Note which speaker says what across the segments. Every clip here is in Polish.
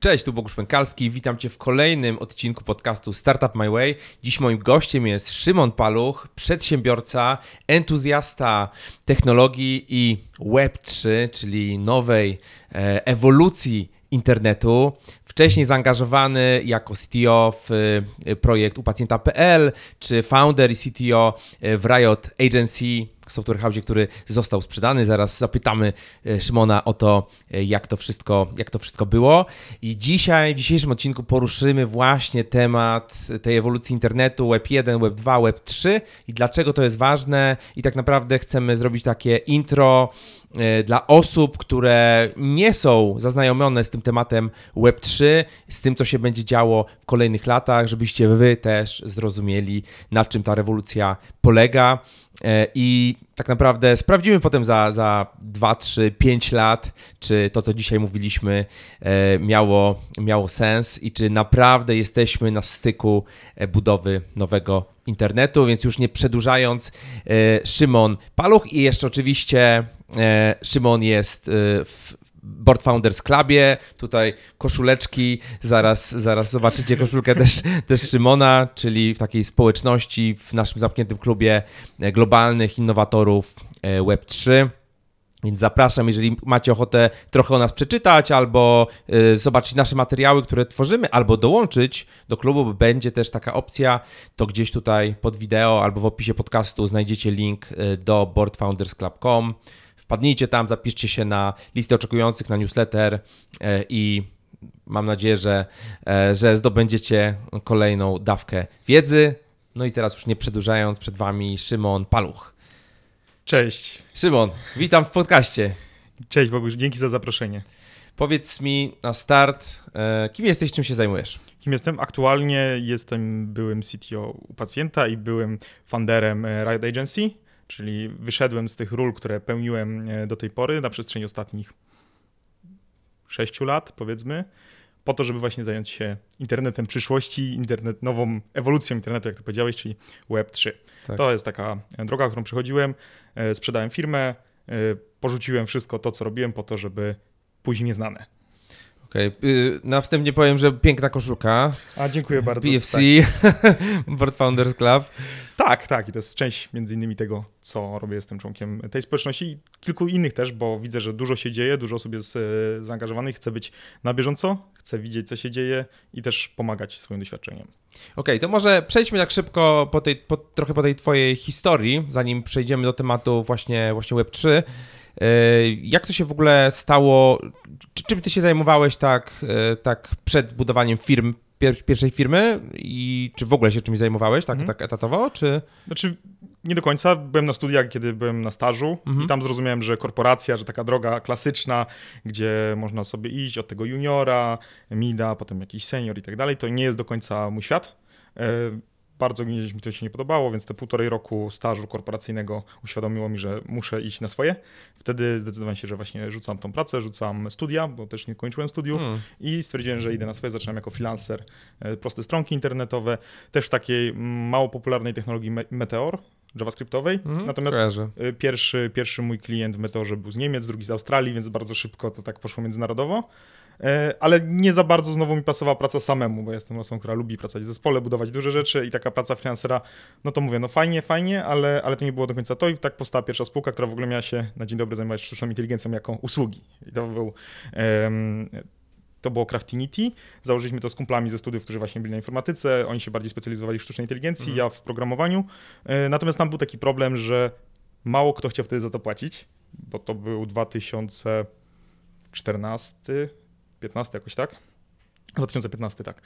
Speaker 1: Cześć, tu Bogusz Pękalski. Witam Cię w kolejnym odcinku podcastu Startup My Way. Dziś moim gościem jest Szymon Paluch, przedsiębiorca, entuzjasta technologii i Web3, czyli nowej e, ewolucji internetu. Wcześniej zaangażowany jako CTO w e, projekt upacjenta.pl, czy founder i CTO w Riot Agency, Software House, który został sprzedany. Zaraz zapytamy e, Szymona o to, e, jak to wszystko, jak to wszystko było. I dzisiaj, w dzisiejszym odcinku poruszymy właśnie temat tej ewolucji internetu Web 1, Web 2, Web 3 i dlaczego to jest ważne. I tak naprawdę chcemy zrobić takie intro dla osób, które nie są zaznajomione z tym tematem Web3, z tym, co się będzie działo w kolejnych latach, żebyście wy też zrozumieli, na czym ta rewolucja polega. E, I tak naprawdę sprawdzimy potem za, za 2, 3, 5 lat, czy to, co dzisiaj mówiliśmy, e, miało, miało sens i czy naprawdę jesteśmy na styku e, budowy nowego internetu. Więc już nie przedłużając, Szymon Paluch i jeszcze oczywiście Szymon jest w, Board Founders Clubie, tutaj koszuleczki, zaraz, zaraz zobaczycie koszulkę też, też Szymona, czyli w takiej społeczności, w naszym zamkniętym klubie e, globalnych innowatorów e, Web3. Więc zapraszam, jeżeli macie ochotę trochę o nas przeczytać, albo y, zobaczyć nasze materiały, które tworzymy, albo dołączyć do klubu, bo będzie też taka opcja, to gdzieś tutaj pod wideo albo w opisie podcastu znajdziecie link y, do boardfoundersclub.com. Wpadnijcie tam, zapiszcie się na listę oczekujących na newsletter e, i mam nadzieję, że, e, że zdobędziecie kolejną dawkę wiedzy. No i teraz już nie przedłużając, przed Wami Szymon Paluch.
Speaker 2: Cześć.
Speaker 1: Szymon, witam w podcaście.
Speaker 2: Cześć Bogusz, dzięki za zaproszenie.
Speaker 1: Powiedz mi na start, e, kim jesteś, czym się zajmujesz?
Speaker 2: Kim jestem? Aktualnie jestem byłym CTO u pacjenta i byłym funderem Riot Agency Czyli wyszedłem z tych ról, które pełniłem e, do tej pory na przestrzeni ostatnich sześciu lat, powiedzmy, po to, żeby właśnie zająć się internetem przyszłości, internet, nową ewolucją internetu, jak to powiedziałeś, czyli Web3. Tak. To jest taka droga, którą przechodziłem. E, sprzedałem firmę, e, porzuciłem wszystko to, co robiłem, po to, żeby pójść nieznane.
Speaker 1: Okej, okay. na wstępie powiem, że piękna koszulka.
Speaker 2: A dziękuję bardzo.
Speaker 1: BFC, tak. Board Founders Club.
Speaker 2: Tak, tak. I to jest część między innymi tego, co robię. Jestem członkiem tej społeczności i kilku innych też, bo widzę, że dużo się dzieje, dużo osób jest e, zaangażowanych. Chcę być na bieżąco, chcę widzieć, co się dzieje i też pomagać swoim doświadczeniem.
Speaker 1: Okej, okay, to może przejdźmy tak szybko po tej, po, trochę po tej twojej historii, zanim przejdziemy do tematu właśnie, właśnie Web3. E, jak to się w ogóle stało? Czym ty się zajmowałeś tak, e, tak przed budowaniem firm pier pierwszej firmy i czy w ogóle się czymś zajmowałeś tak, mhm. tak etatowo, czy...
Speaker 2: Znaczy nie do końca. Byłem na studiach, kiedy byłem na stażu mhm. i tam zrozumiałem, że korporacja, że taka droga klasyczna, gdzie można sobie iść od tego juniora, mida, potem jakiś senior i tak dalej, to nie jest do końca mój świat. Bardzo gdzieś mi to się nie podobało, więc te półtorej roku stażu korporacyjnego uświadomiło mi, że muszę iść na swoje. Wtedy zdecydowałem się, że właśnie rzucam tą pracę, rzucam studia, bo też nie kończyłem studiów hmm. i stwierdziłem, że idę na swoje. Zacząłem jako freelancer e, proste stronki internetowe, też w takiej mało popularnej technologii Meteor, JavaScriptowej. Mm, Natomiast e, pierwszy, pierwszy mój klient w Meteorze był z Niemiec, drugi z Australii, więc bardzo szybko to tak poszło międzynarodowo. E, ale nie za bardzo znowu mi pasowała praca samemu, bo jestem osobą, która lubi pracować w zespole, budować duże rzeczy i taka praca freelancera, no to mówię, no fajnie, fajnie, ale, ale to nie było do końca to i tak powstała pierwsza spółka, która w ogóle miała się na dzień dobry zajmować sztuczną inteligencją jako usługi. I to był um, to było Craftinity. Założyliśmy to z kumplami ze studiów, którzy właśnie byli na informatyce. Oni się bardziej specjalizowali w sztucznej inteligencji, mhm. ja w programowaniu. E, natomiast tam był taki problem, że mało kto chciał wtedy za to płacić, bo to był 2014 15 jakoś, tak? 2015, tak.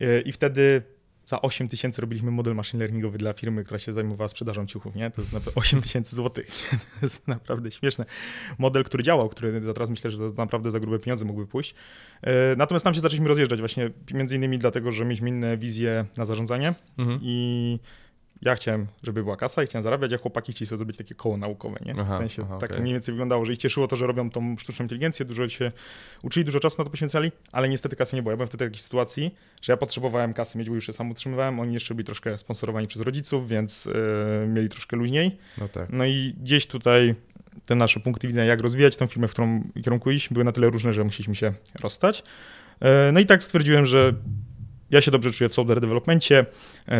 Speaker 2: E, I wtedy za 8 tysięcy robiliśmy model machine learningowy dla firmy, która się zajmowała sprzedażą ciuchów, nie? To jest naprawdę 8 tysięcy złotych. To jest naprawdę śmieszne. Model, który działał, który teraz myślę, że to naprawdę za grube pieniądze mógłby pójść. E, natomiast tam się zaczęliśmy rozjeżdżać właśnie między innymi dlatego, że mieliśmy inne wizje na zarządzanie mhm. i ja chciałem, żeby była kasa i chciałem zarabiać, a chłopaki chcieli sobie zrobić takie koło naukowe, nie? Aha, w sensie aha, tak okay. mniej więcej wyglądało, że ich cieszyło to, że robią tą sztuczną inteligencję, dużo się uczyli, dużo czasu na to poświęcali, ale niestety kasy nie było. Ja byłem wtedy w takiej sytuacji, że ja potrzebowałem kasy mieć, bo już się sam utrzymywałem, oni jeszcze byli troszkę sponsorowani przez rodziców, więc yy, mieli troszkę luźniej. No, tak. no i gdzieś tutaj te nasze punkty widzenia, jak rozwijać tę firmę, w którą kierunku iść, były na tyle różne, że musieliśmy się rozstać. No i tak stwierdziłem, że ja się dobrze czuję w software developmentie,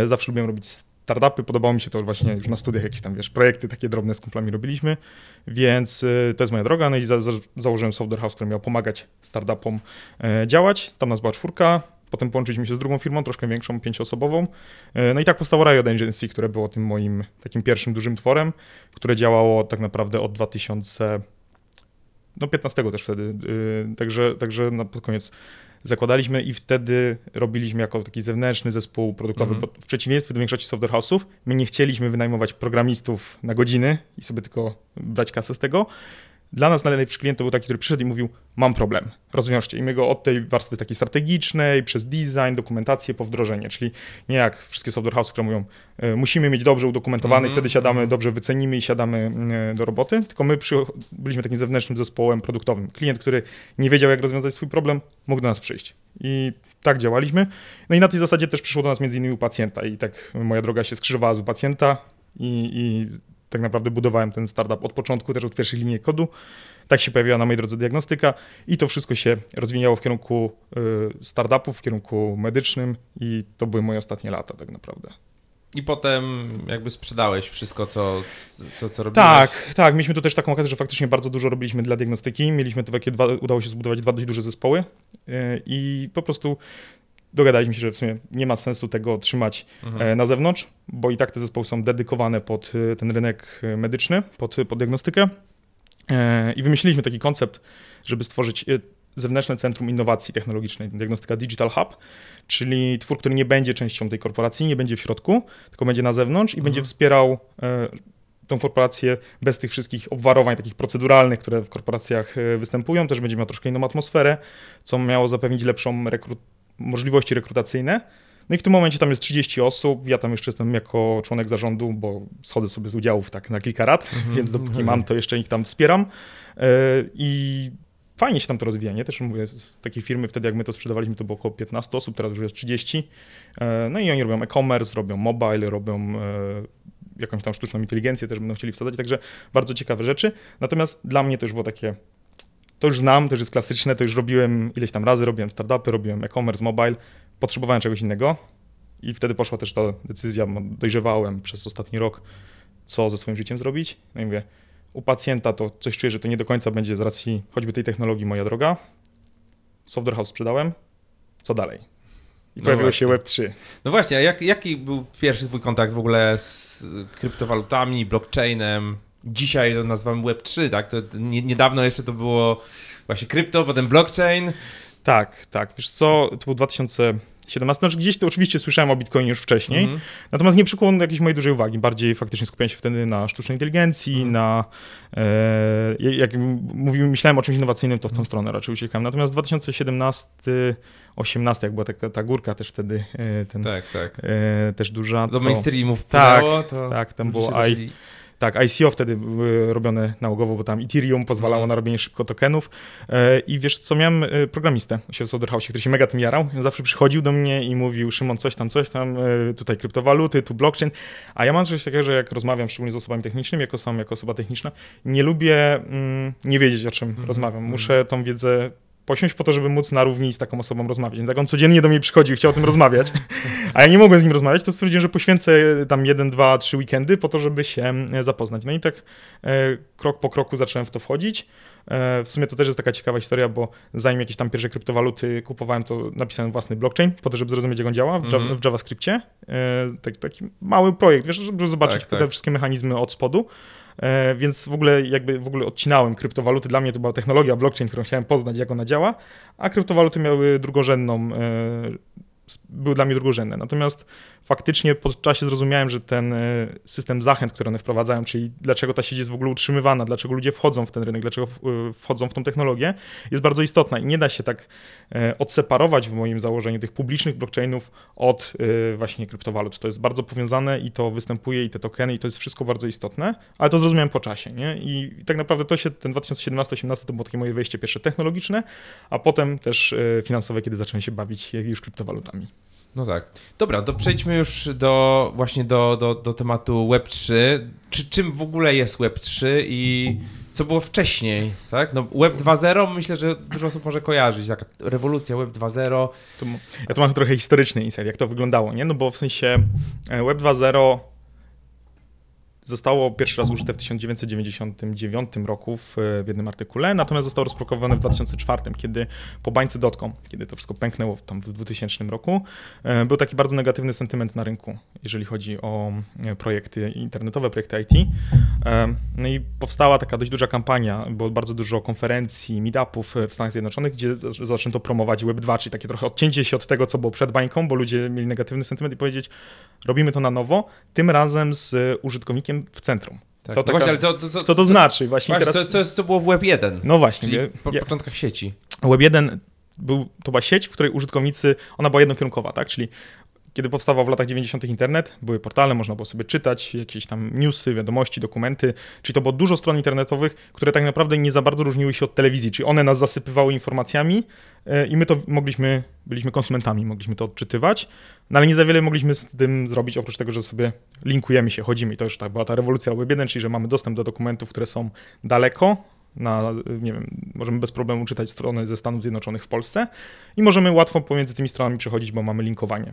Speaker 2: zawsze lubiłem robić startupy, podobało mi się to właśnie już na studiach, jakieś tam, wiesz, projekty takie drobne z kumplami robiliśmy, więc to jest moja droga, no i za, za, założyłem Software House, który miał pomagać startupom działać, tam nas była czwórka, Potem połączyliśmy się z drugą firmą, troszkę większą, pięcioosobową. E, no i tak powstało Riot Agency, które było tym moim takim pierwszym dużym tworem, które działało tak naprawdę od 2000 no 15 też wtedy, e, także, także na pod koniec zakładaliśmy i wtedy robiliśmy jako taki zewnętrzny zespół produktowy, -hmm. w przeciwieństwie do większości software house'ów, my nie chcieliśmy wynajmować programistów na godziny i sobie tylko brać kasę z tego, dla nas najlepszy klient to był taki, który przyszedł i mówił, mam problem, rozwiążcie. I my go od tej warstwy takiej strategicznej, przez design, dokumentację po wdrożenie, czyli nie jak wszystkie software house, które mówią, e, musimy mieć dobrze udokumentowany mm -hmm. wtedy siadamy, mm -hmm. dobrze wycenimy i siadamy e, do roboty, tylko my przy, byliśmy takim zewnętrznym zespołem produktowym. Klient, który nie wiedział, jak rozwiązać swój problem, mógł do nas przyjść. I tak działaliśmy. No i na tej zasadzie też przyszło do nas między innymi u pacjenta i tak moja droga się skrzyżowała z u pacjenta i, i tak naprawdę budowałem ten startup od początku, też od pierwszej linii kodu. Tak się pojawiła na mojej drodze diagnostyka i to wszystko się rozwijało w kierunku y, startupów, w kierunku medycznym i to były moje ostatnie lata tak naprawdę.
Speaker 1: I potem jakby sprzedałeś wszystko, co, co, co robiłeś?
Speaker 2: Tak, tak. Mieliśmy tu też taką okazję, że faktycznie bardzo dużo robiliśmy dla diagnostyki. Mieliśmy to takie dwa, udało się zbudować dwa dość duże zespoły y, i po prostu dogadaliśmy się, że w sumie nie ma sensu tego trzymać mhm. E, na zewnątrz, bo i tak te zespoły są dedykowane pod e, ten rynek e, medyczny, pod, pod diagnostykę. I wymyśliliśmy taki koncept, żeby stworzyć zewnętrzne centrum innowacji technologicznej, diagnostyka Digital Hub, czyli twór, który nie będzie częścią tej korporacji, nie będzie w środku, tylko będzie na zewnątrz i mhm. będzie wspierał tą korporację bez tych wszystkich obwarowań takich proceduralnych, które w korporacjach występują. Też będzie miał troszkę inną atmosferę, co miało zapewnić lepszą rekrutację możliwości rekrutacyjne. No i w tym momencie tam jest 30 osób, ja tam jeszcze jestem jako członek zarządu, bo schodzę sobie z udziałów tak na kilka lat, mm -hmm. więc dopóki mam, to jeszcze ich tam wspieram. E, I fajnie się tam to rozwija, nie? Też mówię, takie firmy wtedy jak my to sprzedawaliśmy, to było około 15 osób, teraz już jest 30. E, no i oni robią e-commerce, robią mobile, robią e, jakąś tam sztuczną inteligencję też będą chcieli wsadzać, także bardzo ciekawe rzeczy. Natomiast dla mnie to już było takie to już znam, to już jest klasyczne, to już robiłem ileś tam razy, robiłem startupy, robiłem e-commerce, mobile, potrzebowałem czegoś innego i wtedy poszła też ta decyzja, dojrzewałem przez ostatni rok, co ze swoim życiem zrobić. No i mówię, u pacjenta to coś czuję, że to nie do końca będzie z racji choćby tej technologii moja droga. Software House sprzedałem, co dalej? I no pojawiło się Web3.
Speaker 1: No właśnie, a jak, jaki był pierwszy twój kontakt w ogóle z kryptowalutami, blockchainem? Dzisiaj to nazywamy Web3, tak? To nie, niedawno jeszcze to było właśnie krypto, potem blockchain.
Speaker 2: Tak, tak. Wiesz co, to był 2017, znaczy gdzieś to oczywiście słyszałem o Bitcoinie już wcześniej, mm -hmm. natomiast nie przykuło jakiejś mojej dużej uwagi. Bardziej faktycznie skupiałem się wtedy na sztucznej inteligencji, mm -hmm. na e, jak mówiłem, myślałem o czymś innowacyjnym, to w tą mm -hmm. stronę raczej uciekałem. Natomiast 2017 18, jak była ta, ta górka też wtedy, e, ten,
Speaker 1: tak, tak.
Speaker 2: E, też duża.
Speaker 1: Do mainstreamów wpłynęło,
Speaker 2: tak, to tak, tam było I, tak, ICO wtedy były robione nałogowo, bo tam Ethereum pozwalało mhm. na robienie szybko tokenów. E, I wiesz co, miałem e, programistę u w House, który się mega tym jarał. On zawsze przychodził do mnie i mówił, Szymon, coś tam, coś tam, e, tutaj kryptowaluty, tu blockchain. A ja mam coś takiego, że jak rozmawiam szczególnie z osobami technicznymi, jako sam, jako osoba techniczna, nie lubię mm, nie wiedzieć, o czym -hmm. rozmawiam. Muszę tą wiedzę posiąść po to, żeby móc na równi z taką osobą rozmawiać. Więc jak on codziennie do mnie przychodził i chciał o tym rozmawiać, a ja nie mogłem z nim rozmawiać, to stwierdziłem, że poświęcę tam jeden, dwa, trzy weekendy po to, żeby się e, zapoznać. No i tak e, krok po kroku zacząłem w to wchodzić. E, w sumie to też jest taka ciekawa historia, bo zanim jakieś tam pierwsze kryptowaluty kupowałem, to napisałem własny blockchain po to, żeby zrozumieć, jak on działa w, mm -hmm. w JavaScriptie. Tak, taki mały projekt, wiesz, żeby zobaczyć tak, te tak. wszystkie mechanizmy od spodu. E, więc w ogóle jakby w ogóle odcinałem kryptowaluty. Dla mnie to była technologia blockchain, którą chciałem poznać, jak ona działa, a kryptowaluty miały drugorzędną e, były dla mnie drugorzędne. Natomiast faktycznie po czasie zrozumiałem, że ten e, system zachęt, które one wprowadzają, czyli dlaczego ta sieć jest w ogóle utrzymywana, dlaczego ludzie wchodzą w ten rynek, dlaczego e, wchodzą w tą technologię, jest bardzo istotna i nie da się tak e, odseparować w moim założeniu tych publicznych blockchainów od właśnie kryptowalut. To jest bardzo powiązane i to występuje i te tokeny i to jest wszystko bardzo istotne, ale to zrozumiałem po czasie, nie? I, tak naprawdę to się, ten 2017-2018 to było takie moje wejście pierwsze technologiczne, a potem też finansowe, kiedy zacząłem się bawić już kryptowalutami.
Speaker 1: No tak. Dobra, to przejdźmy już do właśnie do, do, do tematu Web3. Czy, czym w ogóle jest Web3 i co było wcześniej, tak? No Web 2.0 myślę, że dużo osób może kojarzyć, taka rewolucja Web 2.0.
Speaker 2: Ja tu mam trochę historyczny insight, jak to wyglądało, nie? No bo w sensie e, Web 2.0 Zostało pierwszy raz użyte w 1999 roku w, w jednym artykule, natomiast zostało rozpropagowane w 2004, kiedy po bańce.com, kiedy to wszystko pęknęło tam w 2000 roku, e, był taki bardzo negatywny sentyment na rynku, jeżeli chodzi o e, projekty internetowe, projekty IT. E, no i powstała taka dość duża kampania, było bardzo dużo konferencji, meetupów w Stanach Zjednoczonych, gdzie zaczęto promować Web2, czyli takie trochę odcięcie się od tego, co było przed bańką, bo ludzie mieli negatywny sentyment i powiedzieć, robimy to na nowo, tym razem z użytkownikiem w centrum.
Speaker 1: Tak. To no taka, właśnie, ale co, co, co,
Speaker 2: co to znaczy? Właśnie,
Speaker 1: właśnie teraz... co, co, co było w Web 1.
Speaker 2: No właśnie.
Speaker 1: Czyli w po, początkach sieci.
Speaker 2: Web 1 był, to była sieć, w której użytkownicy, ona była jednokierunkowa, tak? Czyli kiedy powstawał w latach 90. internet, były portale, można było sobie czytać jakieś tam newsy, wiadomości, dokumenty, czyli to było dużo stron internetowych, które tak naprawdę nie za bardzo różniły się od telewizji, czyli one nas zasypywały informacjami e, i my to mogliśmy, byliśmy konsumentami, mogliśmy to odczytywać, no ale nie za wiele mogliśmy z tym zrobić, oprócz tego, że sobie linkujemy się, chodzimy i to już tak była ta rewolucja Web 1, czyli że mamy dostęp do dokumentów, które są daleko, na, nie wiem, możemy bez problemu czytać strony ze Stanów Zjednoczonych w Polsce i możemy łatwo pomiędzy tymi stronami przechodzić, bo mamy linkowanie.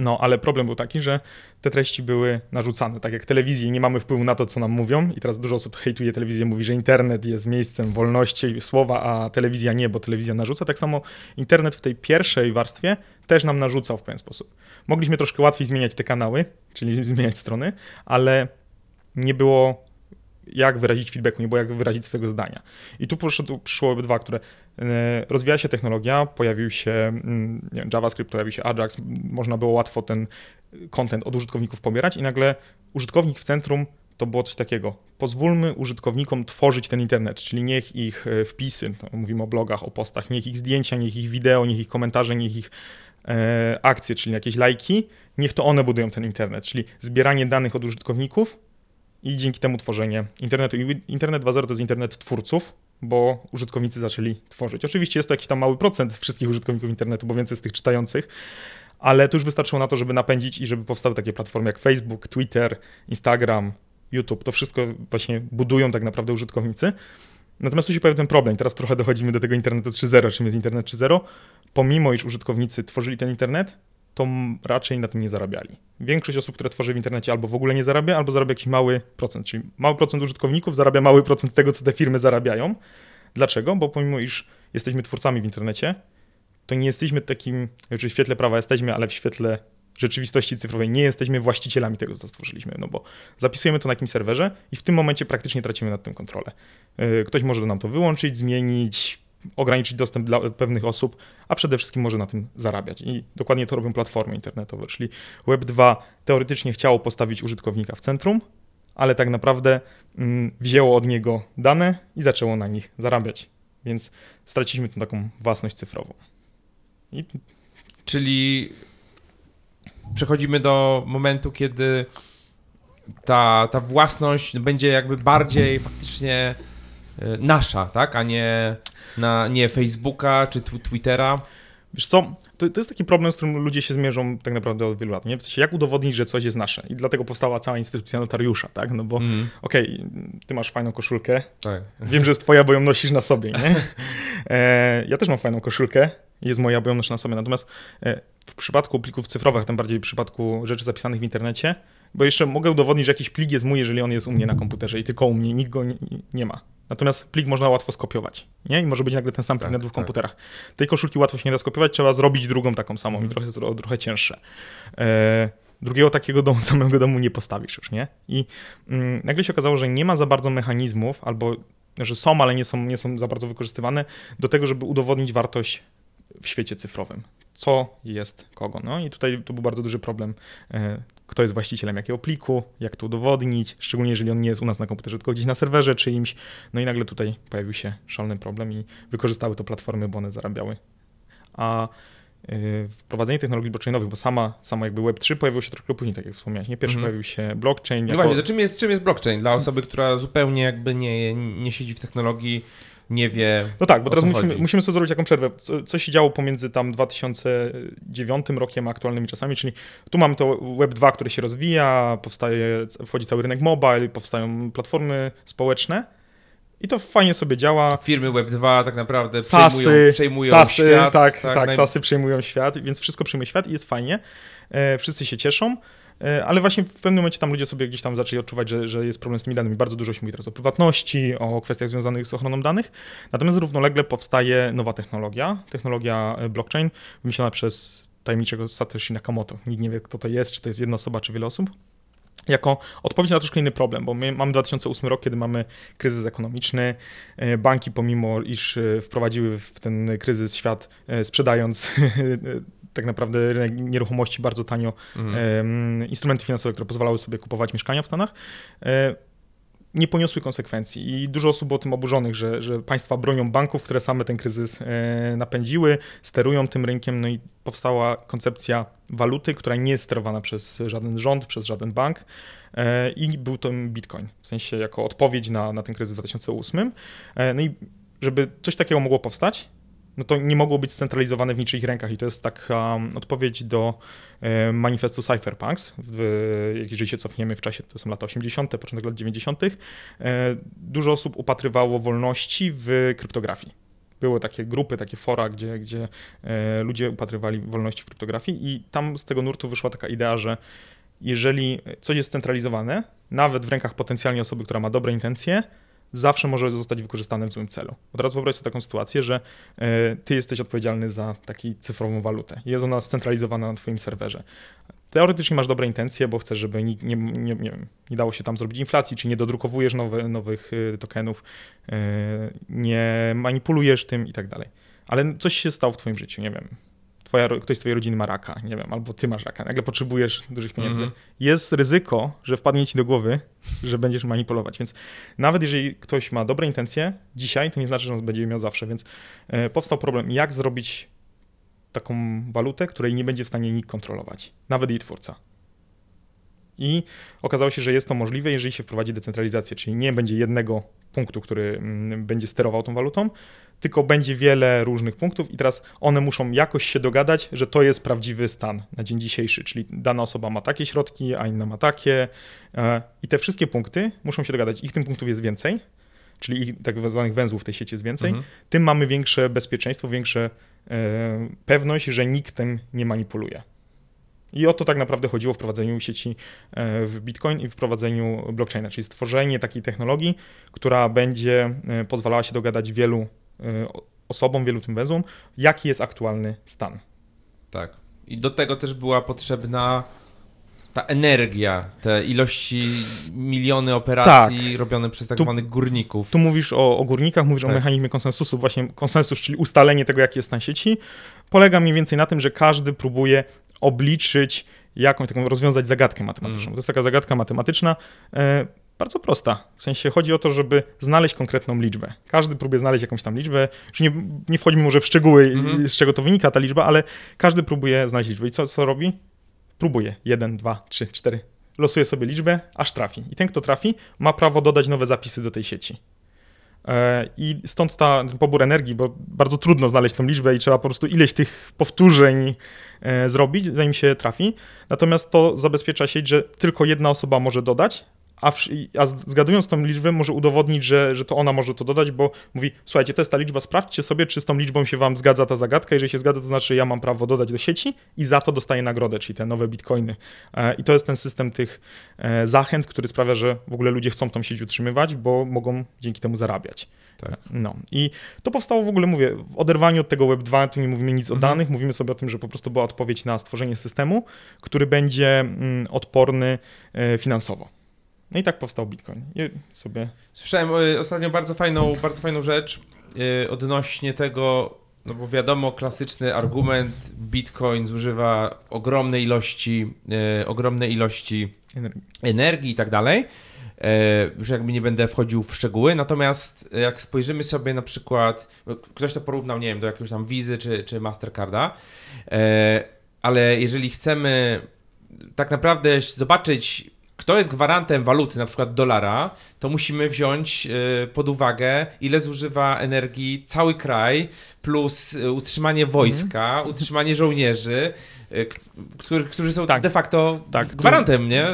Speaker 2: No, ale problem był taki, że te treści były narzucane. Tak jak telewizji nie mamy wpływu na to, co nam mówią, i teraz dużo osób hejtuje telewizję, mówi, że internet jest miejscem wolności słowa, a telewizja nie, bo telewizja narzuca. Tak samo internet w tej pierwszej warstwie też nam narzucał w pewien sposób. Mogliśmy troszkę łatwiej zmieniać te kanały, czyli zmieniać strony, ale nie było jak wyrazić feedbacku, nie było jak wyrazić swojego zdania. I tu przyszło dwa, które e, rozwija się technologia, pojawił się mm, wiem, JavaScript, pojawił się Ajax, można było łatwo ten content od użytkowników pobierać i nagle użytkownik w centrum to było coś takiego. Pozwólmy użytkownikom tworzyć ten internet, czyli niech ich e, wpisy, mówimy o blogach, o postach, niech ich zdjęcia, niech ich wideo, niech ich komentarze, niech ich e, akcje, czyli jakieś lajki, niech to one budują ten internet, czyli zbieranie danych od użytkowników i dzięki temu tworzenie internetu. Internet 2.0 to jest internet twórców, bo użytkownicy zaczęli tworzyć. Oczywiście jest to jakiś tam mały procent wszystkich użytkowników internetu, bo więcej z tych czytających, ale to już wystarczyło na to, żeby napędzić i żeby powstały takie platformy jak Facebook, Twitter, Instagram, YouTube. To wszystko właśnie budują tak naprawdę użytkownicy. Natomiast tu się pojawia ten problem. Teraz trochę dochodzimy do tego internetu 3.0, czym jest internet 3.0. Pomimo, iż użytkownicy tworzyli ten internet, to raczej na tym nie zarabiali. Większość osób, które tworzy w internecie albo w ogóle nie zarabia, albo zarabia jakiś mały procent, czyli mały procent użytkowników zarabia mały procent tego, co te firmy zarabiają. Dlaczego? Bo pomimo, iż jesteśmy twórcami w internecie, to nie jesteśmy takim, znaczy w świetle prawa jesteśmy, ale w świetle rzeczywistości cyfrowej nie jesteśmy właścicielami tego, co stworzyliśmy, no bo zapisujemy to na jakimś serwerze i w tym momencie praktycznie tracimy nad tym kontrolę. Yy, ktoś może nam to wyłączyć, zmienić, ograniczyć dostęp dla pewnych osób, a przede wszystkim może na tym zarabiać. I dokładnie to robią platformy internetowe, czyli Web2 teoretycznie chciało postawić użytkownika w centrum, ale tak naprawdę mm, wzięło od niego dane i zaczęło na nich zarabiać. Więc straciliśmy tą taką własność cyfrową.
Speaker 1: I... Czyli przechodzimy do momentu, kiedy ta, ta własność będzie jakby bardziej faktycznie e, nasza, tak, a nie na nie Facebooka czy Twittera?
Speaker 2: Wiesz co, to, to jest taki problem, z którym ludzie się zmierzą tak naprawdę od wielu lat, nie? W sensie, jak udowodnić, że coś jest nasze? I dlatego powstała cała instytucja notariusza, tak? No bo mm. okej, okay, ty masz fajną koszulkę, tak. wiem, że jest twoja, bo ją nosisz na sobie, nie? E, ja też mam fajną koszulkę, jest moja, bo ją noszę na sobie, natomiast e, w przypadku plików cyfrowych, tym bardziej w przypadku rzeczy zapisanych w internecie, bo jeszcze mogę udowodnić, że jakiś plik jest mój, jeżeli on jest u mnie na komputerze i tylko u mnie, nikt go nie, nie ma. Natomiast plik można łatwo skopiować, nie? I może być nagle ten sam plik tak, na dwóch tak. komputerach. Tej koszulki łatwo się nie da skopiować, trzeba zrobić drugą taką samą mm. i mhm. trochę, trochę cięższe. E, drugiego takiego domu, samego domu nie postawisz już, nie? I mm, nagle się okazało, że nie ma za bardzo mechanizmów, albo że są, ale nie są, nie są za bardzo wykorzystywane do tego, żeby udowodnić wartość w świecie cyfrowym. Co jest kogo? No i tutaj to był bardzo duży problem e, kto jest właścicielem jakiego pliku, jak to udowodnić, szczególnie jeżeli on nie jest u nas na komputerze, tylko gdzieś na serwerze czyimś. No i nagle tutaj pojawił się szalony problem i wykorzystały to platformy, bo one zarabiały. A yy, wprowadzenie technologii blockchainowych, bo sama, sama jakby Web3 pojawiło się troszkę później, tak jak wspomniałeś. Nie pierwszy mm. pojawił się blockchain.
Speaker 1: No jako... właśnie, to czym jest, czym jest blockchain dla osoby, która zupełnie jakby nie, nie siedzi w technologii? Nie wie.
Speaker 2: No tak, bo teraz musimy, musimy sobie zrobić jaką przerwę. Co, co, się działo pomiędzy tam 2009 rokiem a aktualnymi czasami, czyli tu mamy to Web 2, które się rozwija, powstaje, wchodzi cały rynek mobile, powstają platformy społeczne. I to fajnie sobie działa.
Speaker 1: Firmy Web2 tak naprawdę
Speaker 2: Sasy,
Speaker 1: przejmują, przejmują
Speaker 2: sasy,
Speaker 1: świat.
Speaker 2: Tak, tak, tak, sasy przejmują świat, więc wszystko przejmuje świat i jest fajnie. E, wszyscy się cieszą. E, ale właśnie w pewnym momencie tam ludzie sobie gdzieś tam zaczęli odczuwać, że, że jest problem z tymi danymi. Bardzo dużo się mówi teraz o prywatności, o kwestiach związanych z ochroną danych. Natomiast równolegle powstaje nowa technologia, technologia e, blockchain, wymyślona przez tajemniczego Satoshi Nakamoto. Nikt nie wie, kto to jest, czy to jest jedna osoba, czy wiele osób jako odpowiedź na troszkę inny problem, bo my mamy 2008 rok, kiedy mamy kryzys ekonomiczny. E, banki, pomimo iż wprowadziły w ten kryzys świat, sprzedając tak naprawdę rynek nieruchomości bardzo tanio, mhm. instrumenty finansowe, które pozwalały sobie kupować mieszkania w Stanach, e, nie poniosły konsekwencji. I dużo osób było tym oburzonych, że, że państwa bronią banków, które same ten kryzys e, napędziły, sterują tym rynkiem, no i powstała koncepcja waluty, która nie jest sterowana przez żaden rząd, przez żaden bank. E, I był to Bitcoin, w sensie jako odpowiedź na, na ten kryzys w 2008. No i żeby coś takiego mogło powstać, no to nie mogło być scentralizowane w niczyich rękach i to jest taka um, odpowiedź do e, manifestu Cypherpunks, w, jeżeli się cofniemy w czasie, to są lata 80., początek lat 90., e, dużo osób upatrywało wolności w kryptografii. Były takie grupy, takie fora, gdzie, gdzie e, ludzie upatrywali wolności w kryptografii i tam z tego nurtu wyszła taka idea, że jeżeli coś jest scentralizowane, nawet w rękach potencjalnie osoby, która ma dobre intencje, zawsze może zostać wykorzystane w złym celu. Bo teraz wyobraź sobie taką sytuację, że e, ty jesteś odpowiedzialny za taką cyfrową walutę. Jest ona scentralizowana na twoim serwerze. Teoretycznie masz dobre intencje, bo chcesz, żeby nie, nie, nie, nie, dało się tam zrobić inflacji, czy nie dodrukowujesz nowe, nowych e, tokenów, e, nie manipulujesz tym i tak dalej. Ale coś się stało w twoim życiu, nie wiem, twoja, ktoś z twojej rodziny ma raka, nie wiem, albo ty masz raka, nagle potrzebujesz dużych pieniędzy, mm -hmm. jest ryzyko, że wpadnie ci do głowy, że będziesz manipulować. Więc nawet jeżeli ktoś ma dobre intencje dzisiaj, to nie znaczy, że on będzie miał zawsze. Więc e, powstał problem, jak zrobić taką walutę, której nie będzie w stanie nikt kontrolować, nawet jej twórca. I okazało się, że jest to możliwe, jeżeli się wprowadzi decentralizację, czyli nie będzie jednego punktu, który mm, będzie sterował tą walutą, tylko będzie wiele różnych punktów i teraz one muszą jakoś się dogadać, że to jest prawdziwy stan na dzień dzisiejszy, czyli dana osoba ma takie środki, a inna ma takie e, i te wszystkie punkty muszą się dogadać. Ich tym punktów jest więcej, czyli ich tak zwanych węzłów w tej sieci jest więcej, mhm. tym mamy większe bezpieczeństwo, większe e, pewność, że nikt tym nie manipuluje. I o to tak naprawdę chodziło w wprowadzeniu sieci e, w Bitcoin i w wprowadzeniu blockchaina, czyli stworzenie takiej technologii, która będzie pozwalała się dogadać wielu osobom, wielu tym wezmom, jaki jest aktualny stan.
Speaker 1: Tak. I do tego też była potrzebna ta energia, te ilości, miliony operacji tak. robione przez tak tu, zwanych górników.
Speaker 2: Tu mówisz o, o górnikach, mówisz tak. o mechanizmie konsensusu. Właśnie konsensus, czyli ustalenie tego, jaki jest stan sieci, polega mniej więcej na tym, że każdy próbuje obliczyć jakąś taką, rozwiązać zagadkę matematyczną. Mm. To jest taka zagadka matematyczna, e, bardzo prosta. W sensie chodzi o to, żeby znaleźć konkretną liczbę. Każdy próbuje znaleźć jakąś tam liczbę. Już nie, nie wchodźmy może w szczegóły, mhm. z czego to wynika ta liczba, ale każdy próbuje znaleźć liczbę. I co, co robi? Próbuje. Jeden, dwa, trzy, cztery. Losuje sobie liczbę, aż trafi. I ten, kto trafi, ma prawo dodać nowe zapisy do tej sieci. E, I stąd ta, ten pobór energii, bo bardzo trudno znaleźć tą liczbę i trzeba po prostu ileś tych powtórzeń e, zrobić, zanim się trafi. Natomiast to zabezpiecza sieć, że tylko jedna osoba może dodać, a, w, a zgadując tą liczbę może udowodnić, że, że to ona może to dodać, bo mówi, słuchajcie, to jest ta liczba, sprawdźcie sobie, czy z tą liczbą się wam zgadza ta zagadka, jeżeli się zgadza, to znaczy ja mam prawo dodać do sieci i za to dostaję nagrodę, czyli te nowe bitcoiny. E, I to jest ten system tych e, zachęt, który sprawia, że w ogóle ludzie chcą tą sieć utrzymywać, bo mogą dzięki temu zarabiać. Tak. No i to powstało w ogóle, mówię, w oderwaniu od tego Web2, tu nie mówimy nic mhm. o danych, mówimy sobie o tym, że po prostu była odpowiedź na stworzenie systemu, który będzie mm, odporny e, finansowo. No i tak powstał Bitcoin. I sobie...
Speaker 1: Słyszałem y, ostatnio bardzo fajną, bardzo fajną rzecz y, odnośnie tego, no bo wiadomo, klasyczny argument, Bitcoin zużywa ogromne ilości, y, ogromne ilości energii. energii i tak dalej. Już jakby nie będę wchodził w szczegóły, natomiast jak spojrzymy sobie na przykład, ktoś to porównał, nie wiem, do jakiegoś tam Wizy czy, czy Mastercarda, ale jeżeli chcemy tak naprawdę zobaczyć kto jest gwarantem waluty, na przykład dolara, to musimy wziąć e, pod uwagę, ile zużywa energii cały kraj, plus e, utrzymanie wojska, mhm. utrzymanie żołnierzy, którzy, którzy są tak. de facto tak. gwarantem nie?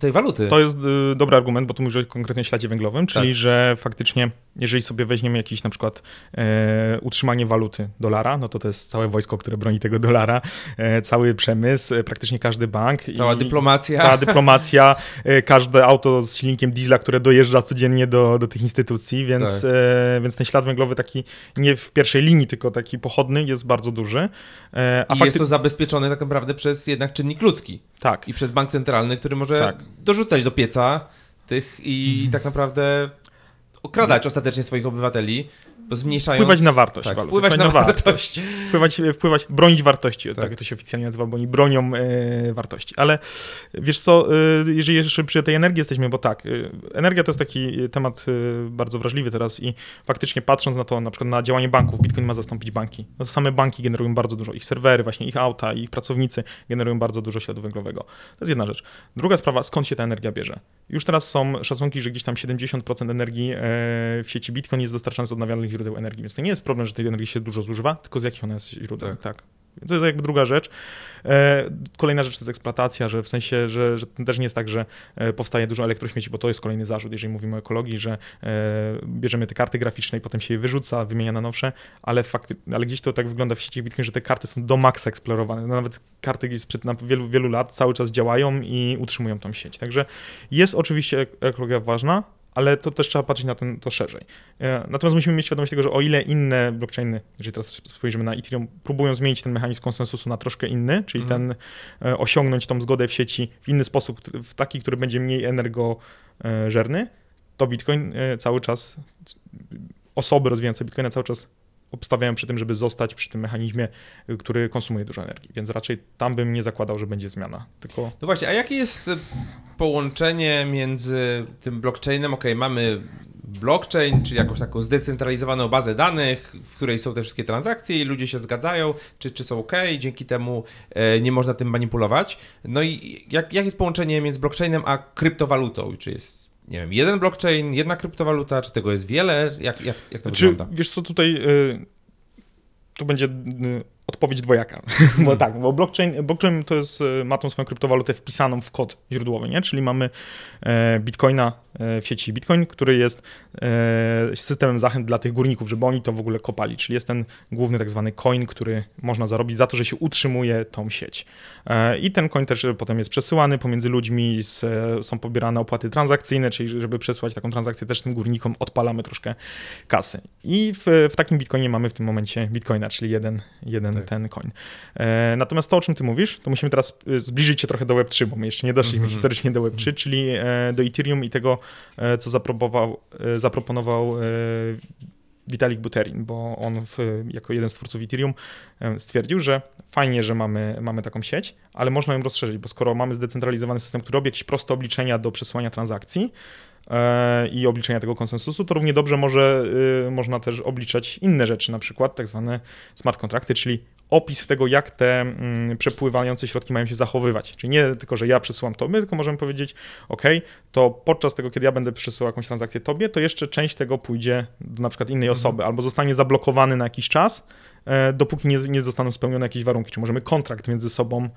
Speaker 1: tej waluty.
Speaker 2: To jest y, dobry argument, bo tu mówisz o konkretnie śladzie węglowym, czyli tak. że faktycznie, jeżeli sobie weźmiemy jakiś na przykład e, utrzymanie waluty dolara, no to to jest całe wojsko, które broni tego dolara, e, cały przemysł, e, praktycznie każdy bank.
Speaker 1: Cała i, dyplomacja.
Speaker 2: Cała dyplomacja, e, każde auto z silnikiem diesla, które dojeżdża codziennie do, do tych instytucji, więc, tak. e, więc ten ślad węglowy taki nie w pierwszej linii, tylko taki pochodny jest bardzo duży.
Speaker 1: E, a I fakty... jest to zabezpieczone tak naprawdę przez jednak czynnik ludzki.
Speaker 2: Tak.
Speaker 1: I przez bank centralny, który może tak. dorzucać do pieca tych i mhm. tak naprawdę okradać ostatecznie swoich obywateli zmniejszając...
Speaker 2: Wpływać na wartość.
Speaker 1: Tak, wpływać, na, wartość.
Speaker 2: Wpływać, wpływać, bronić wartości, tak. tak to się oficjalnie nazywa, bo oni bronią e, wartości. Ale wiesz co, e, jeżeli jeszcze przy tej energii jesteśmy, bo tak, e, energia to jest taki temat e, bardzo wrażliwy teraz i faktycznie patrząc na to, na przykład na działanie banków, Bitcoin ma zastąpić banki. No to same banki generują bardzo dużo, ich serwery, właśnie ich auta, ich pracownicy generują bardzo dużo śladu węglowego. To jest jedna rzecz. Druga sprawa, skąd się ta energia bierze? Już teraz są szacunki, że gdzieś tam 70% energii e, w sieci Bitcoin jest dostarczana z odnawialnych źródeł energii. Więc to nie jest problem, że tej energii się dużo zużywa, tylko z jakich ona jest źródeł. Tak. tak. To jest jakby druga rzecz. E, kolejna rzecz to jest eksploatacja, że w sensie, że, że też nie jest tak, że e, powstaje dużo elektrośmieci, bo to jest kolejny zarzut, jeżeli mówimy o ekologii, że e, bierzemy te karty graficzne i potem się je wyrzuca, wymienia na nowsze, ale, fakty, ale gdzieś to tak wygląda w sieci Bitcoin, że te karty są do maksa eksplorowane. No nawet karty sprzed wielu, wielu lat cały czas działają i utrzymują tą sieć. Także jest oczywiście ekologia ważna, ale to też trzeba patrzeć na ten, to szerzej. E, natomiast musimy mieć świadomość tego, że o ile inne blockchainy, jeżeli teraz spojrzymy na Ethereum, próbują zmienić ten mechanizm konsensusu na troszkę inny, czyli mm. ten e, osiągnąć tą zgodę w sieci w inny sposób, w taki, który będzie mniej energożerny, to Bitcoin e, cały czas, osoby rozwijające Bitcoina cały czas obstawiają przy tym, żeby zostać przy tym mechanizmie, który konsumuje dużo energii. Więc raczej tam bym nie zakładał, że będzie zmiana. Tylko...
Speaker 1: No właśnie, a jakie jest połączenie między tym blockchainem? Ok, mamy blockchain, czy jakąś taką zdecentralizowaną bazę danych, w której są te wszystkie transakcje i ludzie się zgadzają, czy, czy są ok, dzięki temu e, nie można tym manipulować. No i jak, jak jest połączenie między blockchainem a kryptowalutą? Czy jest nie wiem, jeden blockchain, jedna kryptowaluta, czy tego jest wiele? Jak, jak, jak to czy, wygląda?
Speaker 2: Wiesz co, tutaj y, tu będzie y, odpowiedź dwojaka. Hmm. bo tak, bo blockchain, blockchain to jest, y, ma tą swoją kryptowalutę wpisaną w kod źródłowy, nie? czyli mamy e, bitcoina e, w sieci Bitcoin, który jest e, systemem zachęt dla tych górników, żeby oni to w ogóle kopali, czyli jest ten główny tak zwany coin, który można zarobić za to, że się utrzymuje tą sieć. I ten coin też potem jest przesyłany pomiędzy ludźmi, są pobierane opłaty transakcyjne, czyli żeby przesłać taką transakcję też tym górnikom odpalamy troszkę kasy. I w, w takim Bitcoinie mamy w tym momencie Bitcoina, czyli jeden, jeden tak. ten coin. E, natomiast to, o czym ty mówisz, to musimy teraz e, zbliżyć się trochę do Web3, bo my jeszcze nie doszliśmy mm -hmm. historycznie do Web3, czyli e, do Ethereum i tego, co zaproponował, zaproponował Vitalik Buterin, bo on w, jako jeden z twórców Ethereum stwierdził, że fajnie, że mamy, mamy taką sieć, ale można ją rozszerzyć, bo skoro mamy zdecentralizowany system, który robi jakieś proste obliczenia do przesyłania transakcji, E, i obliczenia tego konsensusu, to równie dobrze może, y, można też obliczać inne rzeczy, na przykład tak zwane smart kontrakty, czyli opis tego, jak te mm, przepływające środki mają się zachowywać. Czyli nie tylko, że ja przesyłam tobie, tylko możemy powiedzieć, ok, to podczas tego, kiedy ja będę przesyłał jakąś transakcję tobie, to jeszcze część tego pójdzie do na przykład innej mhm. osoby, albo zostanie zablokowany na jakiś czas, E, dopóki nie, nie zostaną spełnione jakieś warunki. Czy możemy kontrakt między sobą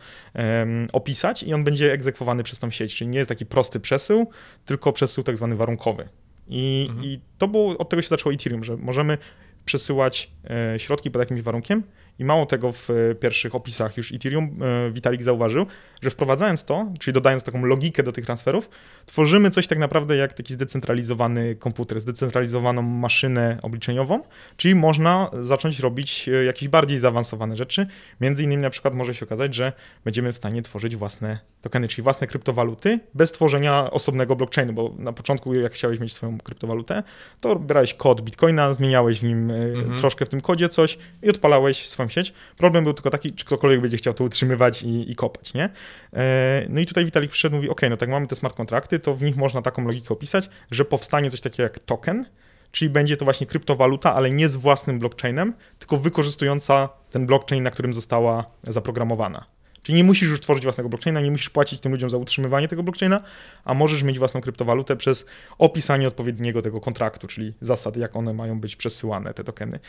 Speaker 2: opisać i on będzie egzekwowany przez tą sieć. Czyli nie jest taki prosty przesył, tylko przesył tak zwany warunkowy. I, mhm. i to było, od tego się zaczęło Ethereum, że możemy przesyłać e, środki pod jakimś warunkiem i mało tego w e, pierwszych opisach już Ethereum e, Vitalik zauważył, że wprowadzając to, czyli dodając taką logikę do tych transferów, tworzymy coś tak naprawdę jak taki zdecentralizowany komputer, zdecentralizowaną maszynę obliczeniową, czyli można zacząć robić e, jakieś bardziej zaawansowane rzeczy. Między innymi na przykład może się okazać, że będziemy w stanie tworzyć własne tokeny, czyli własne kryptowaluty bez tworzenia osobnego blockchainu, bo na początku jak chciałeś mieć swoją kryptowalutę, to brałeś kod Bitcoina, zmieniałeś w nim mhm. troszkę w tym kodzie coś i odpalałeś swoją sieć. Problem był tylko taki, czy ktokolwiek będzie chciał to utrzymywać i, i kopać, nie? E, no i tutaj Vitalik przyszedł i mówi, ok, no tak mamy te smart kontrakty, to w nich można taką logikę opisać, że powstanie coś takiego jak token, czyli będzie to właśnie kryptowaluta, ale nie z własnym blockchainem, tylko wykorzystująca ten blockchain, na którym została zaprogramowana. Czyli nie musisz już tworzyć własnego blockchaina, nie musisz płacić tym ludziom za utrzymywanie tego blockchaina, a możesz mieć własną kryptowalutę przez opisanie odpowiedniego tego kontraktu, czyli zasad, jak one mają być przesyłane, te tokeny.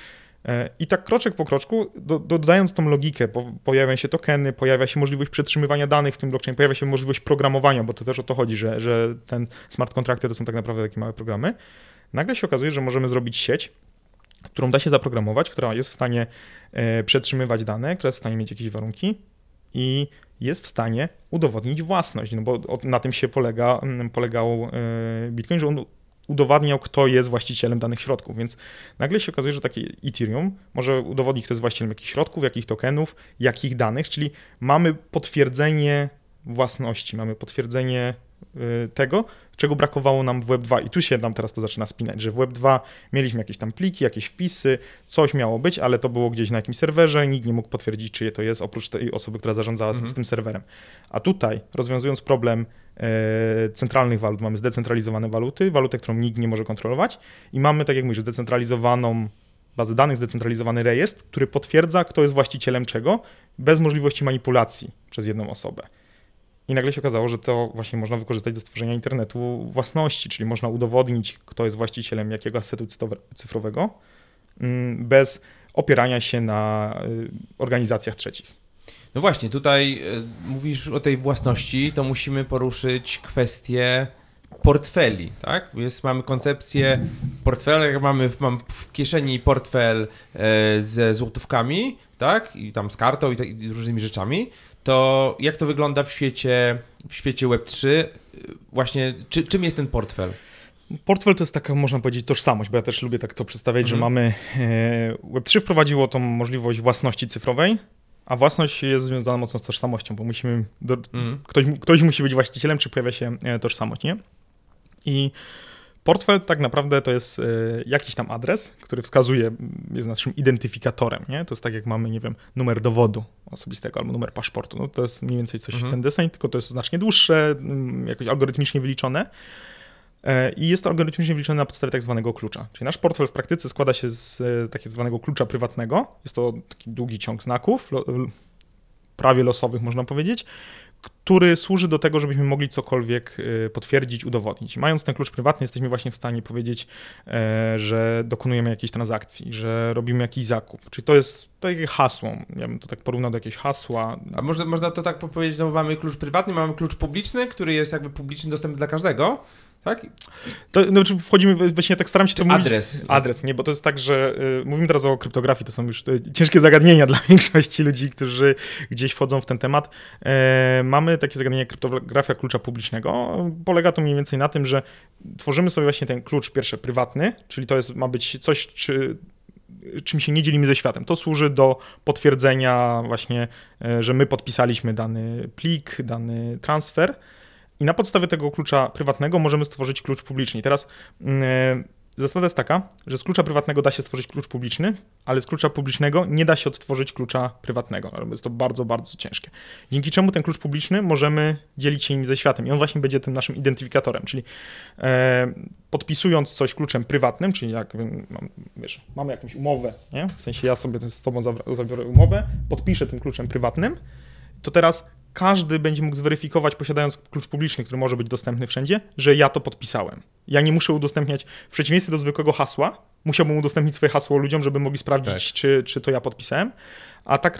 Speaker 2: E, I tak kroczek po kroczku, do, dodając tą logikę, po, pojawiają się tokeny, pojawia się możliwość przetrzymywania danych w tym blockchain, pojawia się możliwość programowania, bo to też o to chodzi, że, że ten smart kontrakty to są tak naprawdę takie małe programy. Nagle się okazuje, że możemy zrobić sieć, którą da się zaprogramować, która jest w stanie e, przetrzymywać dane, która jest w stanie mieć jakieś warunki i jest w stanie udowodnić własność, no bo na tym się polega, polegał e, Bitcoin, że on udowadniał, kto jest właścicielem danych środków. Więc nagle się okazuje, że takie Ethereum może udowodnić, kto jest właścicielem jakich środków, jakich tokenów, jakich danych, czyli mamy potwierdzenie własności, mamy potwierdzenie y, tego, czego brakowało nam w Web2. I tu się nam teraz to zaczyna spinać, że w Web2 mieliśmy jakieś tam pliki, jakieś wpisy, coś miało być, ale to było gdzieś na jakimś serwerze, nikt nie mógł potwierdzić, czyje to jest, oprócz tej osoby, która zarządzała mhm. z tym serwerem. A tutaj, rozwiązując problem E, centralnych walut. Mamy zdecentralizowane waluty, walutę, którą nikt nie może kontrolować i mamy, tak jak mówisz, zdecentralizowaną bazę danych, zdecentralizowany rejestr, który potwierdza, kto jest właścicielem czego, bez możliwości manipulacji przez jedną osobę. I nagle się okazało, że to właśnie można wykorzystać do stworzenia internetu własności, czyli można udowodnić, kto jest właścicielem jakiego asetu cyfrowego, mm, bez opierania się na y, organizacjach trzecich.
Speaker 1: No właśnie, tutaj y, mówisz o tej własności, to musimy poruszyć kwestię portfeli, tak? Jest, mamy koncepcję portfela, jak mamy mam w kieszeni portfel e, ze złotówkami, tak? I tam z kartą i, i różnymi rzeczami, to jak to wygląda w świecie, w świecie Web3? Właśnie, czy, czym jest ten portfel?
Speaker 2: Portfel to jest taka, można powiedzieć, tożsamość, bo ja też lubię tak to przedstawiać, mhm. że mamy. E, Web3 wprowadziło tą możliwość własności cyfrowej, a własność jest związana mocno z tożsamością, bo musimy. Do, mm. ktoś, ktoś musi być właścicielem, czy pojawia się e, tożsamość, nie? I portfel tak naprawdę to jest e, jakiś tam adres, który wskazuje, jest naszym identyfikatorem, nie? To jest tak jak mamy, nie wiem, numer dowodu osobistego albo numer paszportu. No to jest mniej więcej coś mm. w mhm. ten deseń, tylko to jest znacznie dłuższe, jakoś algorytmicznie wyliczone. E, I jest to algorytmicznie wliczone na podstawie tak zwanego klucza. Czyli nasz portfel w praktyce składa się z takiego zwanego klucza prywatnego. Jest to taki długi ciąg znaków, prawie losowych można powiedzieć, który służy do tego, żebyśmy mogli cokolwiek e, potwierdzić, udowodnić. Mając ten klucz prywatny, jesteśmy właśnie w stanie powiedzieć, że dokonujemy jakiejś transakcji, że robimy jakiś zakup. Czyli to jest takie hasło. Ja bym to tak porównał do jakiegoś hasła.
Speaker 1: A można, można to tak powiedzieć, no mamy klucz prywatny, mamy klucz publiczny, który jest jakby publiczny, dostępny dla każdego. Tak?
Speaker 2: To, no, wchodzimy, właśnie tak staram się to mówić.
Speaker 1: Adres.
Speaker 2: Adres, nie, bo to jest tak, że y, mówimy teraz o kryptografii, to są już y, ciężkie zagadnienia dla większości ludzi, którzy gdzieś wchodzą w ten temat. E, mamy takie zagadnienie kryptografia klucza publicznego. Polega to mniej więcej na tym, że tworzymy sobie właśnie ten klucz pierwszy prywatny, czyli to jest, ma być coś, czy czym się nie dzielimy ze światem. To służy do potwierdzenia właśnie, e, że my podpisaliśmy dany plik, dany transfer i na podstawie tego klucza prywatnego możemy stworzyć klucz publiczny. I teraz yy, zasada jest taka, że z klucza prywatnego da się stworzyć klucz publiczny, ale z klucza publicznego nie da się odtworzyć klucza prywatnego. Jest to bardzo, bardzo ciężkie. Dzięki czemu ten klucz publiczny możemy dzielić się nim ze światem i on właśnie będzie tym naszym identyfikatorem, czyli e, podpisując coś kluczem prywatnym, czyli jak mam, wiesz, mamy jakąś umowę, nie? w sensie ja sobie z tobą zabiorę umowę, podpiszę tym kluczem prywatnym, to teraz każdy będzie mógł zweryfikować, posiadając klucz publiczny, który może być dostępny wszędzie, że ja to podpisałem. Ja nie muszę udostępniać, w przeciwieństwie do zwykłego hasła, musiałbym udostępnić swoje hasło ludziom, żeby mogli sprawdzić, tak. czy, czy to ja podpisałem. A ta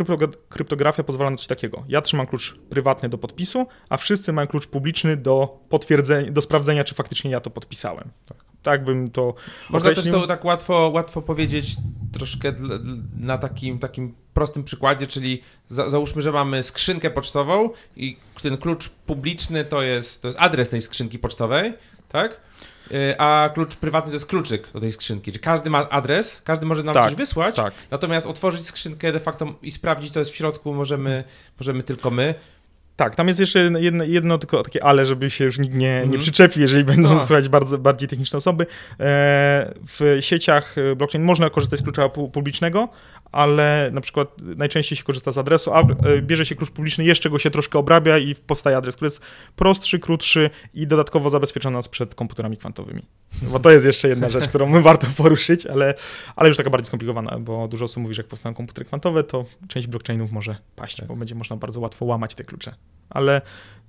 Speaker 2: kryptografia pozwala na coś takiego. Ja trzymam klucz prywatny do podpisu, a wszyscy mają klucz publiczny do potwierdzenia, do sprawdzenia, czy faktycznie ja to podpisałem. Tak, tak bym to.
Speaker 1: Można określił. też to tak łatwo, łatwo powiedzieć troszkę na takim, takim prostym przykładzie, czyli za, załóżmy, że mamy skrzynkę pocztową i ten klucz publiczny to jest, to jest adres tej skrzynki pocztowej, tak? Y, a klucz prywatny to jest kluczyk do tej skrzynki. Czyli każdy ma adres, każdy może nam tak, coś wysłać, tak. natomiast otworzyć skrzynkę de facto i sprawdzić, co jest w środku, możemy, możemy tylko my.
Speaker 2: Tak, tam jest jeszcze jedno, jedno, tylko takie ale, żeby się już nikt nie, nie mhm. przyczepił, jeżeli będą no. słuchać bardzo, bardziej techniczne osoby. E, w sieciach blockchain można korzystać z klucza publicznego, ale na przykład najczęściej się korzysta z adresu, a e, bierze się klucz publiczny, jeszcze go się troszkę obrabia i powstaje adres, który jest prostszy, krótszy i dodatkowo zabezpiecza nas przed komputerami kwantowymi. Bo to jest jeszcze jedna rzecz, którą warto poruszyć, ale, ale już taka bardziej skomplikowana, bo dużo osób mówi, że jak powstają komputery kwantowe, to część blockchainów może paść, tak. bo będzie można bardzo łatwo łamać te klucze. Ale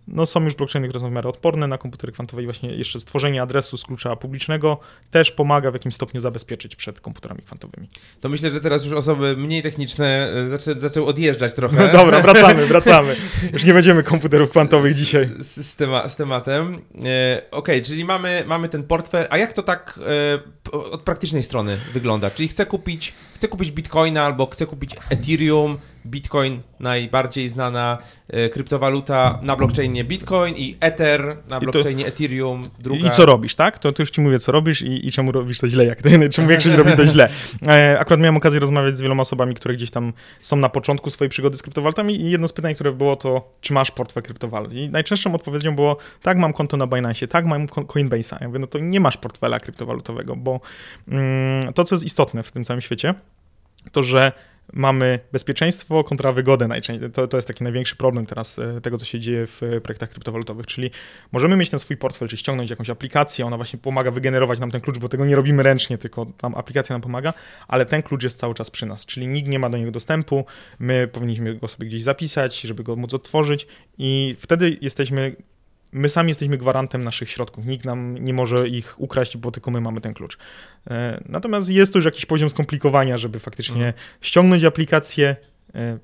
Speaker 2: no są już blockchainy, które są w miarę odporne na komputery kwantowe i właśnie jeszcze stworzenie adresu z klucza publicznego też pomaga w jakimś stopniu zabezpieczyć przed komputerami kwantowymi.
Speaker 1: To myślę, że teraz już osoby mniej techniczne e, zaczę, zaczęły odjeżdżać trochę.
Speaker 2: No dobra, wracamy, wracamy. Już nie będziemy komputerów kwantowych dzisiaj.
Speaker 1: Z, z, tema, z tematem. E, Okej, okay, czyli mamy, mamy ten portfel, a jak to tak e, od praktycznej strony wygląda? Czyli chcę kupić, chcę kupić bitcoina albo chcę kupić Ethereum, Bitcoin najbardziej znana e, kryptowaluta na blockchainie Bitcoin i Ether na blockchainie to, Ethereum druga.
Speaker 2: I co robisz, tak? To, to już ci mówię, co robisz i, i czemu robisz to źle, jak czemu większość robi to źle. E, akurat miałem okazję rozmawiać z wieloma osobami, które gdzieś tam są na początku swojej przygody z kryptowalutami i jedno z pytań, które było to, czy masz portfel kryptowalut? I najczęstszą odpowiedzią było, tak, mam konto na Binance, tak, mam Coinbase'a. Ja mówię, no to nie masz portfela kryptowalutowego, bo mm, to, co jest istotne w tym całym świecie, to że mamy bezpieczeństwo kontra wygodę najczęściej. To, to jest taki największy problem teraz e, tego, co się dzieje w e, projektach kryptowalutowych, czyli możemy mieć ten swój portfel, czy ściągnąć jakąś aplikację, ona właśnie pomaga wygenerować nam ten klucz, bo tego nie robimy ręcznie, tylko tam aplikacja nam pomaga, ale ten klucz jest cały czas przy nas, czyli nikt nie ma do niego dostępu, my powinniśmy go sobie gdzieś zapisać, żeby go móc otworzyć i wtedy jesteśmy my sami jesteśmy gwarantem naszych środków. Nikt nam nie może ich ukraść, bo tylko my mamy ten klucz. E, natomiast jest to już jakiś poziom skomplikowania, żeby faktycznie mhm. ściągnąć aplikację, e,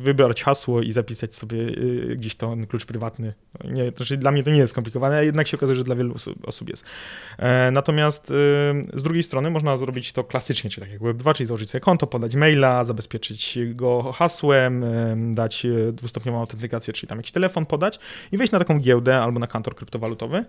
Speaker 2: wybrać hasło i zapisać sobie y, gdzieś to klucz prywatny. Nie, znaczy dla mnie to nie jest skomplikowane, a jednak się okazuje, że dla wielu osób jest. E, natomiast y, z drugiej strony można zrobić to klasycznie, czyli tak jak Web2, czyli założyć sobie konto, podać maila, zabezpieczyć go hasłem, dać e, dwustopniową autentykację, czyli tam jakiś telefon podać i wejść na taką giełdę albo na kantor kryptowalutowy,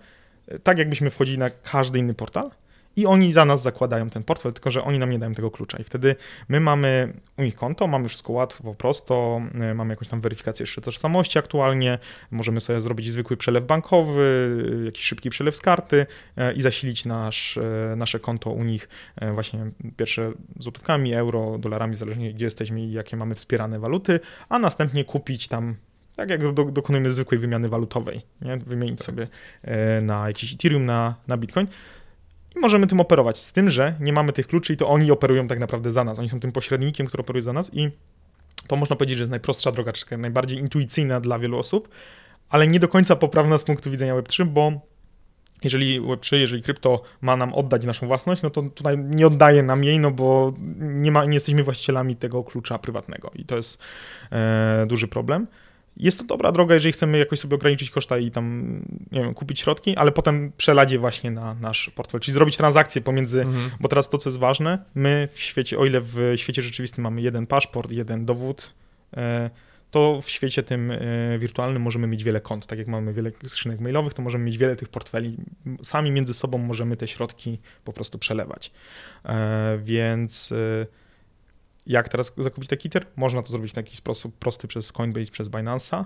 Speaker 2: e, tak jakbyśmy wchodzili na każdy inny portal i oni za nas zakładają ten portfel, tylko że oni nam nie dają tego klucza. I wtedy my mamy u nich konto, mamy wszystko łatwo, prosto, e, mamy jakąś tam weryfikację jeszcze tożsamości aktualnie, możemy sobie zrobić zwykły przelew bankowy, jakiś szybki przelew z karty e, i zasilić nasz, nasze konto u nich właśnie pierwsze złotówkami, euro, dolarami, zależnie gdzie jesteśmy i jakie mamy wspierane waluty, a następnie kupić tam tak jak do, dokonujemy zwykłej wymiany walutowej, nie? wymienić tak. sobie na jakiś Ethereum, na, na Bitcoin i możemy tym operować. Z tym, że nie mamy tych kluczy i to oni operują tak naprawdę za nas. Oni są tym pośrednikiem, który operuje za nas i to można powiedzieć, że jest najprostsza droga, czy najbardziej intuicyjna dla wielu osób, ale nie do końca poprawna z punktu widzenia Web3, bo jeżeli Web3, jeżeli krypto ma nam oddać naszą własność, no to tutaj nie oddaje nam jej, no bo nie, ma, nie jesteśmy właścicielami tego klucza prywatnego i to jest e, duży problem. Jest to dobra droga, jeżeli chcemy jakoś sobie ograniczyć koszta i tam, nie wiem, kupić środki, ale potem przelać je właśnie na nasz portfel, czyli zrobić transakcję pomiędzy, mhm. bo teraz to, co jest ważne, my w świecie, o ile w świecie rzeczywistym mamy jeden paszport, jeden dowód, e, to w świecie tym e, wirtualnym możemy mieć wiele kont. Tak jak mamy wiele skrzynek mailowych, to możemy mieć wiele tych portfeli. Sami między sobą możemy te środki po prostu przelewać. E, więc jak teraz zakupić taki Ether? Można to zrobić w taki sposób prosty przez Coinbase, przez Binance'a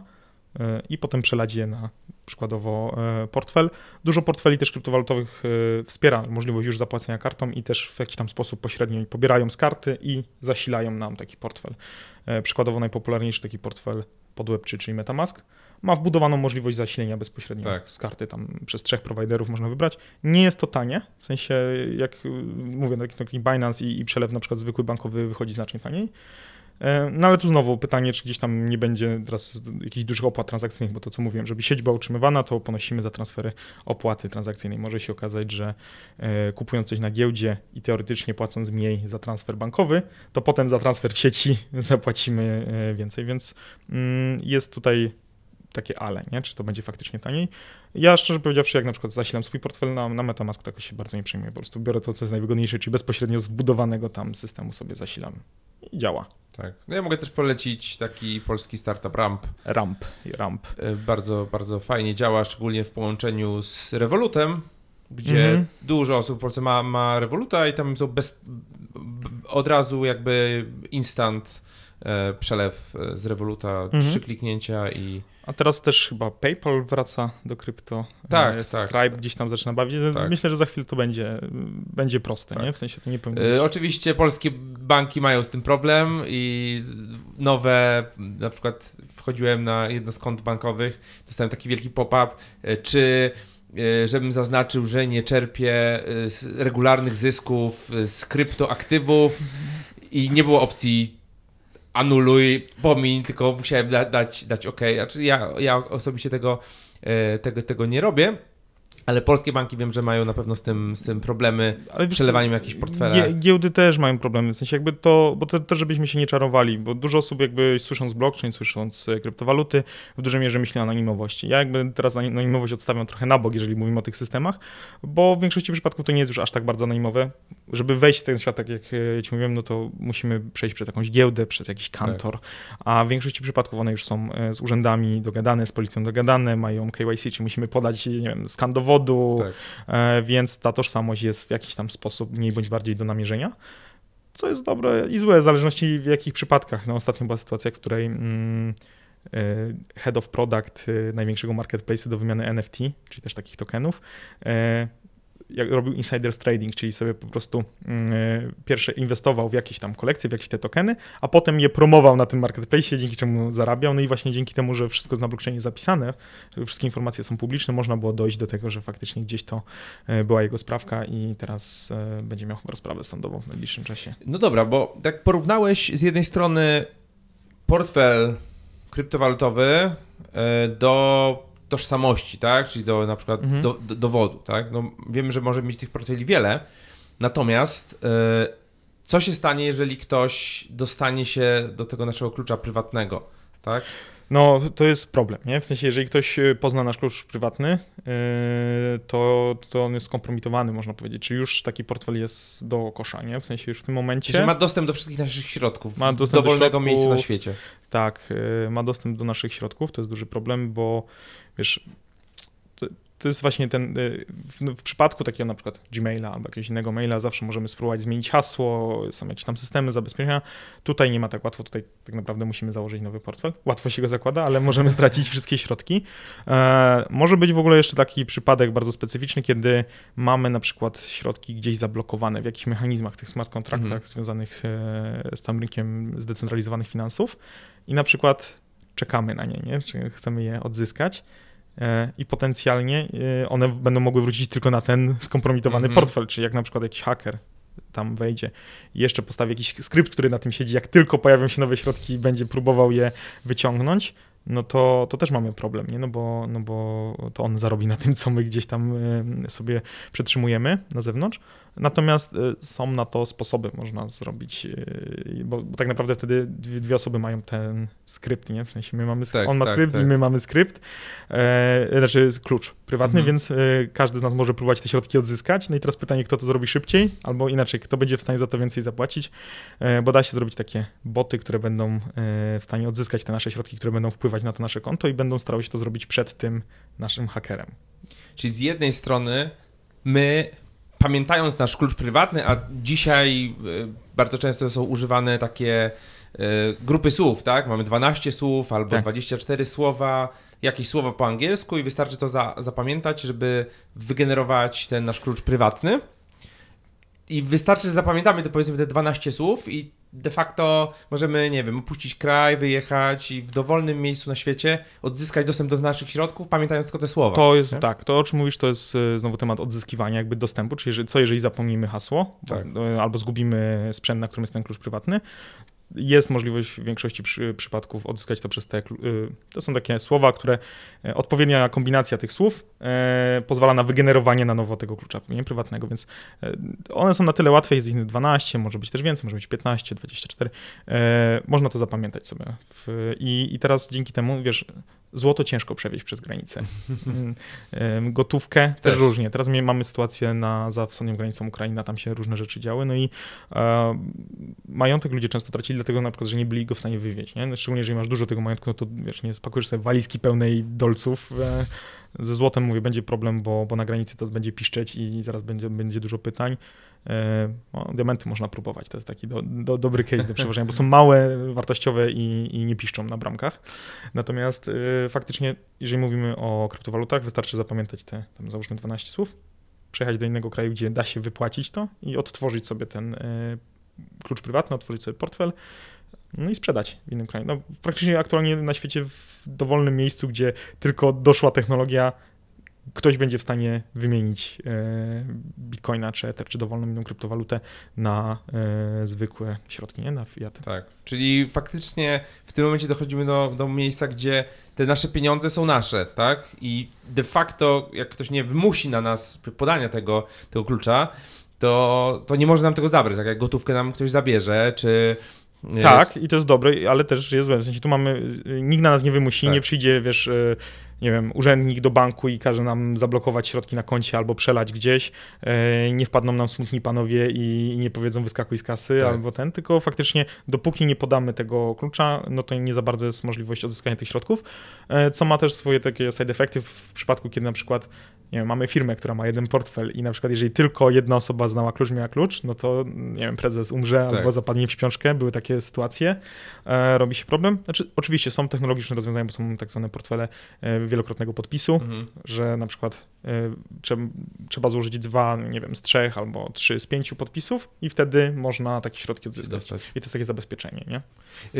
Speaker 2: e, i potem przelać je na przykładowo e, portfel. Dużo portfeli też kryptowalutowych e, wspiera możliwość już zapłacenia kartą i też w jakiś tam sposób pośrednio pobierają z karty i zasilają nam taki portfel. Przykładowo najpopularniejszy taki portfel pod Web3, czyli MetaMask ma wbudowaną możliwość zasilenia bezpośrednio tak. z karty, tam przez trzech prowajderów można wybrać. Nie jest to tanie, w sensie jak y, mówię, taki, Binance i, i przelew na przykład zwykły bankowy wychodzi znacznie taniej. E, no ale tu znowu pytanie, czy gdzieś tam nie będzie teraz jakichś dużych opłat transakcyjnych, bo to co mówiłem, żeby sieć była utrzymywana, to ponosimy za transfery opłaty transakcyjnej. Może się okazać, że e, kupując coś na giełdzie i teoretycznie płacąc mniej za transfer bankowy, to potem za transfer w sieci zapłacimy e, więcej, więc mm, jest tutaj takie ale, nie? czy to będzie faktycznie taniej. Ja szczerze powiedziawszy, jak na przykład zasilam swój portfel na, na Metamask, to się bardzo nie przejmuję. Po prostu biorę to, co jest najwygodniejsze, czyli bezpośrednio z wbudowanego tam systemu sobie zasilam i działa.
Speaker 1: Tak. No ja mogę też polecić taki polski startup Ramp.
Speaker 2: Ramp, Ramp.
Speaker 1: E, bardzo, bardzo fajnie działa, szczególnie w połączeniu z Revolutem, gdzie mm -hmm. dużo osób w Polsce ma, ma Revoluta i tam są bez, od razu jakby instant przelew z Revoluta, mm -hmm. trzy kliknięcia i
Speaker 2: a teraz też chyba PayPal wraca do krypto.
Speaker 1: Tak, Stripe
Speaker 2: tak. gdzieś tam zaczyna bawić. Tak. Myślę, że za chwilę to będzie, będzie proste, tak. nie? W sensie to nie powinno
Speaker 1: oczywiście polskie banki mają z tym problem i nowe, na przykład wchodziłem na jedno z kont bankowych, dostałem taki wielki pop-up, e, czy e, żebym zaznaczył, że nie czerpię e, regularnych zysków z kryptoaktywów i nie było opcji anuluj, pomiń, tylko musiałem da, dać, dać OK. Znaczy ja, ja osobiście tego, e, tego, tego nie robię. Ale polskie banki wiem, że mają na pewno z tym, z tym problemy, Ale przelewaniem jakichś portfeli.
Speaker 2: Giełdy też mają problemy, w sensie jakby to, bo to też żebyśmy się nie czarowali, bo dużo osób jakby słysząc blockchain, słysząc e, kryptowaluty, w dużej mierze myśli o anonimowości. Ja jakby teraz anonimowość odstawiam trochę na bok, jeżeli mówimy o tych systemach, bo w większości przypadków to nie jest już aż tak bardzo anonimowe. Żeby wejść w ten świat, tak jak e, ci mówiłem, no to musimy przejść przez jakąś giełdę, przez jakiś kantor, tak. a w większości przypadków one już są e, z urzędami dogadane, z policją dogadane, mają KYC, czy musimy podać, nie wiem, skan dowodu, tak. E, więc ta tożsamość jest w jakiś tam sposób mniej bądź bardziej do namierzenia. Co jest dobre i złe, w zależności w jakich przypadkach. No, ostatnio była sytuacja, w której mm, e, head of product e, największego marketplace'u do wymiany NFT, czyli też takich tokenów, jak robił insiders trading, czyli sobie po prostu mm, e, pierwsze inwestował w jakieś tam kolekcje, w jakieś te tokeny, a potem je promował na tym marketplace, dzięki czemu zarabiał. No i właśnie dzięki temu, że wszystko jest na blockchainie zapisane, wszystkie informacje są publiczne, można było dojść do tego, że faktycznie gdzieś to e, była jego sprawka i teraz e, będzie miał rozprawę sądową w najbliższym czasie.
Speaker 1: No dobra, bo tak porównałeś z jednej strony portfel kryptowalutowy do tożsamości, tak? Czyli do na przykład mhm. do, do, dowodu, tak? No, wiemy, że może mieć tych portfeli wiele, natomiast yy, co się stanie, jeżeli ktoś dostanie się do tego naszego klucza prywatnego, tak?
Speaker 2: No, to jest problem, nie? W sensie, jeżeli ktoś e, pozna nasz klucz prywatny, yy, to, to on jest skompromitowany, można powiedzieć. Czy już taki portfel jest do kosza, nie? W sensie już w tym momencie... Czyli
Speaker 1: ma dostęp do wszystkich naszych środków, ma dostęp z dowolnego do miejsca na świecie.
Speaker 2: Tak, yy, ma dostęp do naszych środków, to jest duży problem, bo wiesz, to, to jest właśnie ten, y, w, w, przypadku takiego na przykład Gmaila albo jakiegoś innego maila zawsze możemy spróbować zmienić hasło, są jakieś tam systemy zabezpieczenia. Tutaj nie ma tak łatwo, tutaj tak naprawdę musimy założyć nowy portfel. Łatwo się go zakłada, ale możemy stracić wszystkie środki. E, może być w ogóle jeszcze taki przypadek bardzo specyficzny, kiedy mamy na przykład środki gdzieś zablokowane w jakichś mechanizmach, tych smart kontraktach mhm. związanych e, z tym rynkiem zdecentralizowanych finansów i na przykład czekamy na nie, nie? czy chcemy je odzyskać i potencjalnie e, one będą mogły wrócić tylko na ten skompromitowany mm -hmm. portfel, czyli jak na przykład jakiś haker tam wejdzie i jeszcze postawi jakiś skrypt, który na tym siedzi, jak tylko pojawią się nowe środki będzie próbował je wyciągnąć, no to, to też mamy problem, nie? No, bo, no bo to on zarobi na tym, co my gdzieś tam e, sobie przetrzymujemy na zewnątrz. Natomiast e, są na to sposoby, można zrobić, e, bo, bo tak naprawdę wtedy dwie, dwie, osoby mają ten skrypt, nie? W sensie my mamy, tak, on ma tak, skrypt tak. i my mamy skrypt, e, znaczy klucz prywatny, mhm. więc e, każdy z nas może próbować te środki odzyskać. No i teraz pytanie, kto to zrobi szybciej, albo inaczej, kto będzie w stanie za to więcej zapłacić, e, bo da się zrobić takie boty, które będą e, w stanie odzyskać te nasze środki, które będą wpływać na to nasze konto i będą starały się to zrobić przed tym naszym hakerem.
Speaker 1: Czyli z jednej strony my pamiętając nasz klucz prywatny, a dzisiaj e, bardzo często są używane takie e, grupy słów, tak? Mamy 12 słów albo tak. 24 słowa, jakieś słowa po angielsku i wystarczy to za, zapamiętać, żeby wygenerować ten nasz klucz prywatny. I wystarczy, że zapamiętamy te powiedzmy te 12 słów i de facto możemy, nie wiem, opuścić kraj, wyjechać i w dowolnym miejscu na świecie odzyskać dostęp do naszych środków, pamiętając tylko te słowa.
Speaker 2: To jest, nie? tak, to o czym mówisz, to jest e, znowu temat odzyskiwania jakby dostępu, czyli co jeżeli zapomnimy hasło, tak. E, albo zgubimy sprzęt, na którym jest ten klucz prywatny, jest możliwość w większości przy, przypadków odzyskać to przez te. Y, to są takie słowa, które e, odpowiednia kombinacja tych słów e, pozwala na wygenerowanie na nowo tego klucza nie, prywatnego, więc e, one są na tyle łatwe, jest ich 12, może być też więcej, może być 15, 24. E, można to zapamiętać sobie. I, I teraz dzięki temu, wiesz, Złoto ciężko przewieźć przez granicę. Gotówkę też, też różnie. Teraz mamy sytuację na, za wschodnią granicą Ukrainy, tam się różne rzeczy działy, no i e, majątek ludzie często tracili, dlatego na przykład, że nie byli go w stanie wywieźć. Nie? Szczególnie, jeżeli masz dużo tego majątku, no to wiesz, nie spakujesz sobie walizki pełnej dolców. E, ze złotem, mówię, będzie problem, bo, bo na granicy to będzie piszczeć i zaraz będzie, będzie dużo pytań. E, no, diamenty można próbować, to jest taki do, do, dobry case do przeważenia, bo są małe, wartościowe i, i nie piszczą na bramkach. Natomiast y, faktycznie, jeżeli mówimy o kryptowalutach, wystarczy zapamiętać te, tam załóżmy 12 słów, przejechać do innego kraju, gdzie da się wypłacić to i odtworzyć sobie ten y, klucz prywatny, otworzyć sobie portfel, no i sprzedać w innym kraju. No, praktycznie aktualnie na świecie w dowolnym miejscu, gdzie tylko doszła technologia, ktoś będzie w stanie wymienić e, bitcoina, czy ether, czy dowolną inną kryptowalutę na e, zwykłe środki, nie? Na fiat.
Speaker 1: Tak, czyli faktycznie w tym momencie dochodzimy do, do miejsca, gdzie te nasze pieniądze są nasze, tak? I de facto, jak ktoś nie wymusi na nas podania tego, tego klucza, to, to nie może nam tego zabrać, tak jak gotówkę nam ktoś zabierze, czy
Speaker 2: tak, i to jest dobre, ale też jest złe. W sensie tu mamy, nikt na nas nie wymusi, tak. nie przyjdzie, wiesz, e, nie wiem, urzędnik do banku i każe nam zablokować środki na koncie albo przelać gdzieś, nie wpadną nam smutni panowie i nie powiedzą wyskakuj z kasy tak. albo ten, tylko faktycznie dopóki nie podamy tego klucza, no to nie za bardzo jest możliwość odzyskania tych środków, co ma też swoje takie side effecty w przypadku, kiedy na przykład nie wiem, mamy firmę, która ma jeden portfel i na przykład jeżeli tylko jedna osoba znała klucz, miała klucz, no to nie wiem, prezes umrze tak. albo zapadnie w śpiączkę, były takie sytuacje, e, robi się problem. Znaczy, oczywiście są technologiczne rozwiązania, bo są tak zwane portfele wielokrotnego podpisu, mhm. że na przykład y, trzeba złożyć dwa, nie wiem, z trzech albo trzy z pięciu podpisów i wtedy można takie środki odzyskać. Dostać. I to jest takie zabezpieczenie, nie?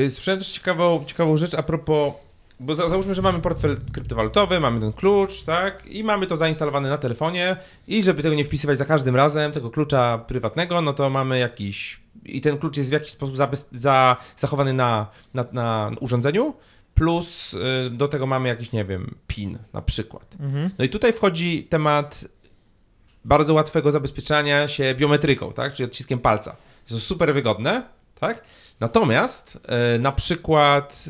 Speaker 1: Y, słyszałem też ciekawą, ciekawą rzecz a propos bo za, załóżmy, że mamy portfel kryptowalutowy, mamy ten klucz, tak, i mamy to zainstalowane na telefonie i żeby tego nie wpisywać za każdym razem, tego klucza prywatnego, no to mamy jakiś, i ten klucz jest w jakiś sposób za, za, zachowany na, na, na urządzeniu, plus y, do tego mamy jakiś, nie wiem, PIN na przykład. Mhm. No i tutaj wchodzi temat bardzo łatwego zabezpieczania się biometryką, tak, czyli odciskiem palca. Jest to super wygodne, tak? Natomiast y, na przykład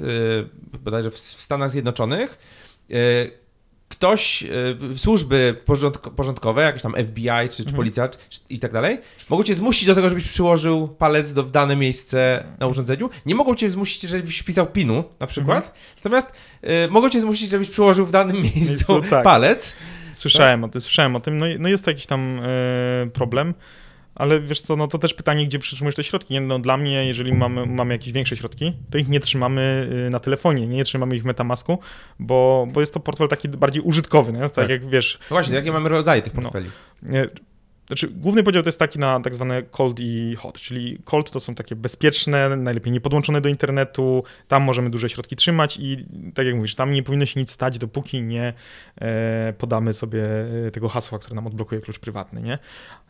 Speaker 1: y, bodajże w, Stanach Zjednoczonych ktoś, y, służby porządkowe, jakieś tam FBI czy, czy mhm. policja czy, i tak dalej, mogą cię zmusić do tego, żebyś przyłożył palec do, w dane miejsce na urządzeniu. Nie mogą cię zmusić, żebyś wpisał pinu na przykład, mhm. natomiast y, mogą cię zmusić, żebyś przyłożył w danym miejscu tak. palec.
Speaker 2: Słyszałem tak? o tym, słyszałem o tym. No, no jest to jakiś tam y, problem. Ale wiesz co, no to też pytanie, gdzie przytrzymujesz te środki. No, dla mnie, jeżeli mamy, mamy jakieś większe środki, to ich nie trzymamy y, na telefonie, nie trzymamy ich w Metamasku, bo, bo jest to portfel taki bardziej użytkowy, nie? Tak, tak jak wiesz...
Speaker 1: No właśnie, jakie mamy rodzaje tych no. portfeli?
Speaker 2: No, znaczy, główny podział to jest taki na tak zwane cold i hot, czyli cold to są takie bezpieczne, najlepiej nie podłączone do internetu, tam możemy duże środki trzymać i tak jak mówisz, tam nie powinno się nic stać, dopóki nie e, podamy sobie e, tego hasła, które nam odblokuje klucz prywatny, nie?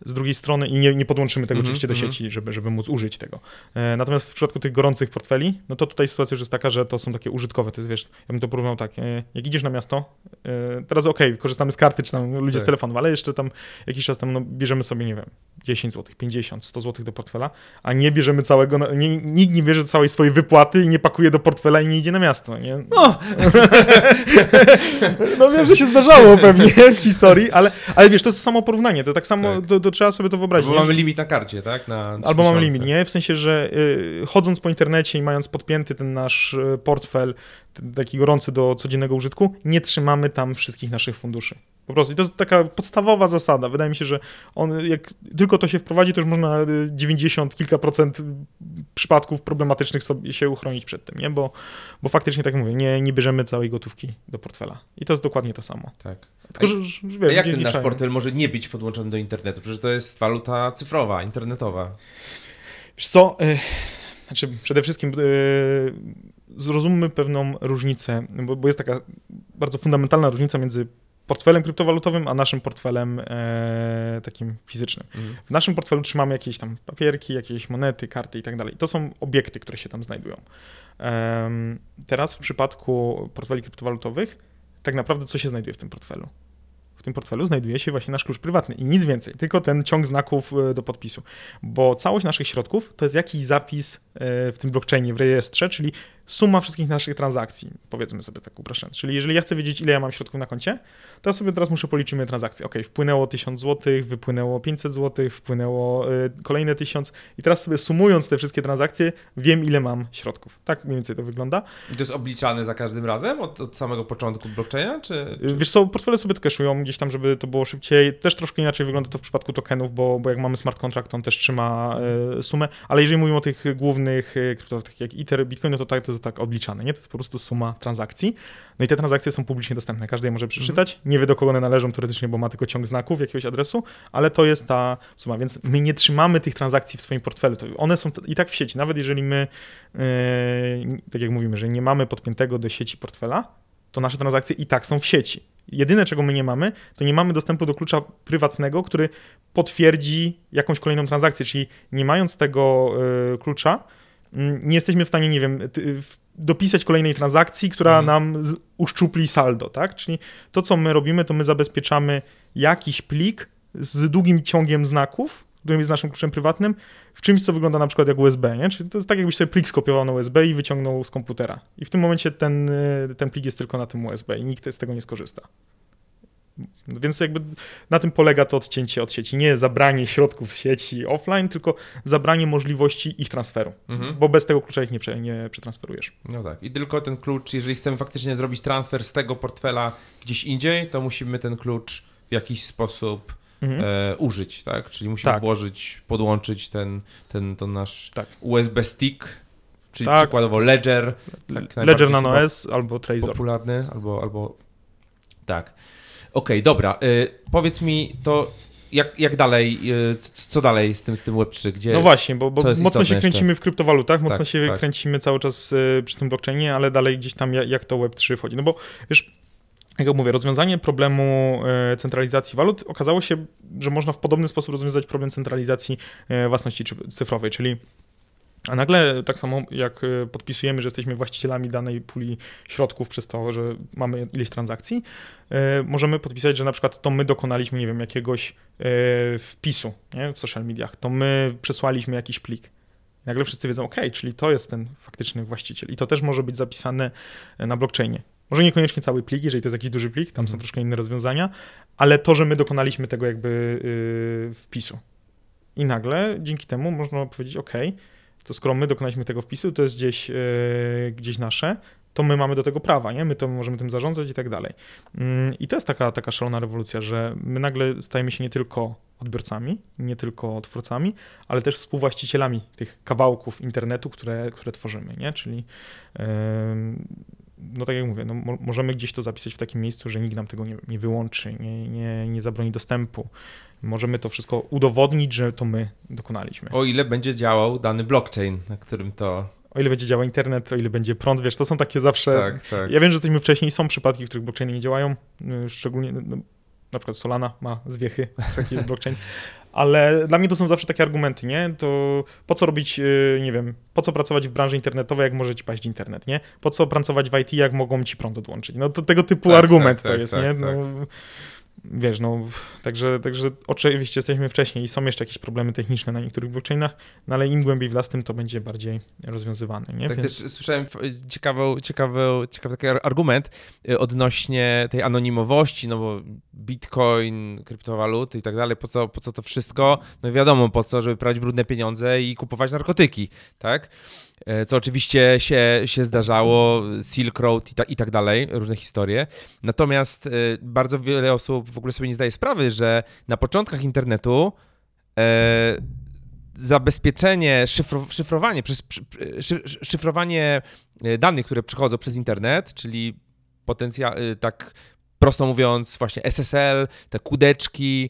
Speaker 2: Z drugiej strony i nie, nie podłączymy tego mm -hmm, oczywiście do mm -hmm. sieci, żeby, żeby móc użyć tego. E, natomiast w przypadku tych gorących portfeli, no to tutaj sytuacja już jest taka, że to są takie użytkowe, to jest wiesz, ja bym to porównał tak, e, jak idziesz na miasto, e, teraz okej, okay, korzystamy z karty, czy tam ludzie tak. z telefonu, ale jeszcze tam jakiś czas temu no, bierzemy sobie, nie wiem, 10 zł, 50, 100 zł do portfela, a nie bierzemy całego, nie, nikt nie bierze całej swojej wypłaty i nie pakuje do portfela i nie idzie na miasto, nie? No, no wiem, że się zdarzało pewnie w historii, ale, ale wiesz, to jest samo porównanie, to tak samo, tak. To, to, trzeba sobie to wyobrazić.
Speaker 1: Albo mamy limit na karcie, tak? Na
Speaker 2: Albo mamy limit, nie? W sensie, że y, chodząc po internecie i mając podpięty ten nasz y, portfel, taki gorący do codziennego użytku, nie trzymamy tam wszystkich naszych funduszy. Po prostu. I to jest taka podstawowa zasada. Wydaje mi się, że on, jak tylko to się wprowadzi, to już można 90 y, kilka procent przypadków problematycznych sobie się uchronić przed tym, nie? Bo, bo faktycznie, tak jak mówię, nie, nie bierzemy całej gotówki do portfela. I to jest dokładnie to samo.
Speaker 1: Tak. Tylko, że, że, wiesz, A jak ten nasz portfel może nie być podłączony do internetu? Przecież to jest waluta cyfrowa, internetowa.
Speaker 2: Wiesz co, yy, znaczy przede wszystkim yy, zrozummy pewną różnicę, bo, bo jest taka bardzo fundamentalna różnica między portfelem kryptowalutowym, a naszym portfelem e, takim fizycznym. Mhm. W naszym portfelu trzymamy jakieś tam papierki, jakieś monety, karty i tak dalej. To są obiekty, które się tam znajdują. E, teraz w przypadku portfeli kryptowalutowych, tak naprawdę co się znajduje w tym portfelu? W tym portfelu znajduje się właśnie nasz klucz prywatny i nic więcej, tylko ten ciąg znaków e, do podpisu. Bo całość naszych środków to jest jakiś zapis e, w tym blockchainie, w rejestrze, czyli suma wszystkich naszych transakcji, powiedzmy sobie tak upraszczając. Czyli jeżeli ja chcę wiedzieć, ile ja mam środków na koncie, to ja sobie teraz muszę policzyć moje transakcje. Ok, wpłynęło 1000 zł, wypłynęło 500 zł, wpłynęło y, kolejne 1000 i teraz sobie sumując te wszystkie transakcje, wiem, ile mam środków. Tak mniej więcej to wygląda.
Speaker 1: I to jest obliczane za każdym razem od, od samego początku blockchaina, czy,
Speaker 2: czy... Wiesz co, portfele sobie to cashują gdzieś tam, żeby to było szybciej. Też troszkę inaczej wygląda to w przypadku tokenów, bo, bo jak mamy smart contract, on też trzyma y, sumę, ale jeżeli mówimy o tych głównych y, takich jak Ether, Bitcoin, no to tak, to jest tak odliczane, nie? To jest po prostu suma transakcji. No i te transakcje są publicznie dostępne, każdy je może przeczytać. Mm. Nie wie do kogo one należą teoretycznie, bo ma tylko ciąg znaków jakiegoś adresu, ale to jest ta suma, więc my nie trzymamy tych transakcji w swoim portfelu. To one są i tak w sieci, nawet jeżeli my, yy, tak jak mówimy, że nie mamy podpiętego do sieci portfela, to nasze transakcje i tak są w sieci. Jedyne, czego my nie mamy, to nie mamy dostępu do klucza prywatnego, który potwierdzi jakąś kolejną transakcję, czyli nie mając tego y, klucza, nie jesteśmy w stanie, nie wiem, dopisać kolejnej transakcji, która mhm. nam uszczupli saldo, tak? Czyli to, co my robimy, to my zabezpieczamy jakiś plik z długim ciągiem znaków, którym jest naszym kluczem prywatnym, w czymś, co wygląda na przykład jak USB, nie? Czyli to jest tak, jakbyś sobie plik skopiował na USB i wyciągnął z komputera. I w tym momencie ten, y, ten plik jest tylko na tym USB i nikt z tego nie skorzysta. Więc jakby na tym polega to odcięcie od sieci. Nie zabranie środków z sieci offline, tylko zabranie możliwości ich transferu, mhm. bo bez tego klucza ich nie, prze, nie przetransferujesz.
Speaker 1: No tak. I tylko ten klucz, jeżeli chcemy faktycznie zrobić transfer z tego portfela gdzieś indziej, to musimy ten klucz w jakiś sposób mhm. e, użyć, tak? Czyli musimy tak. włożyć, podłączyć ten, ten to nasz tak. USB stick, czyli tak. przykładowo Ledger.
Speaker 2: Tak, Ledger Nano S albo Trezor.
Speaker 1: Popularny, albo, albo tak. Okej, okay, dobra. Y, powiedz mi to, jak, jak dalej, y, co dalej z tym, z tym Web3? Gdzie,
Speaker 2: no właśnie, bo, bo mocno się kręcimy jeszcze? w kryptowalutach, mocno tak, się tak. kręcimy cały czas y, przy tym blockchainie, ale dalej gdzieś tam jak, jak to Web3 wchodzi. No bo wiesz, jak mówię, rozwiązanie problemu y, centralizacji walut okazało się, że można w podobny sposób rozwiązać problem centralizacji y, własności cyfrowej, czyli a nagle tak samo jak e, podpisujemy, że jesteśmy właścicielami danej puli środków przez to, że mamy ileś transakcji, e, możemy podpisać, że na przykład to my dokonaliśmy, nie wiem, jakiegoś e, wpisu nie, w social mediach, to my przesłaliśmy jakiś plik. nagle wszyscy wiedzą, ok, czyli to jest ten faktyczny właściciel i to też może być zapisane na blockchainie. Może niekoniecznie cały plik, jeżeli to jest jakiś duży plik, tam są mhm. troszkę inne rozwiązania, ale to, że my dokonaliśmy tego jakby wpisu. I nagle dzięki temu można powiedzieć, ok, to skoro my dokonaliśmy tego wpisu, to jest gdzieś, yy, gdzieś nasze, to my mamy do tego prawa, nie? My to możemy tym zarządzać i tak dalej. Yy, I to jest taka, taka szalona rewolucja, że my nagle stajemy się nie tylko odbiorcami, nie tylko twórcami, ale też współwłaścicielami tych kawałków internetu, które, które tworzymy, nie? Czyli no tak jak mówię, no, możemy gdzieś to zapisać w takim miejscu, że nikt nam tego nie, nie wyłączy, nie, nie, nie zabroni dostępu. Możemy to wszystko udowodnić, że to my dokonaliśmy.
Speaker 1: O ile będzie działał dany blockchain, na którym to
Speaker 2: o ile będzie działał internet, o ile będzie prąd, wiesz, to są takie zawsze... Tak, tak. Ja wiem, że jesteśmy wcześniej, są przypadki, w których blockchainy nie działają, y, szczególnie no, na przykład Solana ma zwiechy, taki jest blockchain, ale dla mnie to są zawsze takie argumenty, nie? To po co robić, y, nie wiem, po co pracować w branży internetowej, jak może ci paść internet, nie? Po co pracować w IT, jak mogą ci prąd odłączyć? No to tego typu tak, argument tak, to tak, jest, tak, nie? No, wiesz, no, także, także oczywiście jesteśmy wcześniej i są jeszcze jakieś problemy techniczne na niektórych blockchainach, no ale im głębiej w las, tym to będzie bardziej rozwiązywane, nie?
Speaker 1: Tak Więc... też słyszałem ciekawy, ciekawy, ciekawy taki argument y, odnośnie tej anonimowości, no bo bitcoin, kryptowaluty i tak dalej, po co, po co to wszystko? No wiadomo po co, żeby brać brudne pieniądze i kupować narkotyki, tak? E, co oczywiście się, się zdarzało, Silk Road i, ta, i tak dalej, różne historie. Natomiast e, bardzo wiele osób w ogóle sobie nie zdaje sprawy, że na początkach internetu e, zabezpieczenie, szyfro, szyfrowanie, przez, szyfrowanie danych, które przychodzą przez internet, czyli potencjał, tak prosto mówiąc, właśnie SSL, te kudeczki,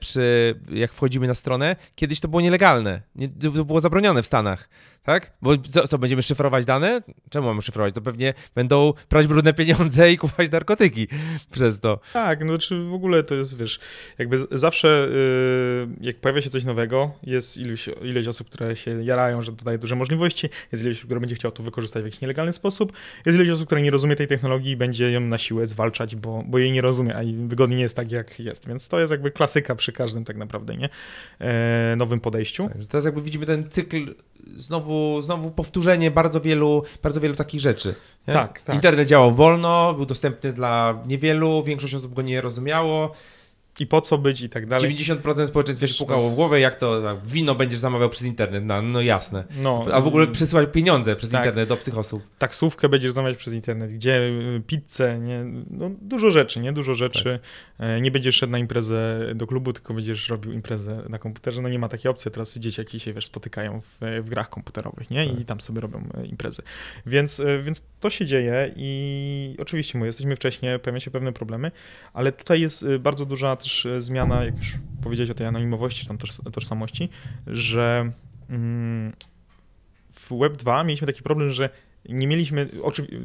Speaker 1: przy, jak wchodzimy na stronę, kiedyś to było nielegalne. Nie, to było zabronione w Stanach tak? Bo co, co, będziemy szyfrować dane? Czemu mamy szyfrować? To pewnie będą prać brudne pieniądze i kupować narkotyki przez to.
Speaker 2: Tak, no czy w ogóle to jest, wiesz, jakby zawsze yy, jak pojawia się coś nowego, jest ilość, ilość osób, które się jarają, że dodaje duże możliwości, jest ilość osób, które będzie chciał to wykorzystać w jakiś nielegalny sposób, jest ilość osób, które nie rozumie tej technologii i będzie ją na siłę zwalczać, bo, bo jej nie rozumie, a wygodnie nie jest tak, jak jest. Więc to jest jakby klasyka przy każdym tak naprawdę, nie? E, nowym podejściu. Tak,
Speaker 1: teraz jakby widzimy ten cykl znowu, znowu powtórzenie bardzo wielu, bardzo wielu takich rzeczy.
Speaker 2: Tak, tak.
Speaker 1: Internet działał wolno, był dostępny dla niewielu, większość osób go nie rozumiało
Speaker 2: i po co być i tak dalej.
Speaker 1: 90% społeczeństwa się pukało w głowę, jak to wino będziesz zamawiał przez internet, no, no jasne. No, A w ogóle przesyłać pieniądze przez tak, internet do obcych osób.
Speaker 2: Taksówkę będziesz zamawiać przez internet, gdzie y, pizzę, nie? No, dużo rzeczy, nie? Dużo rzeczy. Tak. E, nie będziesz szedł na imprezę do klubu, tylko będziesz robił imprezę na komputerze. No nie ma takiej opcji, teraz dzieciaki się wiesz, spotykają w, w grach komputerowych, nie? Tak. I tam sobie robią e, imprezy. Więc, e, więc to się dzieje i oczywiście my jesteśmy wcześniej, pojawiają się pewne problemy, ale tutaj jest bardzo duża też e, zmiana, jak już powiedziałeś o tej anonimowości, tam tożsamości, że mm, w Web 2 mieliśmy taki problem, że nie mieliśmy, oczywiście,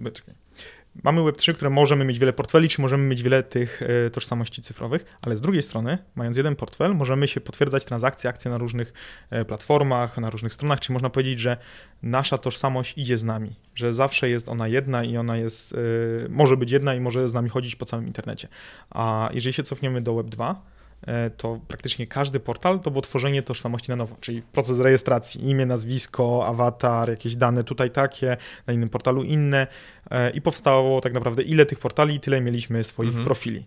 Speaker 2: mamy Web3, które możemy mieć wiele portfeli, czy możemy mieć wiele tych e, tożsamości cyfrowych, ale z drugiej strony, mając jeden portfel, możemy się potwierdzać transakcje, akcje na różnych e, platformach, na różnych stronach, czyli można powiedzieć, że nasza tożsamość idzie z nami, że zawsze jest ona jedna i ona jest, e, może być jedna i może z nami chodzić po całym internecie. A jeżeli się cofniemy do Web2, E, to praktycznie każdy portal to było tworzenie tożsamości na nowo, czyli proces rejestracji, imię, nazwisko, awatar, jakieś dane tutaj takie, na innym portalu inne i powstało tak naprawdę ile tych portali, tyle mieliśmy swoich mhm. profili.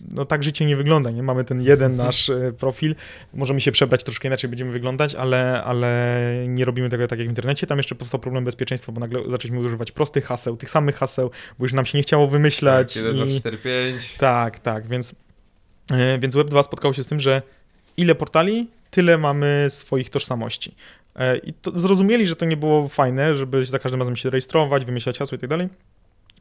Speaker 2: No tak życie nie wygląda, nie? Mamy ten jeden nasz e, profil, możemy się przebrać troszkę inaczej, będziemy wyglądać, ale, ale nie robimy tego tak jak w internecie. Tam jeszcze powstał problem bezpieczeństwa, bo nagle zaczęliśmy używać prostych haseł, tych samych haseł, bo już nam się nie chciało wymyślać.
Speaker 1: Tak, 1, 2, 4, 5.
Speaker 2: Tak, tak, więc E, więc Web2 spotkało się z tym, że ile portali, tyle mamy swoich tożsamości. E, I zrozumieli, że to nie było fajne, żeby za każdym razem się rejestrować, wymyślać hasło i tak dalej.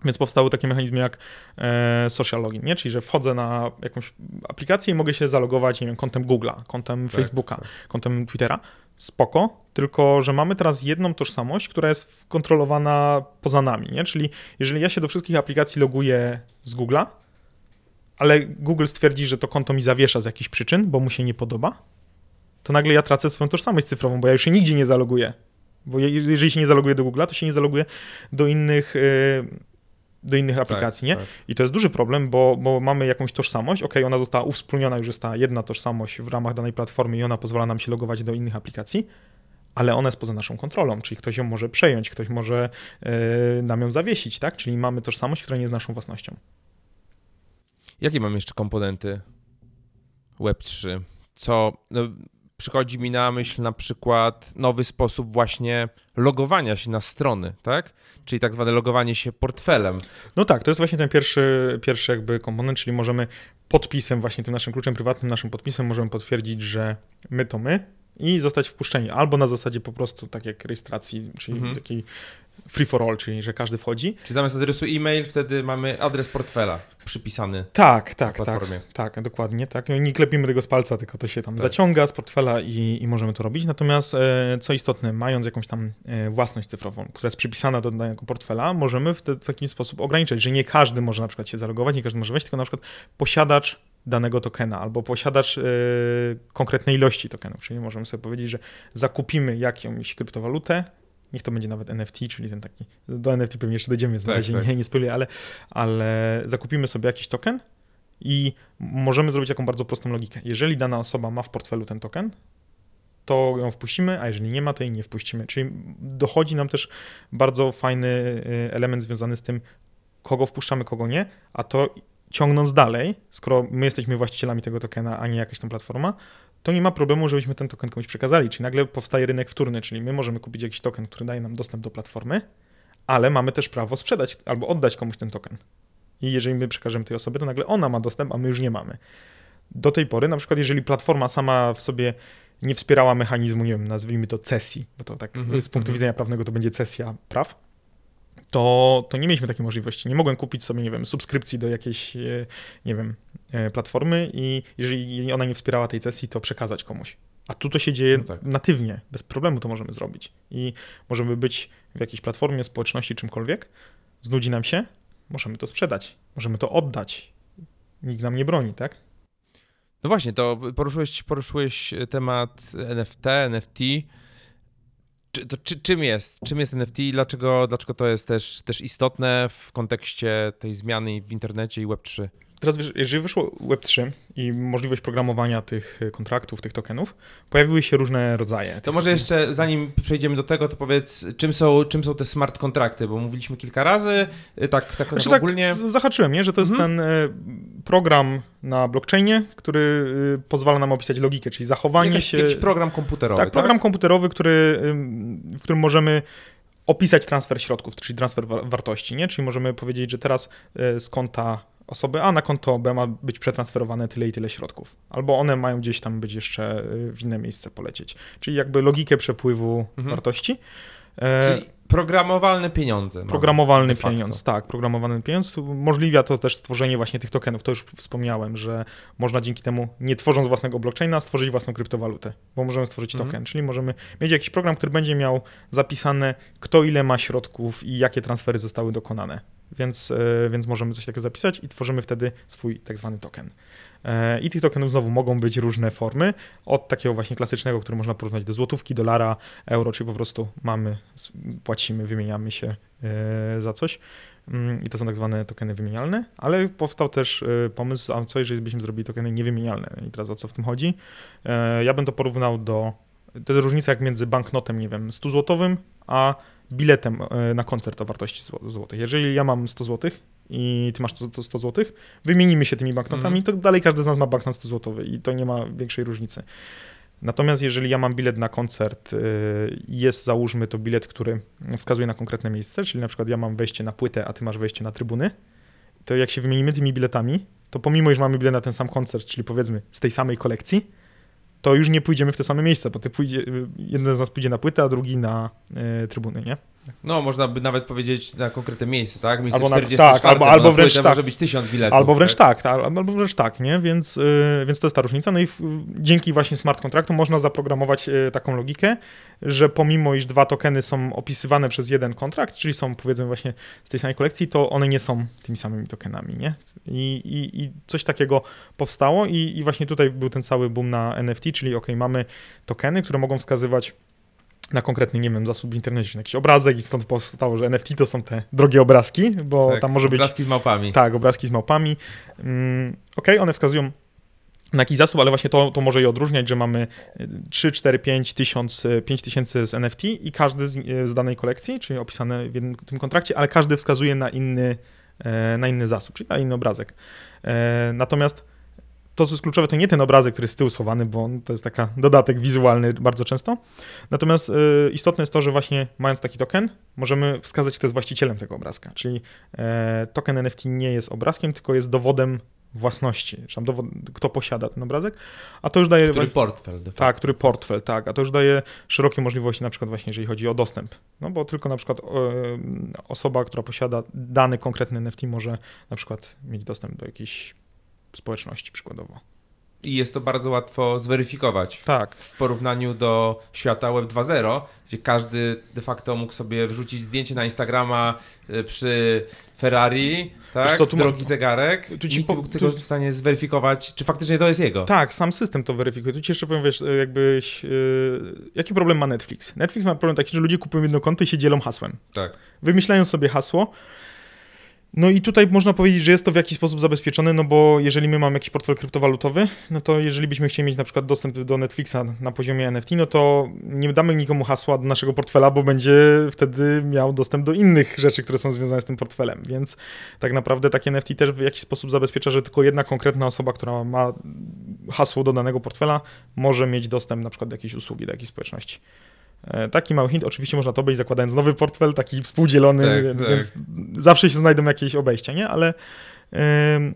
Speaker 2: Więc powstały takie mechanizmy jak e, social login, nie? czyli że wchodzę na jakąś aplikację i mogę się zalogować nie wiem, kontem Google'a, kontem tak, Facebooka, tak. kontem Twittera. Spoko, tylko że mamy teraz jedną tożsamość, która jest kontrolowana poza nami. Nie? Czyli jeżeli ja się do wszystkich aplikacji loguję z Google'a, ale Google stwierdzi, że to konto mi zawiesza z jakichś przyczyn, bo mu się nie podoba, to nagle ja tracę swoją tożsamość cyfrową, bo ja już się nigdzie nie zaloguję. Bo jeżeli się nie zaloguję do Google'a, to się nie zaloguję do innych, y, do innych aplikacji, tak, nie? Tak. I to jest duży problem, bo, bo mamy jakąś tożsamość, ok, ona została uwspólniona, już jest ta jedna tożsamość w ramach danej platformy i ona pozwala nam się logować do innych aplikacji, ale ona jest poza naszą kontrolą, czyli ktoś ją może przejąć, ktoś może yy, nam ją zawiesić, tak? Czyli mamy tożsamość, która nie jest naszą własnością.
Speaker 1: Jakie mamy jeszcze komponenty Web3? Co no, przychodzi mi na myśl na przykład nowy sposób właśnie logowania się na strony, tak? Czyli tak zwane logowanie się portfelem.
Speaker 2: No tak, to jest właśnie ten pierwszy, pierwszy jakby komponent, czyli możemy podpisem, właśnie tym naszym kluczem prywatnym, naszym podpisem możemy potwierdzić, że my to my i zostać wpuszczeni albo na zasadzie po prostu tak jak rejestracji, czyli mhm. takiej free for all, czyli że każdy wchodzi.
Speaker 1: Czyli zamiast adresu e-mail wtedy mamy adres portfela przypisany.
Speaker 2: Tak, tak, tak. Tak, dokładnie. Tak. Nie klepimy tego z palca, tylko to się tam tak. zaciąga z portfela i, i możemy to robić. Natomiast e, co istotne, mając jakąś tam e, własność cyfrową, która jest przypisana do danego portfela, możemy w, te, w taki sposób ograniczyć, że nie każdy może na przykład się zalogować, nie każdy może wejść, tylko na przykład posiadacz danego tokena albo posiadacz yy, konkretnej ilości tokenów. Czyli możemy sobie powiedzieć, że zakupimy jakąś kryptowalutę, niech to będzie nawet NFT, czyli ten taki, do NFT pewnie jeszcze dojdziemy, tak, razie tak. nie, nie spoiluję, ale, ale zakupimy sobie jakiś token i możemy zrobić taką bardzo prostą logikę. Jeżeli dana osoba ma w portfelu ten token, to ją wpuścimy, a jeżeli nie ma, to jej nie wpuścimy. Czyli dochodzi nam też bardzo fajny y, element związany z tym, kogo wpuszczamy, kogo nie, a to ciągnąc dalej, skoro my jesteśmy właścicielami tego tokena, a nie jakaś tam platforma, to nie ma problemu, żebyśmy ten token komuś przekazali. Czyli nagle powstaje rynek wtórny, czyli my możemy kupić jakiś token, który daje nam dostęp do platformy, ale mamy też prawo sprzedać albo oddać komuś ten token. I jeżeli my przekażemy tej osobie, to nagle ona ma dostęp, a my już nie mamy. Do tej pory, na przykład, jeżeli platforma sama w sobie nie wspierała mechanizmu, nie wiem, nazwijmy to cesji, bo to tak mm -hmm, z punktu -hmm. widzenia prawnego to będzie cesja praw, to, to nie mieliśmy takiej możliwości. Nie mogłem kupić sobie, nie wiem, subskrypcji do jakiejś, e, nie wiem, e, platformy i jeżeli ona nie wspierała tej sesji, to przekazać komuś. A tu to się dzieje no tak. natywnie, bez problemu to możemy zrobić. I możemy być w jakiejś platformie, społeczności, czymkolwiek, znudzi nam się, możemy to sprzedać, możemy to oddać. Nikt nam nie broni, tak?
Speaker 1: No właśnie, to poruszyłeś, poruszyłeś temat NFT, NFT. To, czy, czym jest? Czym jest NFT i dlaczego, dlaczego to jest też, też istotne w kontekście tej zmiany w internecie i Web3?
Speaker 2: Teraz, jeżeli wyszło Web3 i możliwość programowania tych kontraktów, tych tokenów, pojawiły się różne rodzaje.
Speaker 1: To może tokenów. jeszcze, zanim przejdziemy do tego, to powiedz, czym są, czym są te smart kontrakty, bo mówiliśmy kilka razy, y, tak, tak,
Speaker 2: znaczy, tak ogólnie. Tak, zahaczyłem, nie? że to jest mhm. ten e, program na blockchainie, który y, pozwala nam opisać logikę, czyli zachowanie
Speaker 1: jakiś,
Speaker 2: się...
Speaker 1: Jakiś program komputerowy,
Speaker 2: Tak, program tak? komputerowy, który, w którym możemy opisać transfer środków, czyli transfer wartości, nie? Czyli możemy powiedzieć, że teraz e, z konta osoby A na konto B ma być przetransferowane tyle i tyle środków. Albo one mają gdzieś tam być jeszcze y, w inne miejsce polecieć. Czyli jakby logikę przepływu mhm. wartości.
Speaker 1: E, Czyli Programowalne pieniądze.
Speaker 2: Programowalny pieniądz, tak, programowalny pieniądz umożliwia to też stworzenie właśnie tych tokenów. To już wspomniałem, że można dzięki temu, nie tworząc własnego blockchaina, stworzyć własną kryptowalutę, bo możemy stworzyć mhm. token, czyli możemy mieć jakiś program, który będzie miał zapisane, kto ile ma środków i jakie transfery zostały dokonane. Więc, e, więc możemy coś takiego zapisać i tworzymy wtedy swój tak zwany token. E, I tych tokenów znowu mogą być różne formy, od takiego właśnie klasycznego, który można porównać do złotówki, dolara, euro, czyli po prostu mamy, płacimy, wymieniamy się e, za coś. Mm, I to są tak zwane tokeny wymienialne, ale powstał też e, pomysł, a co jeżeli byśmy zrobili tokeny niewymienialne? I teraz o co w tym chodzi? Ja bym to porównał do, to jest różnica jak między banknotem, nie wiem, 100 złotowym, a biletem na koncert o wartości złotych. Jeżeli ja mam 100 złotych i ty masz 100, 100 zł, wymienimy się tymi banknotami, mm. to dalej każdy z nas ma banknot 100 zł i to nie ma większej różnicy. Natomiast jeżeli ja mam bilet na koncert y, jest załóżmy to bilet, który wskazuje na konkretne miejsce, czyli na przykład ja mam wejście na płytę, a ty masz wejście na trybuny, to jak się wymienimy tymi biletami, to pomimo, że mamy bilet na ten sam koncert, czyli powiedzmy z tej samej kolekcji, to już nie pójdziemy w te same miejsca, bo ty pójdzie, jeden z nas pójdzie na płytę, a drugi na y, trybuny, nie?
Speaker 1: No, można by nawet powiedzieć na konkretne miejsce, tak? Miejsce
Speaker 2: albo
Speaker 1: 44,
Speaker 2: tak, albo, albo wręcz tak.
Speaker 1: może być tysiąc biletów.
Speaker 2: Albo wręcz tak, tak albo wręcz tak, nie? Więc, yy, więc to jest ta różnica. No i w, dzięki właśnie smart kontraktom można zaprogramować yy, taką logikę, że pomimo iż dwa tokeny są opisywane przez jeden kontrakt, czyli są powiedzmy właśnie z tej samej kolekcji, to one nie są tymi samymi tokenami, nie? I, i, i coś takiego powstało i, i właśnie tutaj był ten cały boom na NFT, czyli ok, mamy tokeny, które mogą wskazywać na konkretny, nie wiem, zasób w internecie, czy jakiś obrazek i stąd powstało, że NFT to są te drogie obrazki, bo tak, tam może
Speaker 1: być...
Speaker 2: obrazki
Speaker 1: z małpami.
Speaker 2: Tak, obrazki z małpami. Mm, ok, one wskazują na jakiś zasób, ale właśnie to, to może je odróżniać, że mamy 3, 4, 5 tysiąc, 5 tysięcy z NFT i każdy z, z, danej kolekcji, czyli opisane w jednym tym kontrakcie, ale każdy wskazuje na inny, e, na inny zasób, czyli na inny obrazek. Natomiast to, co jest kluczowe, to nie ten obrazek, który jest z tyłu schowany, bo to jest taka dodatek wizualny bardzo często. Natomiast y, istotne jest to, że właśnie mając taki token, możemy wskazać, kto jest właścicielem tego obrazka. Czyli e, token NFT nie jest obrazkiem, tylko jest dowodem własności, czy tam dowod, kto posiada ten obrazek, a to już daje...
Speaker 1: Który portfel.
Speaker 2: Tak, który portfel, tak, a to już daje szerokie możliwości, na przykład właśnie jeżeli chodzi o dostęp, no bo tylko na przykład osoba, która posiada dany konkretny NFT może na przykład mieć dostęp do jakiejś społeczności przykładowo.
Speaker 1: I jest to bardzo łatwo zweryfikować.
Speaker 2: Tak.
Speaker 1: W porównaniu do świata Web 2.0, gdzie każdy de facto mógł sobie wrzucić zdjęcie na Instagrama e, przy Ferrari, tak? Co, tu Drogi ma... zegarek. Tu ci Nikt po... tego tu... w stanie zweryfikować, czy faktycznie to jest jego.
Speaker 2: Tak, sam system to weryfikuje. Tu ci jeszcze powiem, wiesz, jakbyś... Yy... Jaki problem ma Netflix? Netflix ma problem taki, że ludzie kupują jedno konto i się dzielą hasłem.
Speaker 1: Tak.
Speaker 2: Wymyślają sobie hasło, no i tutaj można powiedzieć, że jest to w jakiś sposób zabezpieczone, no bo jeżeli my mamy jakiś portfel kryptowalutowy, no to jeżeli byśmy chcieli mieć na przykład dostęp do Netflixa na poziomie NFT, no to nie damy nikomu hasła do naszego portfela, bo będzie wtedy miał dostęp do innych rzeczy, które są związane z tym portfelem. Więc tak naprawdę takie NFT też w jakiś sposób zabezpiecza, że tylko jedna konkretna osoba, która ma hasło do danego portfela, może mieć dostęp na przykład do jakiejś usługi, do jakiejś społeczności. E, taki mały hint, oczywiście można to obejść zakładając nowy portfel, taki współdzielony, tak, więc tak. zawsze się znajdą jakieś obejścia, nie? Ale,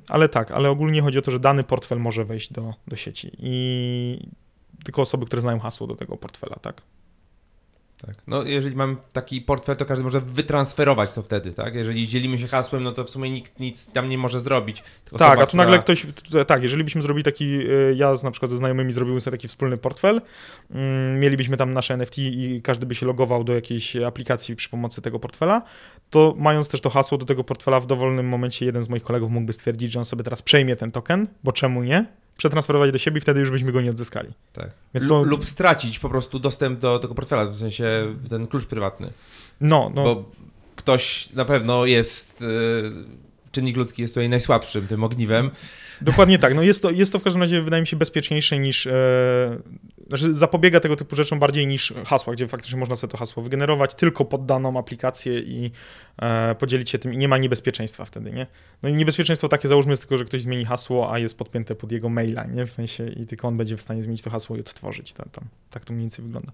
Speaker 2: ale tak, ale ogólnie chodzi o to, że dany portfel może wejść do, do sieci i tylko osoby, które znają hasło do tego portfela, tak?
Speaker 1: Tak. No, jeżeli mam taki portfel, to każdy może wytransferować to wtedy, tak? Jeżeli dzielimy się hasłem, no to w sumie nikt nic tam nie może zrobić.
Speaker 2: tak, osoba, a tu która... nagle ktoś, tak, jeżeli byśmy zrobili taki, e, ja na przykład ze znajomymi zrobiłbym sobie taki wspólny portfel, mm, mielibyśmy tam nasze NFT i każdy by się logował do jakiejś aplikacji przy pomocy tego portfela, to mając też to hasło do tego portfela, w dowolnym momencie jeden z moich kolegów mógłby stwierdzić, że on sobie teraz przejmie ten token, bo czemu nie? Przetransferować do siebie i wtedy już byśmy go nie odzyskali.
Speaker 1: Tak. Więc to... Lub stracić po prostu dostęp do tego portfela, w sensie ten klucz prywatny.
Speaker 2: No, no.
Speaker 1: Bo ktoś na pewno jest, yy, czynnik ludzki jest tutaj najsłabszym tym ogniwem.
Speaker 2: Dokładnie tak. No jest, to, jest to w każdym razie, wydaje mi się, bezpieczniejsze niż. E, znaczy zapobiega tego typu rzeczom bardziej niż hasła, gdzie faktycznie można sobie to hasło wygenerować tylko pod daną aplikację i e, podzielić się tym i nie ma niebezpieczeństwa wtedy, nie? No i niebezpieczeństwo takie załóżmy jest tylko, że ktoś zmieni hasło, a jest podpięte pod jego maila, nie? W sensie i tylko on będzie w stanie zmienić to hasło i odtworzyć. To, tam, tak to mniej więcej wygląda.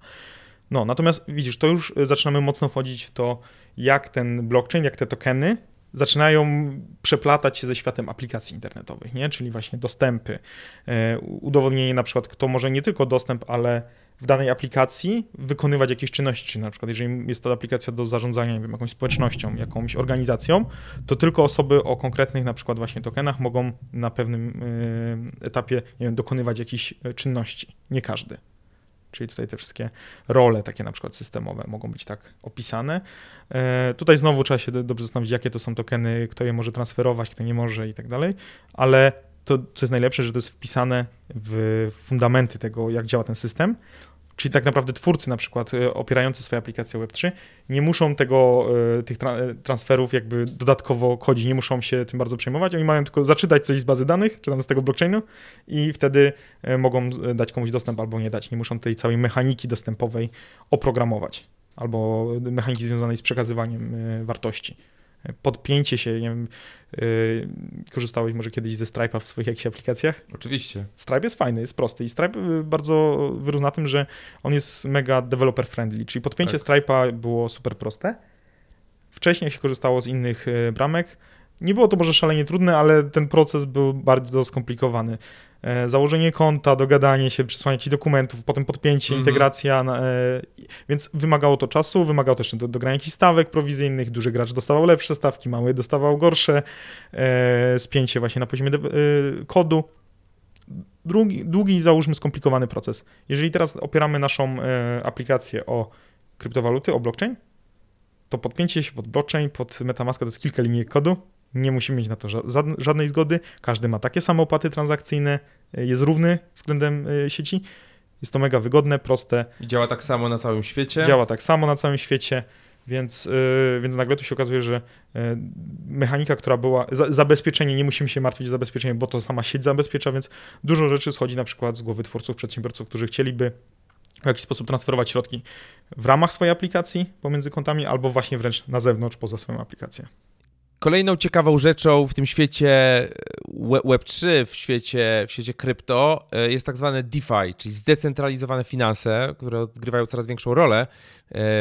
Speaker 2: No, natomiast widzisz, to już zaczynamy mocno wchodzić w to, jak ten blockchain, jak te tokeny zaczynają przeplatać się ze światem aplikacji internetowych, nie? czyli właśnie dostępy, e, udowodnienie na przykład, kto może nie tylko dostęp, ale w danej aplikacji wykonywać jakieś czynności, czyli na przykład jeżeli jest to aplikacja do zarządzania nie wiem, jakąś społecznością, jakąś organizacją, to tylko osoby o konkretnych na przykład właśnie tokenach mogą na pewnym y, etapie wiem, dokonywać jakichś czynności, nie każdy. Czyli tutaj te wszystkie role takie na przykład systemowe mogą być tak opisane. E, tutaj znowu trzeba się dobrze zastanowić, jakie to są tokeny, kto je może transferować, kto nie może i tak dalej, ale to, co jest najlepsze, że to jest wpisane w fundamenty tego, jak działa ten system. Czyli tak naprawdę twórcy, na przykład e, opierający swoje aplikacje Web3, nie muszą tego, e, tych transferów jakby dodatkowo kodzić, nie muszą się tym bardzo przejmować. Oni mają tylko zaczytać coś z bazy danych, czy tam z tego blockchainu i wtedy mogą dać komuś dostęp albo nie dać. Nie muszą tej całej mechaniki dostępowej oprogramować albo mechaniki związanej z przekazywaniem wartości podpięcie się, nie wiem, yy, korzystałeś może kiedyś ze Stripe'a w swoich jakichś aplikacjach?
Speaker 1: Oczywiście.
Speaker 2: Stripe jest fajny, jest prosty i Stripe y, bardzo wyrósł na tym, że on jest mega developer friendly, czyli podpięcie tak. Stripe'a było super proste. Wcześniej jak się korzystało z innych y, bramek, nie było to może szalenie trudne, ale ten proces był bardzo skomplikowany. E, założenie konta, dogadanie się, przysłanie jakichś dokumentów, potem podpięcie, mm -hmm. integracja, e, więc wymagało to czasu, wymagało też do, dogrania jakichś stawek prowizyjnych, duży gracz dostawał lepsze stawki, mały dostawał gorsze, e, spięcie właśnie na poziomie kodu. Długi, długi, załóżmy skomplikowany proces. Jeżeli teraz opieramy naszą aplikację o kryptowaluty, o blockchain, to podpięcie się pod blockchain, pod Metamaska to jest kilka linii kodu, nie musimy mieć na to żadnej zgody. Każdy ma takie same opłaty transakcyjne, e, jest równy względem e, sieci. Jest to mega wygodne, proste.
Speaker 1: I działa tak samo na całym świecie.
Speaker 2: Działa tak samo na całym świecie, więc, yy, więc nagle tu się okazuje, że yy, mechanika, która była. Za, zabezpieczenie, nie musimy się martwić o zabezpieczenie, bo to sama sieć zabezpiecza, więc dużo rzeczy schodzi na przykład z głowy twórców, przedsiębiorców, którzy chcieliby w jakiś sposób transferować środki w ramach swojej aplikacji pomiędzy kontami, albo właśnie wręcz na zewnątrz, poza swoją aplikację.
Speaker 1: Kolejną ciekawą rzeczą w tym świecie e, Web3, w świecie, w świecie krypto e, jest tak zwane DeFi, czyli zdecentralizowane finanse, które odgrywają coraz większą rolę e,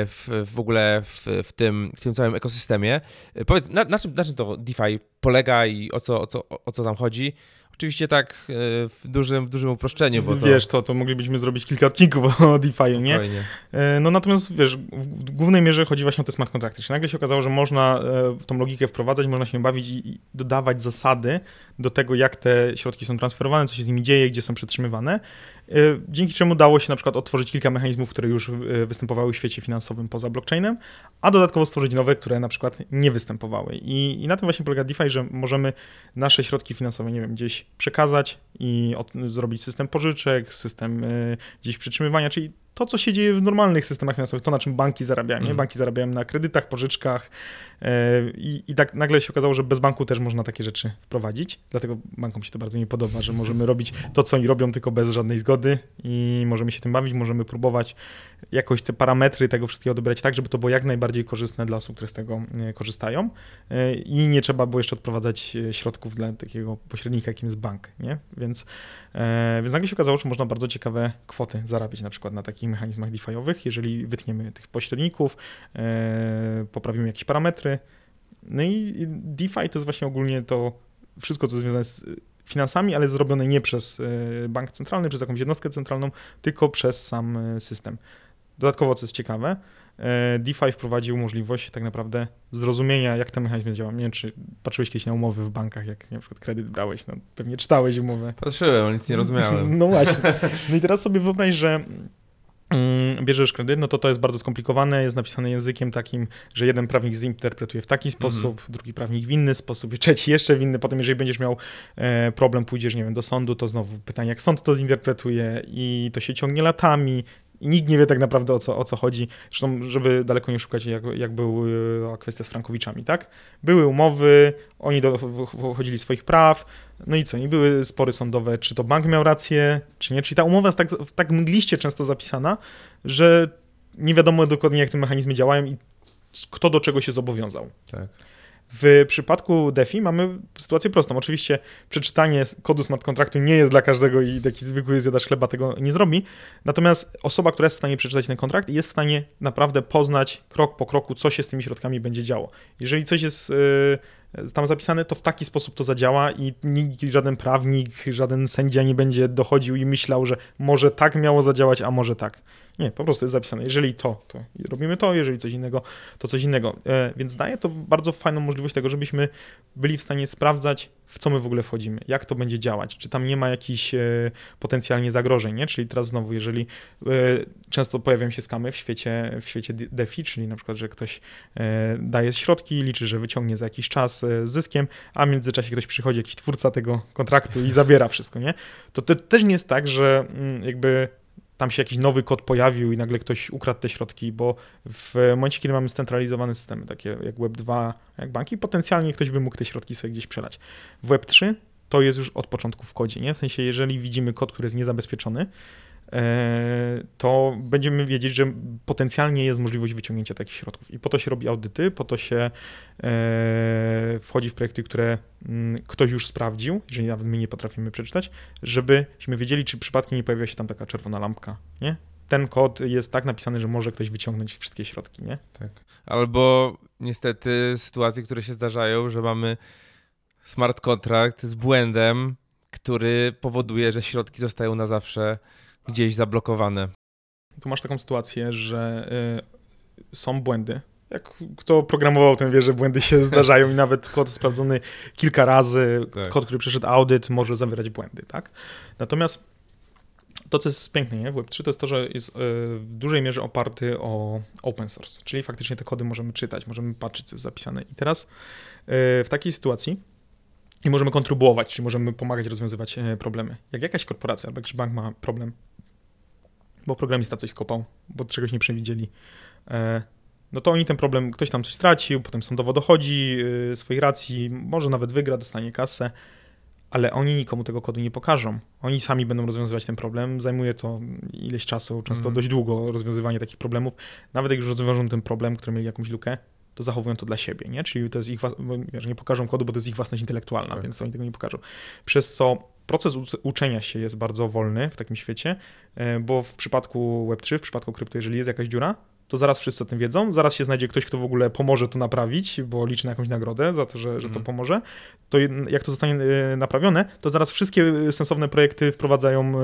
Speaker 1: w, w ogóle w, w, tym, w tym całym ekosystemie. Powiedz, na, na, czym, na czym to DeFi polega i o co, o co, o co tam chodzi? Oczywiście tak e, w dużym, w dużym uproszczeniu, bo
Speaker 2: to... Wiesz, to, to moglibyśmy zrobić kilka odcinków o DeFi, nie? E, no natomiast, wiesz, w głównej mierze chodzi właśnie o te smart kontrakty. Czyli nagle się okazało, że można e, tą logikę wprowadzać, można się bawić i dodawać zasady do tego, jak te środki są transferowane, co się z nimi dzieje, gdzie są przetrzymywane. Dzięki czemu dało się na przykład otworzyć kilka mechanizmów, które już występowały w świecie finansowym poza blockchainem, a dodatkowo stworzyć nowe, które na przykład nie występowały. I, i na tym właśnie polega DeFi, że możemy nasze środki finansowe, nie wiem, gdzieś przekazać i od, zrobić system pożyczek, system y, gdzieś przytrzymywania, czyli to, co się dzieje w normalnych systemach finansowych, to na czym banki zarabiają. Mm. Nie? Banki zarabiają na kredytach, pożyczkach yy, i tak nagle się okazało, że bez banku też można takie rzeczy wprowadzić. Dlatego bankom się to bardzo nie podoba, że możemy robić to, co oni robią, tylko bez żadnej zgody i możemy się tym bawić, możemy próbować jakoś te parametry tego wszystkiego dobrać tak, żeby to było jak najbardziej korzystne dla osób, które z tego e, korzystają e, i nie trzeba było jeszcze odprowadzać e, środków dla takiego pośrednika, jakim jest bank, nie? Więc, więc nagle się okazało, że można bardzo ciekawe kwoty zarabiać na przykład na takich mechanizmach DeFi'owych, jeżeli wytniemy tych pośredników, poprawimy jakieś parametry, no i DeFi to jest właśnie ogólnie to wszystko, co związane z finansami, ale zrobione nie przez bank centralny, przez jakąś jednostkę centralną, tylko przez sam system. Dodatkowo, co jest ciekawe, e, DeFi wprowadził możliwość tak naprawdę zrozumienia, jak ten mechanizm działa. Nie wiem, czy patrzyłeś kiedyś na umowy w bankach, jak na przykład kredyt brałeś, no pewnie czytałeś umowę.
Speaker 1: Patrzyłem, ale nic nie rozumiałem.
Speaker 2: No właśnie. No i teraz sobie wyobraź, że bierzesz kredyt, no to to jest bardzo skomplikowane, jest napisane językiem takim, że jeden prawnik zinterpretuje w taki sposób, mm. drugi prawnik w inny sposób, i trzeci jeszcze w inny. Potem, jeżeli będziesz miał e, problem, pójdziesz, nie wiem, do sądu, to znowu pytanie, jak sąd to zinterpretuje i to się ciągnie latami i nikt nie wie tak naprawdę o co, o co chodzi. Zresztą, żeby daleko nie szukać, jak, jak była kwestia z Frankowiczami, tak? Były umowy, oni dochodzili swoich praw, no i co? Nie były spory sądowe, czy to bank miał rację, czy nie. Czyli ta umowa jest tak, tak mgliście często zapisana, że nie wiadomo dokładnie, jak te mechanizmy działają i kto do czego się zobowiązał. Tak. W przypadku DeFi mamy sytuację prostą. Oczywiście przeczytanie kodu smart kontraktu nie jest dla każdego i taki zwykły zjadacz chleba tego nie zrobi. Natomiast osoba, która jest w stanie przeczytać ten kontrakt, jest w stanie naprawdę poznać krok po kroku, co się z tymi środkami będzie działo. Jeżeli coś jest yy, tam zapisane, to w taki sposób to zadziała i nikt, żaden prawnik, żaden sędzia nie będzie dochodził i myślał, że może tak miało zadziałać, a może tak. Nie, po prostu jest zapisane. Jeżeli to, to robimy to, jeżeli coś innego, to coś innego. E, więc daje to bardzo fajną możliwość tego, żebyśmy byli w stanie sprawdzać, w co my w ogóle wchodzimy, jak to będzie działać, czy tam nie ma jakichś e, potencjalnie zagrożeń, nie? Czyli teraz znowu, jeżeli e, często pojawiają się skamy w świecie, w świecie DeFi, czyli na przykład, że ktoś daje środki, liczy, że wyciągnie za jakiś czas z zyskiem, a w międzyczasie ktoś przychodzi, jakiś twórca tego kontraktu i zabiera wszystko, nie? To, to też nie jest tak, że mm, jakby tam się jakiś nowy kod pojawił i nagle ktoś ukradł te środki, bo w momencie, kiedy mamy scentralizowane systemy, takie jak Web2, jak banki, potencjalnie ktoś by mógł te środki sobie gdzieś przelać. W Web3 to jest już od początku w kodzie, nie? W sensie, jeżeli widzimy kod, który jest niezabezpieczony, to będziemy wiedzieć, że potencjalnie jest możliwość wyciągnięcia takich środków. I po to się robi audyty, po to się e, wchodzi w projekty, które mm, ktoś już sprawdził, jeżeli nawet my nie potrafimy przeczytać, żebyśmy wiedzieli, czy przypadkiem nie pojawia się tam taka czerwona lampka, nie? Ten kod jest tak napisany, że może ktoś wyciągnąć wszystkie środki, nie?
Speaker 1: Tak. Albo niestety sytuacje, które się zdarzają, że mamy smart contract z błędem, który powoduje, że środki zostają na zawsze gdzieś zablokowane.
Speaker 2: Tu masz taką sytuację, że y, są błędy. Jak kto programował, ten wie, że błędy się zdarzają i nawet kod sprawdzony kilka razy, tak. kod, który przeszedł audyt, może zawierać błędy, tak? Natomiast to, co jest piękne nie? w Web3, to jest to, że jest y, w dużej mierze oparty o open source, czyli faktycznie te kody możemy czytać, możemy patrzeć, co jest zapisane. I teraz y, w takiej sytuacji i możemy kontrybuować, czyli możemy pomagać rozwiązywać problemy. Jak jakaś korporacja albo jakiś bank ma problem, bo programista coś skopał, bo czegoś nie przewidzieli. E, no to oni ten problem, ktoś tam coś stracił, potem sądowo dochodzi y, swoich racji, może nawet wygra, dostanie kasę, ale oni nikomu tego kodu nie pokażą. Oni sami będą rozwiązywać ten problem. Zajmuje to ileś czasu, często mm. dość długo rozwiązywanie takich problemów. Nawet jak już rozwiążą ten problem, który mieli jakąś lukę, to zachowują to dla siebie, nie? Czyli to jest ich, wiesz, nie pokażą kodu, bo to jest ich własność intelektualna, tak. więc oni tego nie pokażą. Przez co proces uczenia się jest bardzo wolny w takim świecie, e, bo w przypadku Web3, w przypadku krypto, jeżeli jest jakaś dziura, to zaraz wszyscy o tym wiedzą, zaraz się znajdzie ktoś, kto w ogóle pomoże to naprawić, bo liczy na jakąś nagrodę za to, że, że to mhm. pomoże. To jak to zostanie e, naprawione, to zaraz wszystkie sensowne projekty wprowadzają e,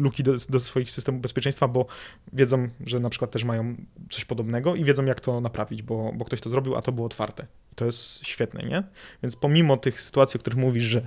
Speaker 2: luki do, do swoich systemów bezpieczeństwa, bo wiedzą, że na przykład też mają coś podobnego i wiedzą, jak to naprawić, bo, bo ktoś to zrobił, a to było otwarte. I to jest świetne, nie? Więc pomimo tych sytuacji, o których mówisz, że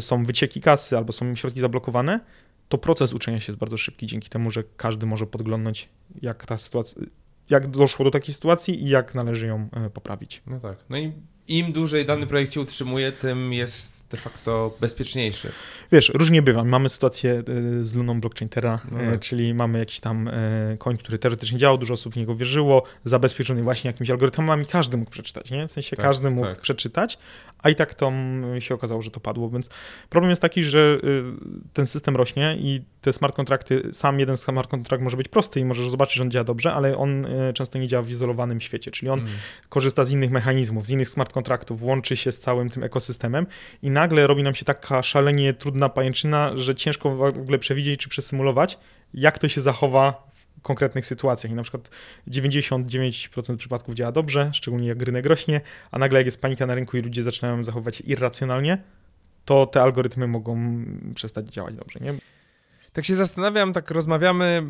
Speaker 2: są wycieki kasy albo są środki zablokowane, to proces uczenia się jest bardzo szybki dzięki temu, że każdy może podglądnąć, jak ta sytuacja, jak doszło do takiej sytuacji i jak należy ją e, poprawić.
Speaker 1: No tak. No i im dłużej dany projekt się utrzymuje, tym jest de facto bezpieczniejszy.
Speaker 2: Wiesz, różnie bywa. Mamy sytuację e, z Luną Blockchain Terra, no e, tak. czyli mamy jakiś tam koń, który teoretycznie działał, dużo osób w niego wierzyło, zabezpieczony właśnie jakimiś algorytmami, każdy mógł przeczytać, nie? W sensie tak, każdy mógł tak. przeczytać, a i tak to się okazało, że to padło, więc problem jest taki, że y, ten system rośnie i te smart kontrakty, sam jeden smart kontrakt może być prosty i możesz zobaczyć, że on działa dobrze, ale on często nie działa w izolowanym świecie, czyli on mm. korzysta z innych mechanizmów, z innych smart kontraktów, łączy się z całym tym ekosystemem i nagle robi nam się taka szalenie trudna pajęczyna, że ciężko w ogóle przewidzieć czy przesymulować, jak to się zachowa konkretnych sytuacjach. I na przykład 99% przypadków działa dobrze, szczególnie jak rynek rośnie, a nagle jak jest panika na rynku i ludzie zaczynają zachowywać się irracjonalnie, to te algorytmy mogą przestać działać dobrze. Nie?
Speaker 1: Tak się zastanawiam, tak rozmawiamy,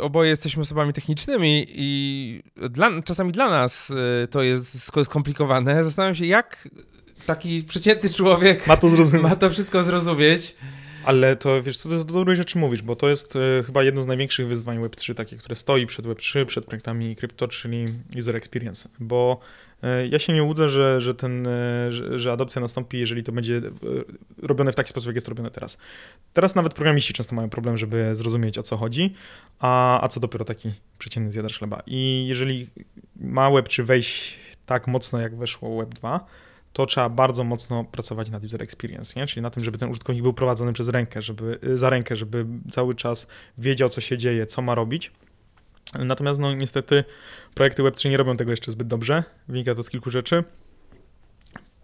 Speaker 1: oboje jesteśmy osobami technicznymi i dla, czasami dla nas y, to jest skomplikowane. Zastanawiam się, jak taki przeciętny człowiek
Speaker 2: ma to,
Speaker 1: ma to wszystko zrozumieć.
Speaker 2: Ale to wiesz, co to jest do dobrej rzeczy mówisz, bo to jest y, chyba jedno z największych wyzwań Web3, takie, które stoi przed Web3, przed projektami krypto, czyli user experience. Bo y, ja się nie łudzę, że, że, ten, y, że, że, adopcja nastąpi, jeżeli to będzie robione w taki sposób, jak jest robione teraz. Teraz nawet programiści często mają problem, żeby zrozumieć, o co chodzi, a, a co dopiero taki przeciętny zjadacz chleba. I jeżeli ma Web3 wejść tak mocno, jak weszło Web2, to trzeba bardzo mocno pracować nad user experience, nie? czyli na tym, żeby ten użytkownik był prowadzony przez rękę, żeby, y, za rękę, żeby cały czas wiedział, co się dzieje, co ma robić. Natomiast no, niestety projekty Web3 nie robią tego jeszcze zbyt dobrze. Wynika to z kilku rzeczy.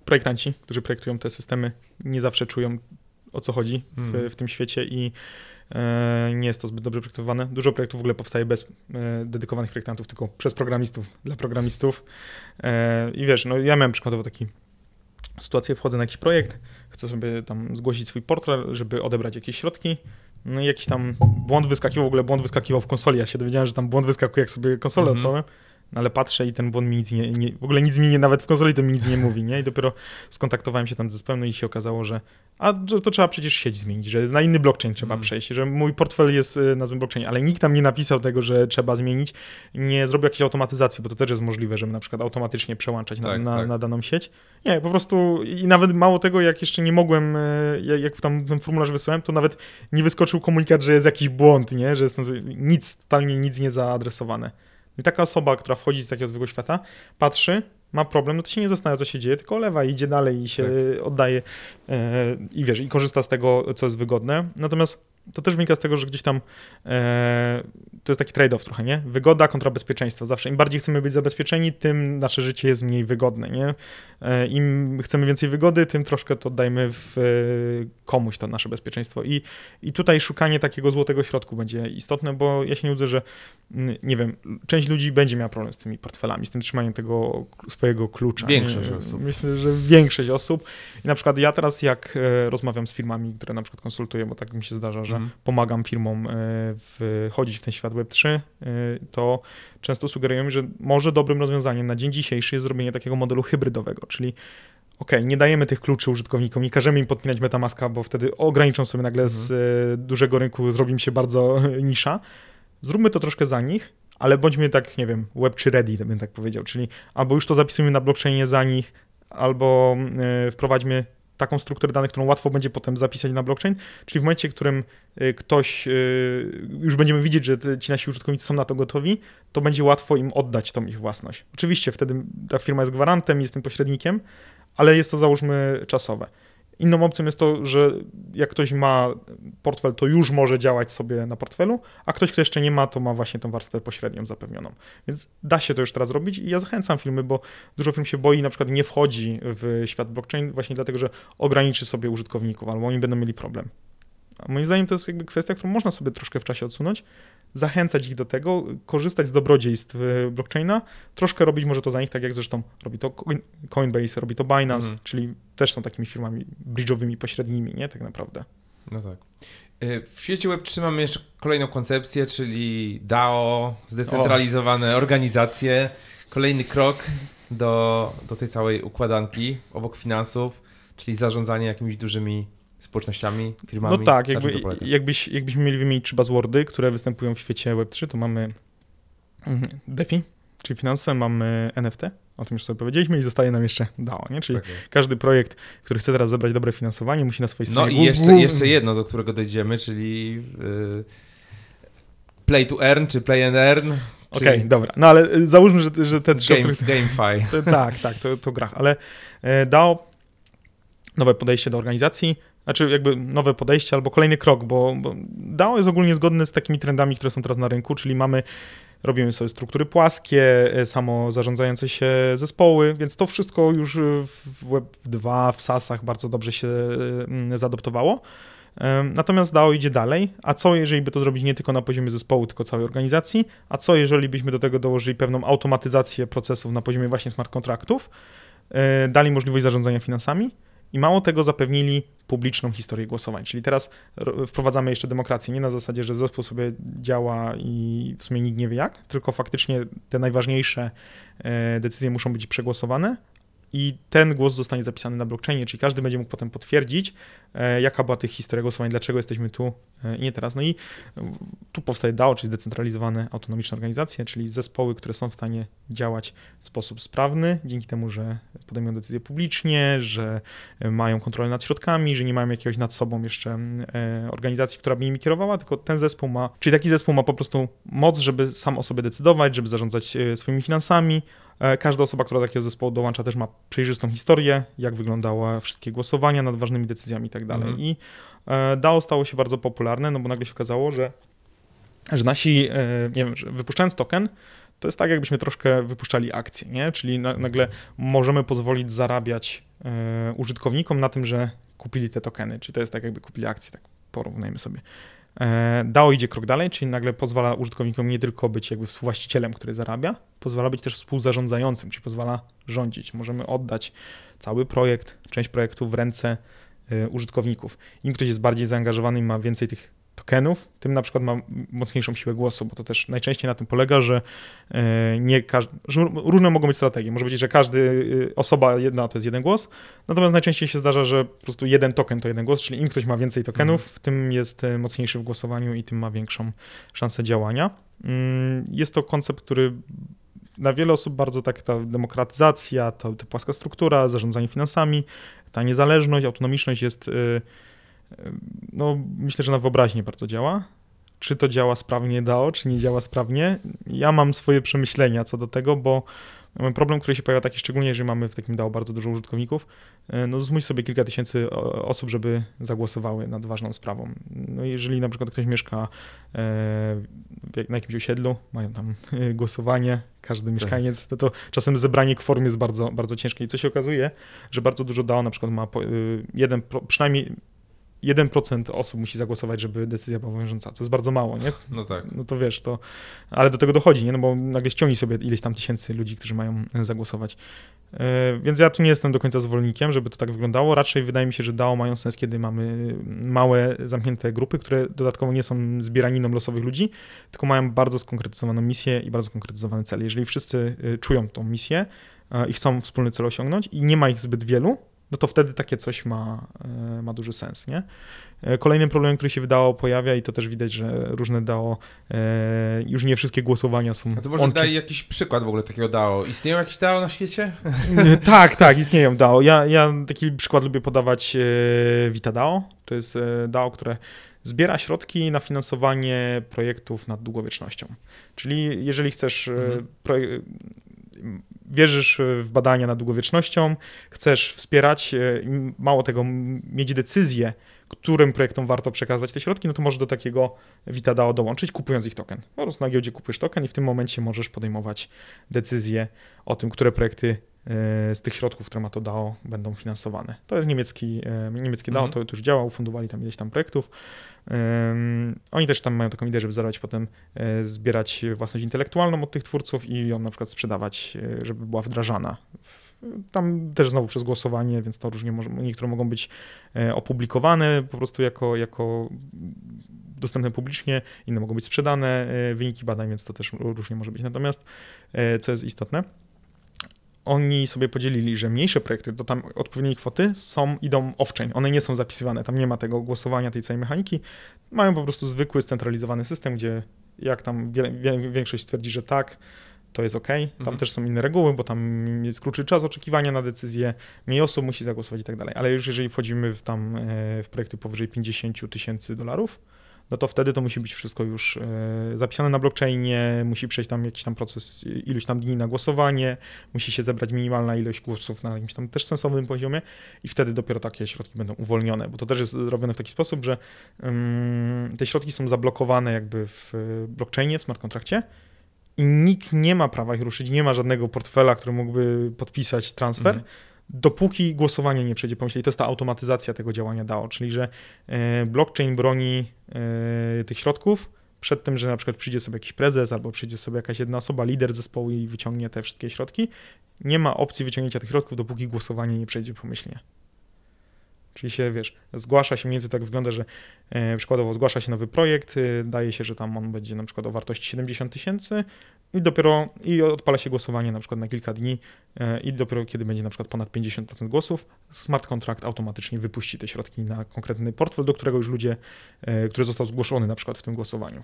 Speaker 2: projektanci, którzy projektują te systemy, nie zawsze czują o co chodzi w,
Speaker 1: Mhm.
Speaker 2: w tym świecie i e, nie jest to zbyt dobrze projektowane. Dużo projektów w ogóle powstaje bez e, dedykowanych projektantów, tylko przez programistów, dla programistów. E, I wiesz, no ja miałem przykładowo taki sytuację, wchodzę na jakiś projekt, chcę sobie tam zgłosić swój portfel, żeby odebrać jakieś środki, no i jakiś tam błąd wyskakiwał, w ogóle błąd wyskakiwał w konsoli, ja się dowiedziałem, że tam błąd wyskakuje, jak sobie konsolę odpałem, no ale patrzę i ten błąd mi nic nie, nie, w ogóle nic mi nie, nawet w konsoli to mi nic nie mówi, nie? I dopiero skontaktowałem się tam z zespołem, no i się okazało, że a to, to trzeba przecież sieć zmienić, że na inny blockchain trzeba
Speaker 1: Mhm.
Speaker 2: przejść, że mój portfel jest y, na złym blockchainie, ale nikt tam nie napisał tego, że trzeba zmienić, nie zrobił jakiejś automatyzacji, bo to też jest możliwe, żeby na przykład automatycznie przełączać na,
Speaker 1: Tak,
Speaker 2: na,
Speaker 1: tak.
Speaker 2: na daną sieć. Nie, po prostu i nawet mało tego, jak jeszcze nie mogłem, y, jak, jak tam ten formularz wysłałem, to nawet nie wyskoczył komunikat, że jest jakiś błąd, nie? Że jest tam nic, totalnie nic nie zaadresowane. I taka osoba, która wchodzi z takiego zwykłego świata, patrzy, ma problem, no to się nie zastanawia, co się dzieje, tylko olewa i idzie dalej i się
Speaker 1: Tak.
Speaker 2: oddaje e, i wiesz, i korzysta z tego, co jest wygodne. Natomiast to też wynika z tego, że gdzieś tam e, to jest taki trade-off trochę, nie? Wygoda kontra bezpieczeństwo. Zawsze im bardziej chcemy być zabezpieczeni, tym nasze życie jest mniej wygodne, nie? E, Im chcemy więcej wygody, tym troszkę to dajmy w, e, komuś to nasze bezpieczeństwo. I, I tutaj szukanie takiego złotego środku będzie istotne, bo ja się nie łudzę, że mm, nie wiem, część ludzi będzie miała problem z tymi portfelami, z tym trzymaniem tego swojego klucza.
Speaker 1: Większość
Speaker 2: nie?
Speaker 1: osób.
Speaker 2: Myślę, że większość osób. I na przykład ja teraz jak e, rozmawiam z firmami, które na przykład konsultuję, bo tak mi się zdarza, że
Speaker 1: Mhm.
Speaker 2: pomagam firmom e, wchodzić w ten świat Web3, e, to często sugerują mi, że może dobrym rozwiązaniem na dzień dzisiejszy jest zrobienie takiego modelu hybrydowego, czyli okej, nie dajemy tych kluczy użytkownikom, nie każemy im podpinać Metamaska, bo wtedy ograniczą sobie nagle z e, dużego rynku, zrobi im się bardzo nisza. Zróbmy to troszkę za nich, ale bądźmy tak, nie wiem, Web3 ready, bym tak powiedział, czyli albo już to zapisujmy na blockchainie za nich, albo e, wprowadźmy taką strukturę danych, którą łatwo będzie potem zapisać na blockchain, czyli w momencie, w którym y, ktoś, y, już będziemy widzieć, że ci nasi użytkownicy są na to gotowi, to będzie łatwo im oddać tą ich własność. Oczywiście wtedy ta firma jest gwarantem, jest tym pośrednikiem, ale jest to załóżmy czasowe. Inną opcją jest to, że jak ktoś ma portfel, to już może działać sobie na portfelu, a ktoś, kto jeszcze nie ma, to ma właśnie tą warstwę pośrednią zapewnioną. Więc da się to już teraz robić i ja zachęcam firmy, bo dużo firm się boi, na przykład nie wchodzi w świat blockchain właśnie dlatego, że ograniczy sobie użytkowników albo oni będą mieli problem. A moim zdaniem to jest jakby kwestia, którą można sobie troszkę w czasie odsunąć, zachęcać ich do tego, korzystać z dobrodziejstw y, blockchaina, troszkę robić może to za nich, tak jak zresztą robi to Coin- Coinbase, robi to Binance,
Speaker 1: Mhm.
Speaker 2: czyli też są takimi firmami bridge'owymi, pośrednimi, nie, tak naprawdę.
Speaker 1: No tak. Y, W świecie Web3 mamy jeszcze kolejną koncepcję, czyli DAO, zdecentralizowane organizacje. Kolejny krok do, do tej całej układanki obok finansów, czyli zarządzanie jakimiś dużymi społecznościami, firmami.
Speaker 2: No tak, jakby, jakbyś, jakbyśmy mieli wymienić trzy buzzwordy, które występują w świecie Web3, to mamy mhm, DeFi, czyli finanse, mamy NFT, o tym już sobie powiedzieliśmy i zostaje nam jeszcze DAO, nie? czyli
Speaker 1: Tak
Speaker 2: każdy projekt, który chce teraz zebrać dobre finansowanie, musi na swojej
Speaker 1: No
Speaker 2: stronie...
Speaker 1: i
Speaker 2: głów-
Speaker 1: jeszcze, jeszcze jedno, do którego dojdziemy, czyli y, play to earn, czy play and earn.
Speaker 2: Okej, dobra, no ale y, załóżmy, że, że te trzy,
Speaker 1: Game,
Speaker 2: których...
Speaker 1: GameFi.
Speaker 2: Tak, tak, to, to gra, ale e, DAO, nowe podejście do organizacji, znaczy jakby nowe podejście albo kolejny krok, bo, bo DAO jest ogólnie zgodny z takimi trendami, które są teraz na rynku, czyli mamy, robimy sobie struktury płaskie, e, samo zarządzające się zespoły, więc to wszystko już w Web2, w SaaSach bardzo dobrze się zaadoptowało. Em, Natomiast DAO idzie dalej, a co jeżeli by to zrobić nie tylko na poziomie zespołu, tylko całej organizacji, a co jeżeli byśmy do tego dołożyli pewną automatyzację procesów na poziomie właśnie smart kontraktów, e, dali możliwość zarządzania finansami i mało tego zapewnili publiczną historię głosowań. Czyli teraz ro- wprowadzamy jeszcze demokrację, nie na zasadzie, że zespół sobie działa i w sumie nikt nie wie jak, tylko faktycznie te najważniejsze e, decyzje muszą być przegłosowane i ten głos zostanie zapisany na blockchainie, czyli każdy będzie mógł potem potwierdzić, e, jaka była tych historia głosowań, dlaczego jesteśmy tu e, i nie teraz. No i e, tu powstaje DAO, czyli zdecentralizowane autonomiczne organizacje, czyli zespoły, które są w stanie działać w sposób sprawny, dzięki temu, że podejmują decyzje publicznie, że e, mają kontrolę nad środkami, że nie mają jakiegoś nad sobą jeszcze organizacji, która by nimi kierowała, tylko ten zespół ma, czyli taki zespół ma po prostu moc, żeby sam o sobie decydować, żeby zarządzać swoimi finansami. E, Każda osoba, która do takiego zespołu dołącza, też ma przejrzystą historię, jak wyglądały wszystkie głosowania nad ważnymi decyzjami i tak.
Speaker 1: Mhm.
Speaker 2: I e, DAO stało się bardzo popularne, no bo nagle się okazało, że, że nasi, e, nie wiem, że wypuszczając token, to jest tak, jakbyśmy troszkę wypuszczali akcje, nie? Czyli na, nagle możemy pozwolić zarabiać użytkownikom na tym, że kupili te tokeny, czyli to jest tak, jakby kupili akcje, tak porównajmy sobie. E, DAO idzie krok dalej, czyli nagle pozwala użytkownikom nie tylko być jakby współwłaścicielem, który zarabia, pozwala być też współzarządzającym, czyli pozwala rządzić. Możemy oddać cały projekt, część projektu w ręce e, użytkowników. Im ktoś jest bardziej zaangażowany i ma więcej tych tokenów, tym na przykład ma mocniejszą siłę głosu, bo to też najczęściej na tym polega, że e, nie każdy, że różne mogą być strategie. Może być, że każdy e, osoba jedna to jest jeden głos, natomiast najczęściej się zdarza, że po prostu jeden token to jeden głos, czyli im ktoś ma więcej tokenów, mm. tym jest e, mocniejszy w głosowaniu i tym ma większą szansę działania. Mm, jest to koncept, który dla wiele osób bardzo tak ta demokratyzacja, ta, ta płaska struktura, zarządzanie finansami, ta niezależność, autonomiczność jest no myślę, że na wyobraźnię bardzo działa. Czy to działa sprawnie DAO, czy nie działa sprawnie? Ja mam swoje przemyślenia co do tego, bo problem, który się pojawia taki szczególnie, jeżeli mamy w takim DAO bardzo dużo użytkowników, e, no zmuś sobie kilka tysięcy osób, żeby zagłosowały nad ważną sprawą. No jeżeli na przykład ktoś mieszka e, na jakimś osiedlu, mają tam głosowanie, każdy tak. mieszkaniec, to, to czasem zebranie kworum jest bardzo, bardzo ciężkie. I co się okazuje, że bardzo dużo DAO na przykład ma jeden, przynajmniej 1% osób musi zagłosować, żeby decyzja była obowiązująca, co jest bardzo mało, nie?
Speaker 1: No tak.
Speaker 2: No to wiesz, to, ale do tego dochodzi, nie? No bo nagle ściągnij sobie ileś tam tysięcy ludzi, którzy mają e, zagłosować. Yy, więc ja tu nie jestem do końca zwolennikiem, żeby to tak wyglądało. Raczej wydaje mi się, że DAO mają sens, kiedy mamy małe, zamknięte grupy, które dodatkowo nie są zbieraniną losowych ludzi, tylko mają bardzo skonkretyzowaną misję i bardzo skonkretyzowany cel. Jeżeli wszyscy e, czują tą misję i chcą wspólny cel osiągnąć i nie ma ich zbyt wielu, no to wtedy takie coś ma, e, ma duży sens, nie? E, kolejnym problemem, który się wydało pojawia i to też widać, że różne DAO, e, już nie wszystkie głosowania są...
Speaker 1: A to może daj jakiś przykład w ogóle takiego DAO. Istnieją jakieś DAO na świecie?
Speaker 2: tak, tak, istnieją DAO. Ja, ja taki przykład lubię podawać VitaDAO. To jest DAO, które zbiera środki na finansowanie projektów nad długowiecznością. Czyli jeżeli chcesz mhm wierzysz w badania nad długowiecznością, chcesz wspierać, e, mało tego, mieć decyzję, którym projektom warto przekazać te środki, no to możesz do takiego VitaDAO dołączyć, kupując ich token. Po prostu na giełdzie kupujesz token i w tym momencie możesz podejmować decyzję o tym, które projekty e, z tych środków, które ma to DAO, będą finansowane. To jest niemiecki, e, niemieckie DAO, mhm. to, to już działa, ufundowali tam ileś tam projektów. Oni też tam mają taką ideę, żeby zarabiać potem, e, zbierać własność intelektualną od tych twórców i ją na przykład sprzedawać, e, żeby była wdrażana. Tam też znowu przez głosowanie, więc to różnie może, niektóre mogą być e, opublikowane po prostu jako, jako dostępne publicznie, inne mogą być sprzedane, wyniki badań, więc to też różnie może być. Natomiast, co jest istotne, oni sobie podzielili, że mniejsze projekty do tam odpowiedniej kwoty są, idą off-chain, one nie są zapisywane, tam nie ma tego głosowania, tej całej mechaniki, mają po prostu zwykły, scentralizowany system, gdzie jak tam wie, wie, większość stwierdzi, że tak, to jest ok. Tam mhm. też są inne reguły, bo tam jest krótszy czas oczekiwania na decyzję, mniej osób musi zagłosować i tak dalej. Ale już jeżeli wchodzimy w tam e, w projekty powyżej 50 tysięcy dolarów, no to wtedy to musi być wszystko już e, zapisane na blockchainie, musi przejść tam jakiś tam proces iluś tam dni na głosowanie, musi się zebrać minimalna ilość głosów na jakimś tam też sensownym poziomie i wtedy dopiero takie środki będą uwolnione, bo to też jest robione w taki sposób, że te środki są zablokowane jakby w blockchainie, w smart kontrakcie i nikt nie ma prawa ich ruszyć, nie ma żadnego portfela, który mógłby podpisać transfer, mhm dopóki głosowanie nie przejdzie pomyśleć. To jest ta automatyzacja tego działania DAO, czyli że e, blockchain broni e, tych środków przed tym, że na przykład przyjdzie sobie jakiś prezes albo przyjdzie sobie jakaś jedna osoba, lider zespołu i wyciągnie te wszystkie środki. Nie ma opcji wyciągnięcia tych środków, dopóki głosowanie nie przejdzie pomyślnie. Czyli się, wiesz, zgłasza się, mniej więcej tak wygląda, że e, przykładowo zgłasza się nowy projekt, e, daje się, że tam on będzie na przykład o wartości 70 tysięcy i dopiero i odpala się głosowanie na przykład na kilka dni e, i dopiero kiedy będzie na przykład ponad 50% głosów, smart contract automatycznie wypuści te środki na konkretny portfel, do którego już ludzie, e, który został zgłoszony na przykład w tym głosowaniu.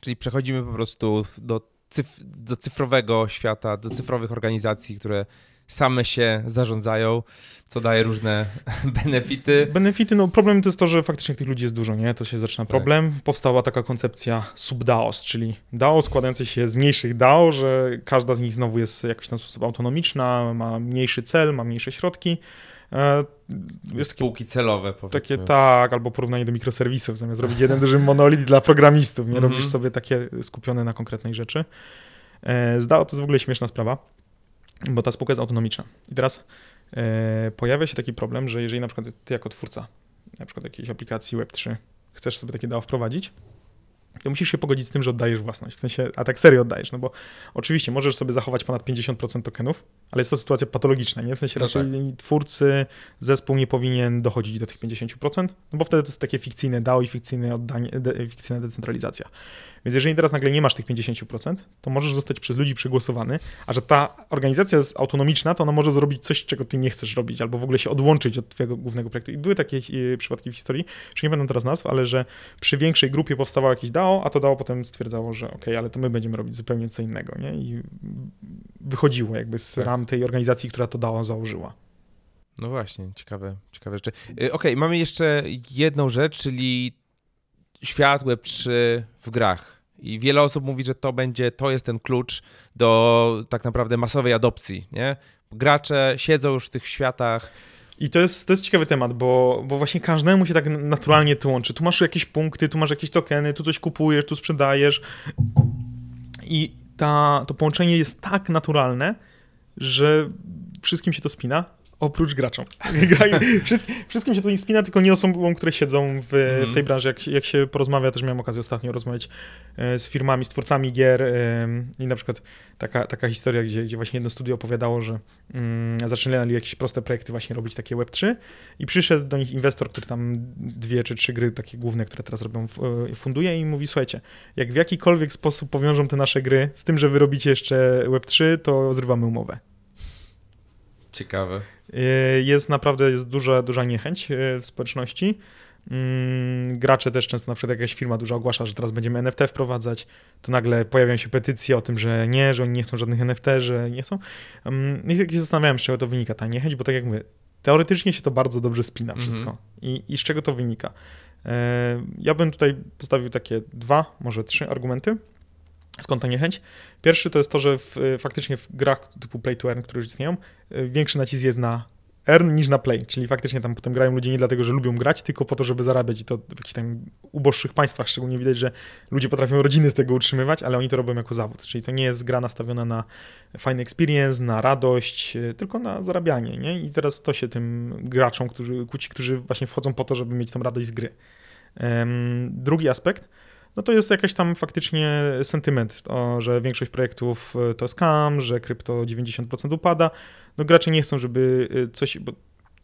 Speaker 1: Czyli przechodzimy po prostu do, cyf do cyfrowego świata, do cyfrowych organizacji, które same się zarządzają, co daje różne benefity.
Speaker 2: Benefity, no problem to jest to, że faktycznie tych ludzi jest dużo, nie? To się zaczyna tak. problem. Tak. Powstała taka koncepcja subDAOs, czyli DAO składające się z mniejszych DAO, że każda z nich znowu jest w jakiś tam sposób autonomiczna, ma mniejszy cel, ma mniejsze środki.
Speaker 1: E, jest Spółki celowe,
Speaker 2: powiedzmy. Takie tak, albo porównanie do mikroserwisów, zamiast robić jeden duży monolit dla programistów, nie? Mhm. Robisz sobie takie skupione na konkretnej rzeczy. E, z DAO to jest w ogóle śmieszna sprawa, bo ta spółka jest autonomiczna. I teraz e, pojawia się taki problem, że jeżeli na przykład ty jako twórca na przykład jakiejś aplikacji Web3 chcesz sobie takie DAO wprowadzić, to musisz się pogodzić z tym, że oddajesz własność. W sensie, a tak serio oddajesz, no bo oczywiście możesz sobie zachować ponad 50% tokenów, ale jest to sytuacja patologiczna, nie? W sensie no raczej tak. twórcy, zespół nie powinien dochodzić do tych 50%, no bo wtedy to jest takie fikcyjne DAO i fikcyjne oddanie, de, fikcyjna decentralizacja. Więc jeżeli teraz nagle nie masz tych 50%, to możesz zostać przez ludzi przegłosowany, a że ta organizacja jest autonomiczna, to ona może zrobić coś, czego ty nie chcesz robić, albo w ogóle się odłączyć od twojego głównego projektu. I były takie e, przypadki w historii, już nie będę teraz nazw, ale że przy większej grupie powstawało jakieś DAO, a to DAO potem stwierdzało, że ok, ale to my będziemy robić zupełnie co innego, nie? I wychodziło jakby z tak. ram tej organizacji, która to DAO założyła.
Speaker 1: No właśnie, ciekawe, ciekawe rzeczy. E, okej, okay, mamy jeszcze jedną rzecz, czyli świat Web3 w grach. I wiele osób mówi, że to będzie, to jest ten klucz do tak naprawdę masowej adopcji, nie? Gracze siedzą już w tych światach.
Speaker 2: I to jest, to jest ciekawy temat, bo, bo właśnie każdemu się tak naturalnie to łączy. Tu masz jakieś punkty, tu masz jakieś tokeny, tu coś kupujesz, tu sprzedajesz. I ta, to połączenie jest tak naturalne, że wszystkim się to spina oprócz graczom. Wszystkim się to nie spina, tylko nie osobom, które siedzą w, mm. w tej mhm. branży. Jak, jak się porozmawia, też miałem okazję ostatnio rozmawiać e, z firmami, z twórcami gier i na przykład taka, taka historia, gdzie, gdzie właśnie jedno studio opowiadało, że mm, zaczynali jakieś proste projekty właśnie robić takie Web3 i przyszedł do nich inwestor, który tam dwie czy trzy gry takie główne, które teraz robią, e, funduje i mówi, słuchajcie, jak w jakikolwiek sposób powiążą te nasze gry z tym, że wy robicie jeszcze Web3, to zrywamy umowę.
Speaker 1: Ciekawe.
Speaker 2: E, jest naprawdę jest duża, duża niechęć e, w społeczności. Mm, gracze też często, na przykład jakaś firma duża ogłasza, że teraz będziemy NFT wprowadzać, to nagle pojawiają się petycje o tym, że nie, że oni nie chcą żadnych NFT, że nie chcą. Mm, I tak się zastanawiałem, z czego to wynika ta niechęć, bo tak jak mówię, teoretycznie się to bardzo dobrze spina mhm. wszystko. Mm -hmm. I, I z czego to wynika? E, ja bym tutaj postawił takie dwa, może trzy argumenty. Skąd ta niechęć? Pierwszy to jest to, że w, faktycznie w grach typu play to earn, które już istnieją, y, większy nacisk jest na earn niż na play, czyli faktycznie tam potem grają ludzie nie dlatego, że lubią grać, tylko po to, żeby zarabiać i to w jakichś tam uboższych państwach szczególnie widać, że ludzie potrafią rodziny z tego utrzymywać, ale oni to robią jako zawód, czyli to nie jest gra nastawiona na fajny experience, na radość, y, tylko na zarabianie, nie? I teraz to się tym graczom, którzy, kłóci, którzy właśnie wchodzą po to, żeby mieć tą radość z gry. Um, drugi aspekt, no to jest jakaś tam faktycznie sentyment, to, że większość projektów e, to scam, że krypto 90% upada. No gracze nie chcą, żeby e, coś, bo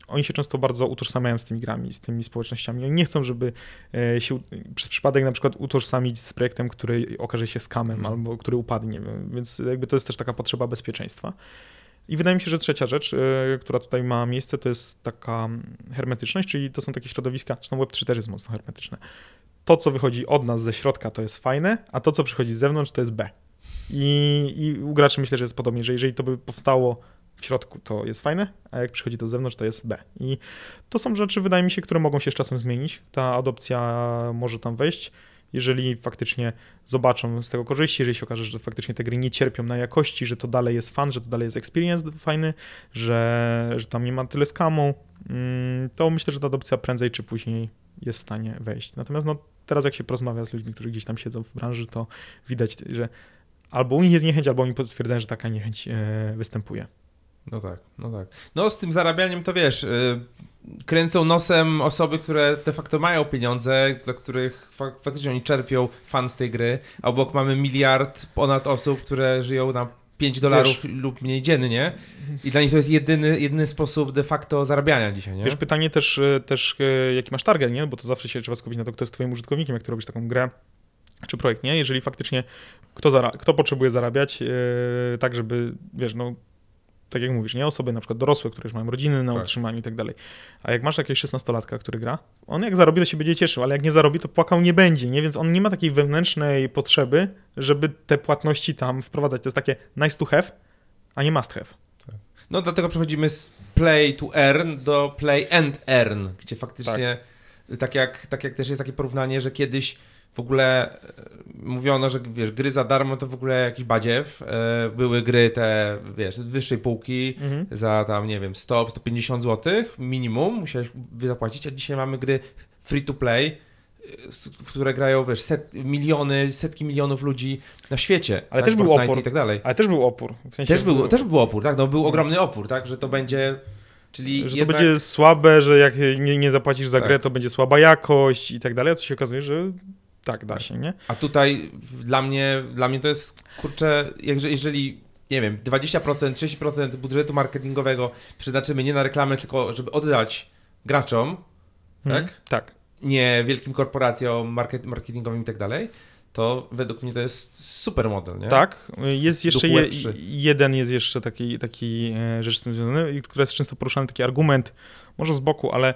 Speaker 2: oni się często bardzo utożsamiają z tymi grami, z tymi społecznościami. Oni nie chcą, żeby e, się przez przypadek na przykład utożsamić z projektem, który okaże się skamem mm. albo który upadnie, więc jakby to jest też taka potrzeba bezpieczeństwa. I wydaje mi się, że trzecia rzecz, która tutaj ma miejsce, to jest taka hermetyczność, czyli to są takie środowiska, zresztą Web3 też jest mocno hermetyczne to, co wychodzi od nas ze środka, to jest fajne, a to, co przychodzi z zewnątrz, to jest B. I, I u graczy myślę, że jest podobnie, że jeżeli to by powstało w środku, to jest fajne, a jak przychodzi to z zewnątrz, to jest B. I to są rzeczy, wydaje mi się, które mogą się z czasem zmienić. Ta adopcja może tam wejść, jeżeli faktycznie zobaczą z tego korzyści, jeżeli się okaże, że faktycznie te gry nie cierpią na jakości, że to dalej jest fan, że to dalej jest experience fajny, że, że tam nie ma tyle skamu, mm, to myślę, że ta adopcja prędzej czy później jest w stanie wejść. Natomiast no, teraz jak się porozmawia z ludźmi, którzy gdzieś tam siedzą w branży, to widać, że albo u nich jest niechęć, albo oni potwierdzają, że taka niechęć e, występuje.
Speaker 1: No tak, no tak. No z tym zarabianiem to wiesz, yy, kręcą nosem osoby, które de facto mają pieniądze, dla których fak faktycznie oni czerpią fan z tej gry, a obok mamy miliard ponad osób, które żyją na 5 dolarów lub mniej dziennie i dla nich to jest jedyny, jedyny sposób de facto zarabiania dzisiaj, nie?
Speaker 2: Wiesz, pytanie też, e, też e, jaki masz target, nie? Bo to zawsze się trzeba skupić na to, kto jest twoim użytkownikiem, jak ty robisz taką grę czy projekt, nie? Jeżeli faktycznie kto, kto potrzebuje zarabiać, yy, tak żeby, wiesz, no tak jak mówisz, nie osoby na przykład dorosłe, które już mają rodziny na tak. utrzymaniu i tak dalej. A jak masz jakiegoś 16-latka, który gra, on jak zarobi, to się będzie cieszył, ale jak nie zarobi, to płakał nie będzie, nie? Więc on nie ma takiej wewnętrznej potrzeby, żeby te płatności tam wprowadzać. To jest takie nice to have, a nie must have. Tak.
Speaker 1: No dlatego przechodzimy z play to earn do play and earn, gdzie faktycznie tak. tak, jak, tak jak też jest takie porównanie, że kiedyś w ogóle e, mówiono, że wiesz, gry za darmo to w ogóle jakiś badziew. E, były gry te, wiesz, z wyższej półki mhm. za tam, nie wiem, 100, 150 zł minimum musiałeś zapłacić, a dzisiaj mamy gry free to play w które grają, wiesz, set, miliony, setki milionów ludzi na świecie.
Speaker 2: Ale
Speaker 1: tak?
Speaker 2: też był
Speaker 1: Fortnite
Speaker 2: opór.
Speaker 1: I tak dalej.
Speaker 2: Ale też był opór. W sensie,
Speaker 1: Też był, też był opór, tak? No był ogromny opór, tak? Że to będzie... Czyli
Speaker 2: że to
Speaker 1: jednak-
Speaker 2: będzie słabe, że jak nie, nie zapłacisz za
Speaker 1: Tak.
Speaker 2: grę, to będzie słaba jakość i tak dalej, a co się okazuje, że tak, da się, nie?
Speaker 1: A tutaj dla mnie, dla mnie to jest, kurczę, jeżeli, jeżeli nie wiem, 20%, 30% budżetu marketingowego przeznaczymy nie na reklamę, tylko żeby oddać graczom,
Speaker 2: Mhm.
Speaker 1: tak?
Speaker 2: Tak.
Speaker 1: Nie wielkim korporacjom market, marketingowym i tak dalej, to według mnie to jest super model, nie?
Speaker 2: Tak, jest jeszcze je,
Speaker 1: Web3.
Speaker 2: jeden jest jeszcze taki, taki e, rzecz z tym związany, która jest często poruszany, taki argument, może z boku, ale e,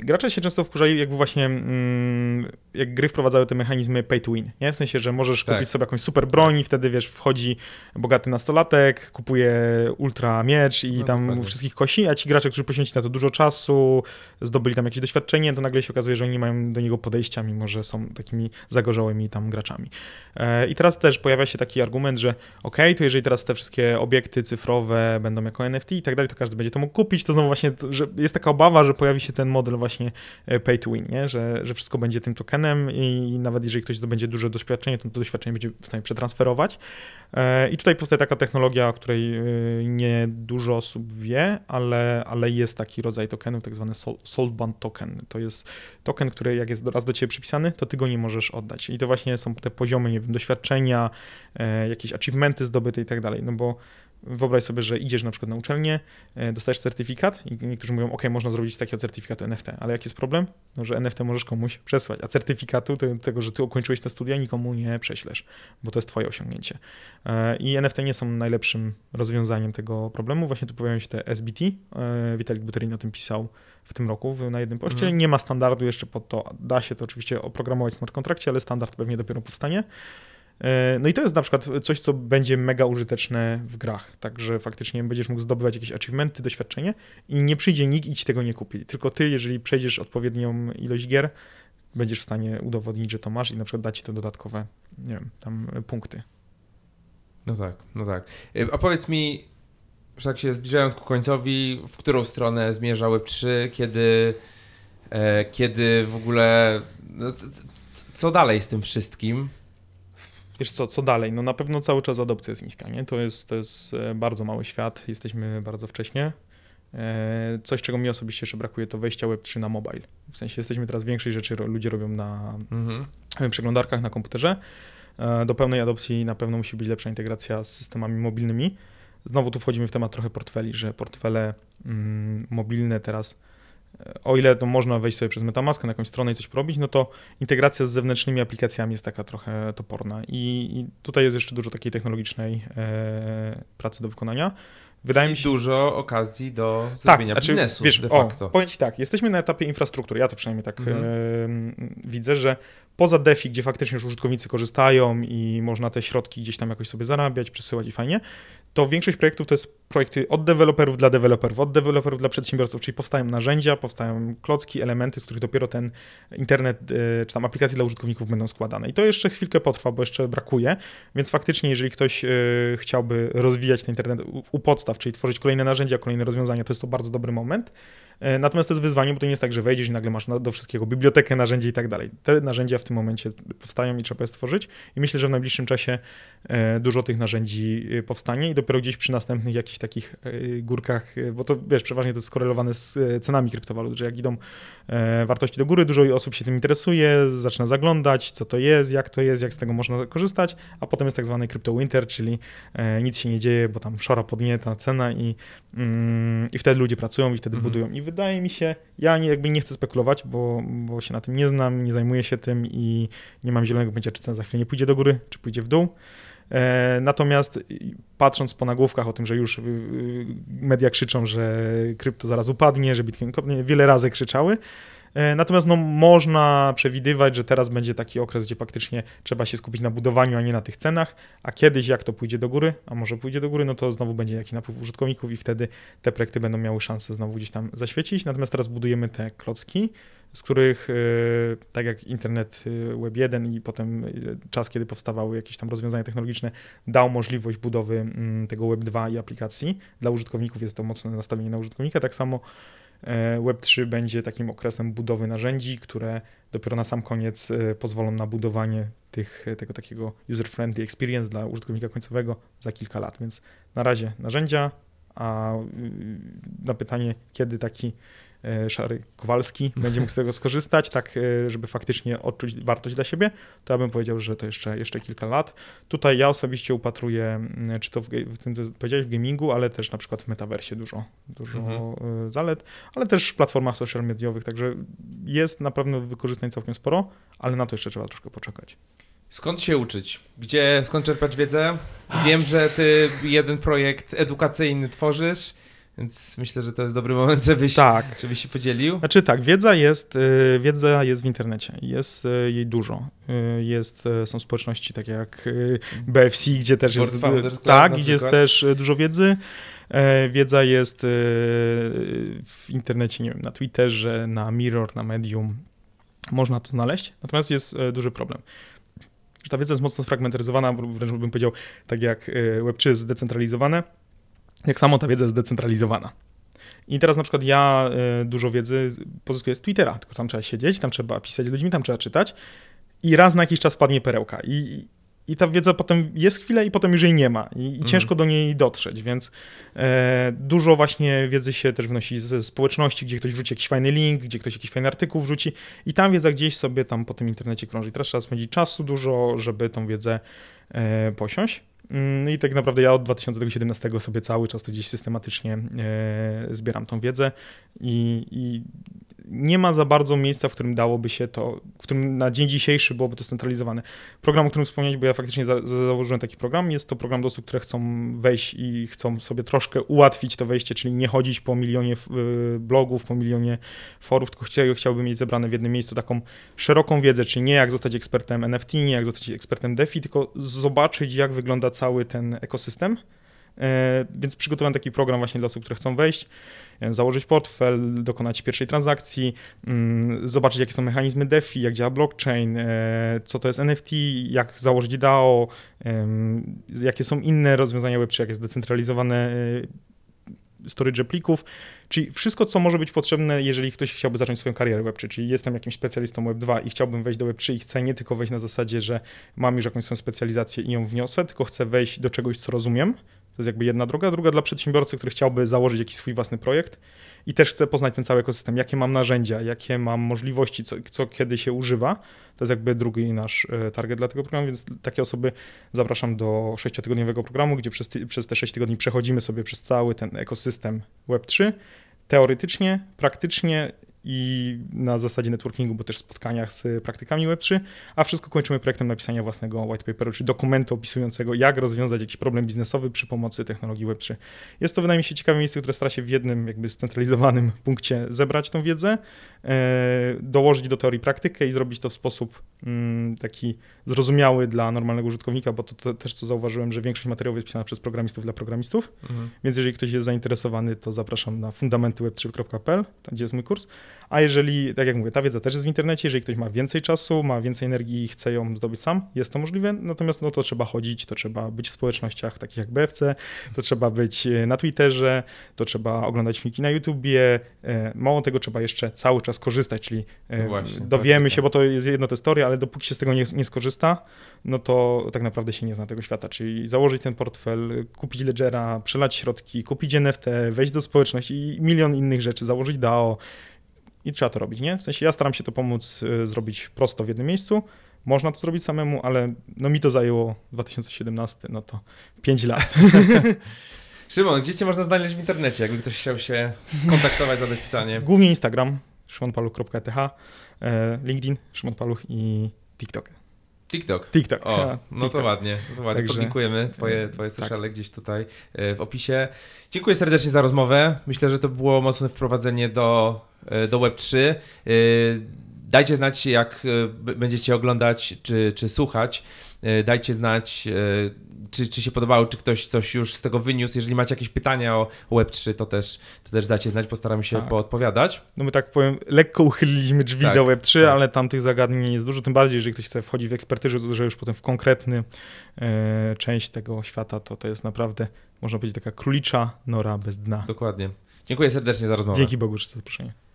Speaker 2: gracze się często wkurzali, jakby właśnie mm, jak gry wprowadzały te mechanizmy pay to win, nie? W sensie, że możesz
Speaker 1: Tak.
Speaker 2: kupić sobie jakąś super broń i wtedy, wiesz, wchodzi bogaty nastolatek, kupuje ultra miecz i
Speaker 1: No,
Speaker 2: tam
Speaker 1: dokładnie.
Speaker 2: wszystkich kosi, a ci gracze, którzy poświęcili na to dużo czasu, zdobyli tam jakieś doświadczenie, to nagle się okazuje, że oni nie mają do niego podejścia, mimo że są takimi zagorzałymi tam graczami. E, I teraz też pojawia się taki argument, że ok, to jeżeli teraz te wszystkie obiekty cyfrowe będą jako NFT i tak dalej, to każdy będzie to mógł kupić, to znowu właśnie, że jest taka obawa, że pojawi się ten model właśnie e, pay to win, nie? Że, że wszystko będzie tym tokenem i nawet jeżeli ktoś zdobędzie duże doświadczenie, to to doświadczenie będzie w stanie przetransferować. E, I tutaj powstaje taka technologia, o której e, nie dużo osób wie, ale, ale jest taki rodzaj tokenów, tak zwany sol- Saltbound token. To jest token, który jak jest raz do ciebie przypisany, to ty go nie możesz oddać. I to właśnie są te poziomy, nie wiem, doświadczenia, jakieś achievementy zdobyte i tak dalej. No bo wyobraź sobie, że idziesz na przykład na uczelnię, e, dostajesz certyfikat i niektórzy mówią, ok, można zrobić takiego certyfikatu NFT, ale jaki jest problem? No, że NFT możesz komuś przesłać, a certyfikatu tego, że ty ukończyłeś te studia, nikomu nie prześlesz, bo to jest twoje osiągnięcie. E, I NFT nie są najlepszym rozwiązaniem tego problemu. Właśnie tu pojawiają się te SBT. e, Witalik Buterin o tym pisał w tym roku na jednym poście.
Speaker 1: Mhm.
Speaker 2: Nie ma standardu jeszcze pod to. Da się to oczywiście oprogramować w smart kontrakcie, ale standard pewnie dopiero powstanie. E, No i to jest na przykład coś, co będzie mega użyteczne w grach. Także faktycznie będziesz mógł zdobywać jakieś achievementy, doświadczenie i nie przyjdzie nikt i ci tego nie kupi. Tylko ty, jeżeli przejdziesz odpowiednią ilość gier, będziesz w stanie udowodnić, że to masz i na przykład dać ci to dodatkowe, nie wiem, tam e, punkty.
Speaker 1: No tak, no tak. Y, A powiedz mi, że tak się zbliżając ku końcowi, w którą stronę zmierza Web3, kiedy, e, kiedy w ogóle, no, co dalej z tym wszystkim?
Speaker 2: Wiesz co, co dalej? No na pewno cały czas adopcja jest niska, nie? To jest, to jest e, bardzo mały świat, jesteśmy bardzo wcześnie. E, Coś, czego mi osobiście jeszcze brakuje, to wejścia Web3 na mobile. W sensie jesteśmy teraz większej rzeczy ludzie robią na
Speaker 1: Mhm.
Speaker 2: przeglądarkach, na komputerze. E, Do pełnej adopcji na pewno musi być lepsza integracja z systemami mobilnymi. Znowu tu wchodzimy w temat trochę portfeli, że portfele mm, mobilne teraz, o ile to można wejść sobie przez Metamask na jakąś stronę i coś porobić, no to integracja z zewnętrznymi aplikacjami jest taka trochę toporna. I, i tutaj jest jeszcze dużo takiej technologicznej e, pracy do wykonania. Wydaje mi się,
Speaker 1: Dużo okazji do zrobienia
Speaker 2: znaczy,
Speaker 1: biznesu
Speaker 2: wiesz,
Speaker 1: de
Speaker 2: o,
Speaker 1: facto.
Speaker 2: powiem ci tak, jesteśmy na etapie infrastruktury, ja to przynajmniej tak
Speaker 1: Mhm.
Speaker 2: e, widzę, że poza DeFi, gdzie faktycznie już użytkownicy korzystają i można te środki gdzieś tam jakoś sobie zarabiać, przesyłać i fajnie, to większość projektów to jest projekty od deweloperów dla deweloperów, od deweloperów dla przedsiębiorców, czyli powstają narzędzia, powstają klocki, elementy, z których dopiero ten internet e, czy tam aplikacje dla użytkowników będą składane. I to jeszcze chwilkę potrwa, bo jeszcze brakuje, więc faktycznie jeżeli ktoś e, chciałby rozwijać ten internet u, u podstaw, czyli tworzyć kolejne narzędzia, kolejne rozwiązania, to jest to bardzo dobry moment. E, Natomiast to jest wyzwanie, bo to nie jest tak, że wejdziesz i nagle masz do wszystkiego bibliotekę narzędzi i tak dalej. Te narzędzia w tym momencie powstają i trzeba je stworzyć i myślę, że w najbliższym czasie e, dużo tych narzędzi e, powstanie i dopiero gdzieś przy następnych jakichś takich górkach, bo to wiesz, przeważnie to jest skorelowane z cenami kryptowalut, że jak idą wartości do góry, dużo osób się tym interesuje, zaczyna zaglądać, co to jest, jak to jest, jak z tego można korzystać, a potem jest tak zwany crypto winter, czyli nic się nie dzieje, bo tam szora podnieta cena i, mm, i wtedy ludzie pracują i wtedy
Speaker 1: Mhm.
Speaker 2: budują. I wydaje mi się, ja nie, jakby nie chcę spekulować, bo, bo się na tym nie znam, nie zajmuję się tym i nie mam zielonego pojęcia, czy cena za chwilę nie pójdzie do góry, czy pójdzie w dół. E, Natomiast patrząc po nagłówkach o tym, że już y, y, media krzyczą, że krypto zaraz upadnie, że Bitcoin wiele razy krzyczały. E, Natomiast no, można przewidywać, że teraz będzie taki okres, gdzie faktycznie trzeba się skupić na budowaniu, a nie na tych cenach, a kiedyś jak to pójdzie do góry, a może pójdzie do góry, no to znowu będzie jakiś napływ użytkowników i wtedy te projekty będą miały szansę znowu gdzieś tam zaświecić. Natomiast teraz budujemy te klocki, z których, e, tak jak internet e, Web 1 i potem czas, kiedy powstawały jakieś tam rozwiązania technologiczne, dał możliwość budowy mm, tego Web 2 i aplikacji. Dla użytkowników jest to mocne nastawienie na użytkownika. Tak samo Web3 będzie takim okresem budowy narzędzi, które dopiero na sam koniec e, pozwolą na budowanie tych, tego takiego user-friendly experience dla użytkownika końcowego za kilka lat. Więc na razie narzędzia, a y, na pytanie, kiedy taki E, Szary Kowalski będzie mógł z tego skorzystać, tak e, żeby faktycznie odczuć wartość dla siebie, to ja bym powiedział, że to jeszcze, jeszcze kilka lat. Tutaj ja osobiście upatruję, czy to w, w tym, co powiedziałeś, w gamingu, ale też na przykład w metaversie dużo, dużo mhm. E, zalet, ale też w platformach social mediowych, także jest na pewno wykorzystań całkiem sporo, ale na to jeszcze trzeba troszkę poczekać.
Speaker 1: Skąd się uczyć? Gdzie, skąd czerpać wiedzę? Wiem, że ty jeden projekt edukacyjny tworzysz. Więc myślę, że to jest dobry moment, żebyś, tak. żebyś się podzielił.
Speaker 2: Znaczy tak, wiedza jest, y, wiedza jest w internecie, jest y, jej dużo. Y, jest, są społeczności takie jak BFC, gdzie też Board jest, tak, gdzie jest też dużo wiedzy. E, wiedza jest w internecie, nie wiem, na Twitterze, na Mirror, na Medium. Można to znaleźć, natomiast jest duży problem że ta wiedza jest mocno sfragmentaryzowana, wręcz bym powiedział, tak jak Web3 jest zdecentralizowane, jak samo ta wiedza jest zdecentralizowana. I teraz na przykład ja y, dużo wiedzy pozyskuję z Twittera, tylko tam trzeba siedzieć, tam trzeba pisać z ludźmi, tam trzeba czytać i raz na jakiś czas wpadnie perełka. I, i ta wiedza potem jest chwilę i potem już jej nie ma i, i mhm. ciężko do niej dotrzeć, więc e, dużo właśnie wiedzy się też wnosi ze społeczności, gdzie ktoś wrzuci jakiś fajny link, gdzie ktoś jakiś fajny artykuł wrzuci i tam wiedza gdzieś sobie tam po tym internecie krąży. I teraz trzeba spędzić czasu dużo, żeby tą wiedzę e, posiąść. Mm, I tak naprawdę ja od 2017 sobie cały czas to gdzieś systematycznie e, zbieram tą wiedzę i, i nie ma za bardzo miejsca, w którym dałoby się to, w którym na dzień dzisiejszy byłoby to scentralizowane. Program, o którym wspomnieć, bo ja faktycznie za, założyłem taki program, jest to program do osób, które chcą wejść i chcą sobie troszkę ułatwić to wejście, czyli nie chodzić po milionie y, blogów, po milionie forów, tylko chciał, chciałbym mieć zebrane w jednym miejscu taką szeroką wiedzę, czyli nie jak zostać ekspertem NFT, nie jak zostać ekspertem DeFi, tylko zobaczyć, jak wygląda cały ten ekosystem. E, więc przygotowałem taki program właśnie dla osób, które chcą wejść. E, założyć portfel, dokonać pierwszej transakcji, mm, zobaczyć jakie są mechanizmy DeFi, jak działa blockchain, e, co to jest NFT, jak założyć DAO, jakie są inne rozwiązania Web3, jak jest zdecentralizowane storage plików, czyli wszystko, co może być potrzebne, jeżeli ktoś chciałby zacząć swoją karierę Web3, czyli jestem jakimś specjalistą Web2 i chciałbym wejść do Web3 i chcę nie tylko wejść na zasadzie, że mam już jakąś swoją specjalizację i ją wniosę, tylko chcę wejść do czegoś, co rozumiem, to jest jakby jedna droga. Druga dla przedsiębiorcy, który chciałby założyć jakiś swój własny projekt i też chce poznać ten cały ekosystem, jakie mam narzędzia, jakie mam możliwości, co, co kiedy się używa. To jest jakby drugi nasz e, target dla tego programu, więc takie osoby zapraszam do sześciotygodniowego programu, gdzie przez, przez te sześć tygodni przechodzimy sobie przez cały ten ekosystem Web3 teoretycznie, praktycznie i na zasadzie networkingu, bo też spotkaniach z praktykami Web3, a wszystko kończymy projektem napisania własnego white paperu, czy dokumentu opisującego, jak rozwiązać jakiś problem biznesowy przy pomocy technologii Web3. Jest to, wydaje mi się, ciekawe miejsce, które stara się w jednym jakby scentralizowanym punkcie zebrać tą wiedzę, dołożyć do teorii praktykę i zrobić to w sposób mm, taki zrozumiały dla normalnego użytkownika, bo to, to, też co zauważyłem, że większość materiałów jest pisana przez programistów dla programistów, mhm. więc jeżeli ktoś jest zainteresowany, to zapraszam na fundamentyweb3.pl, tam gdzie jest mój kurs, a jeżeli, tak jak mówię, ta wiedza też jest w internecie, jeżeli ktoś ma więcej czasu, ma więcej energii i chce ją zdobyć sam, jest to możliwe, natomiast no to trzeba chodzić, to trzeba być w społecznościach takich jak BFC, to trzeba być e, na Twitterze, to trzeba oglądać filmiki na YouTubie, e, mało tego trzeba jeszcze cały czas korzystać, czyli e, no właśnie, dowiemy się, bo to jest jedno to teoria, ale dopóki się z tego nie, nie skorzysta, no to tak naprawdę się nie zna tego świata, czyli założyć ten portfel, kupić Ledgera, przelać środki, kupić NFT, wejść do społeczności i milion innych rzeczy, założyć DAO, i trzeba to robić, nie? W sensie ja staram się to pomóc y, zrobić prosto w jednym miejscu. Można to zrobić samemu, ale no mi to zajęło 2017, no to 5 lat.
Speaker 1: Szymon, gdzie cię można znaleźć w internecie, jakby ktoś chciał się skontaktować, zadać pytanie?
Speaker 2: Głównie Instagram, szymonpaluch.th, e, LinkedIn, Szymon Paluch i TikTok.
Speaker 1: TikTok.
Speaker 2: TikTok.
Speaker 1: O, no TikTok. to ładnie, to ładnie. Także... Podlinkujemy twoje, twoje tak. sociale tak. gdzieś tutaj e, w opisie. Dziękuję serdecznie za rozmowę. Myślę, że to było mocne wprowadzenie do, do Web3. E, dajcie znać, jak będziecie oglądać czy, czy słuchać. Dajcie znać, czy, czy się podobało, czy ktoś coś już z tego wyniósł. Jeżeli macie jakieś pytania o Web3, to też, to też dacie znać, postaramy się tak. poodpowiadać.
Speaker 2: No my tak powiem, lekko uchyliliśmy drzwi tak, do Web3, tak. ale tam tych zagadnień nie jest dużo, tym bardziej, jeżeli ktoś chce wchodzić w ekspertyzę, to że już potem w konkretny e, część tego świata, to to jest naprawdę, można powiedzieć, taka królicza nora bez dna.
Speaker 1: Dokładnie. Dziękuję serdecznie za rozmowę.
Speaker 2: Dzięki Bogu za zaproszenie.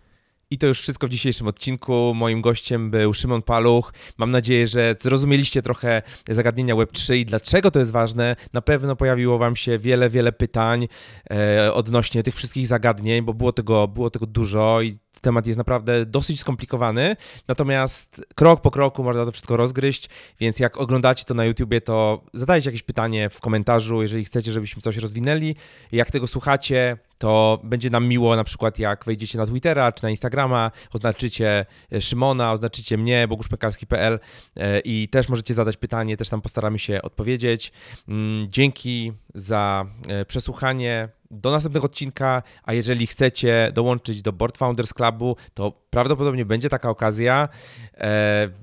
Speaker 1: I to już wszystko w dzisiejszym odcinku. Moim gościem był Szymon Paluch. Mam nadzieję, że zrozumieliście trochę zagadnienia Web3 i dlaczego to jest ważne. Na pewno pojawiło Wam się wiele, wiele pytań e, odnośnie tych wszystkich zagadnień, bo było tego, było tego dużo i temat jest naprawdę dosyć skomplikowany, natomiast krok po kroku można to wszystko rozgryźć, więc jak oglądacie to na YouTubie, to zadajcie jakieś pytanie w komentarzu, jeżeli chcecie, żebyśmy coś rozwinęli. Jak tego słuchacie, to będzie nam miło na przykład jak wejdziecie na Twittera czy na Instagrama, oznaczycie e, Szymona, oznaczycie mnie, boguszpekarski.pl e, i też możecie zadać pytanie, też tam postaramy się odpowiedzieć. Mm, dzięki za e, przesłuchanie do następnego odcinka, a jeżeli chcecie dołączyć do Board Founders Clubu, to prawdopodobnie będzie taka okazja.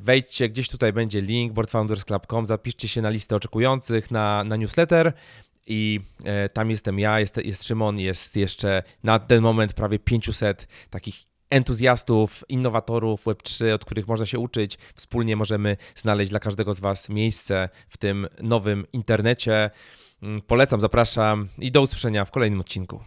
Speaker 1: Wejdźcie, gdzieś tutaj będzie link boardfoundersclub.com, zapiszcie się na listę oczekujących na, na newsletter i e, tam jestem ja, jest, jest Szymon, jest jeszcze na ten moment prawie 500 takich entuzjastów, innowatorów Web3, od których można się uczyć. Wspólnie możemy znaleźć dla każdego z Was miejsce w tym nowym internecie. Mm, polecam, zapraszam i do usłyszenia w kolejnym odcinku.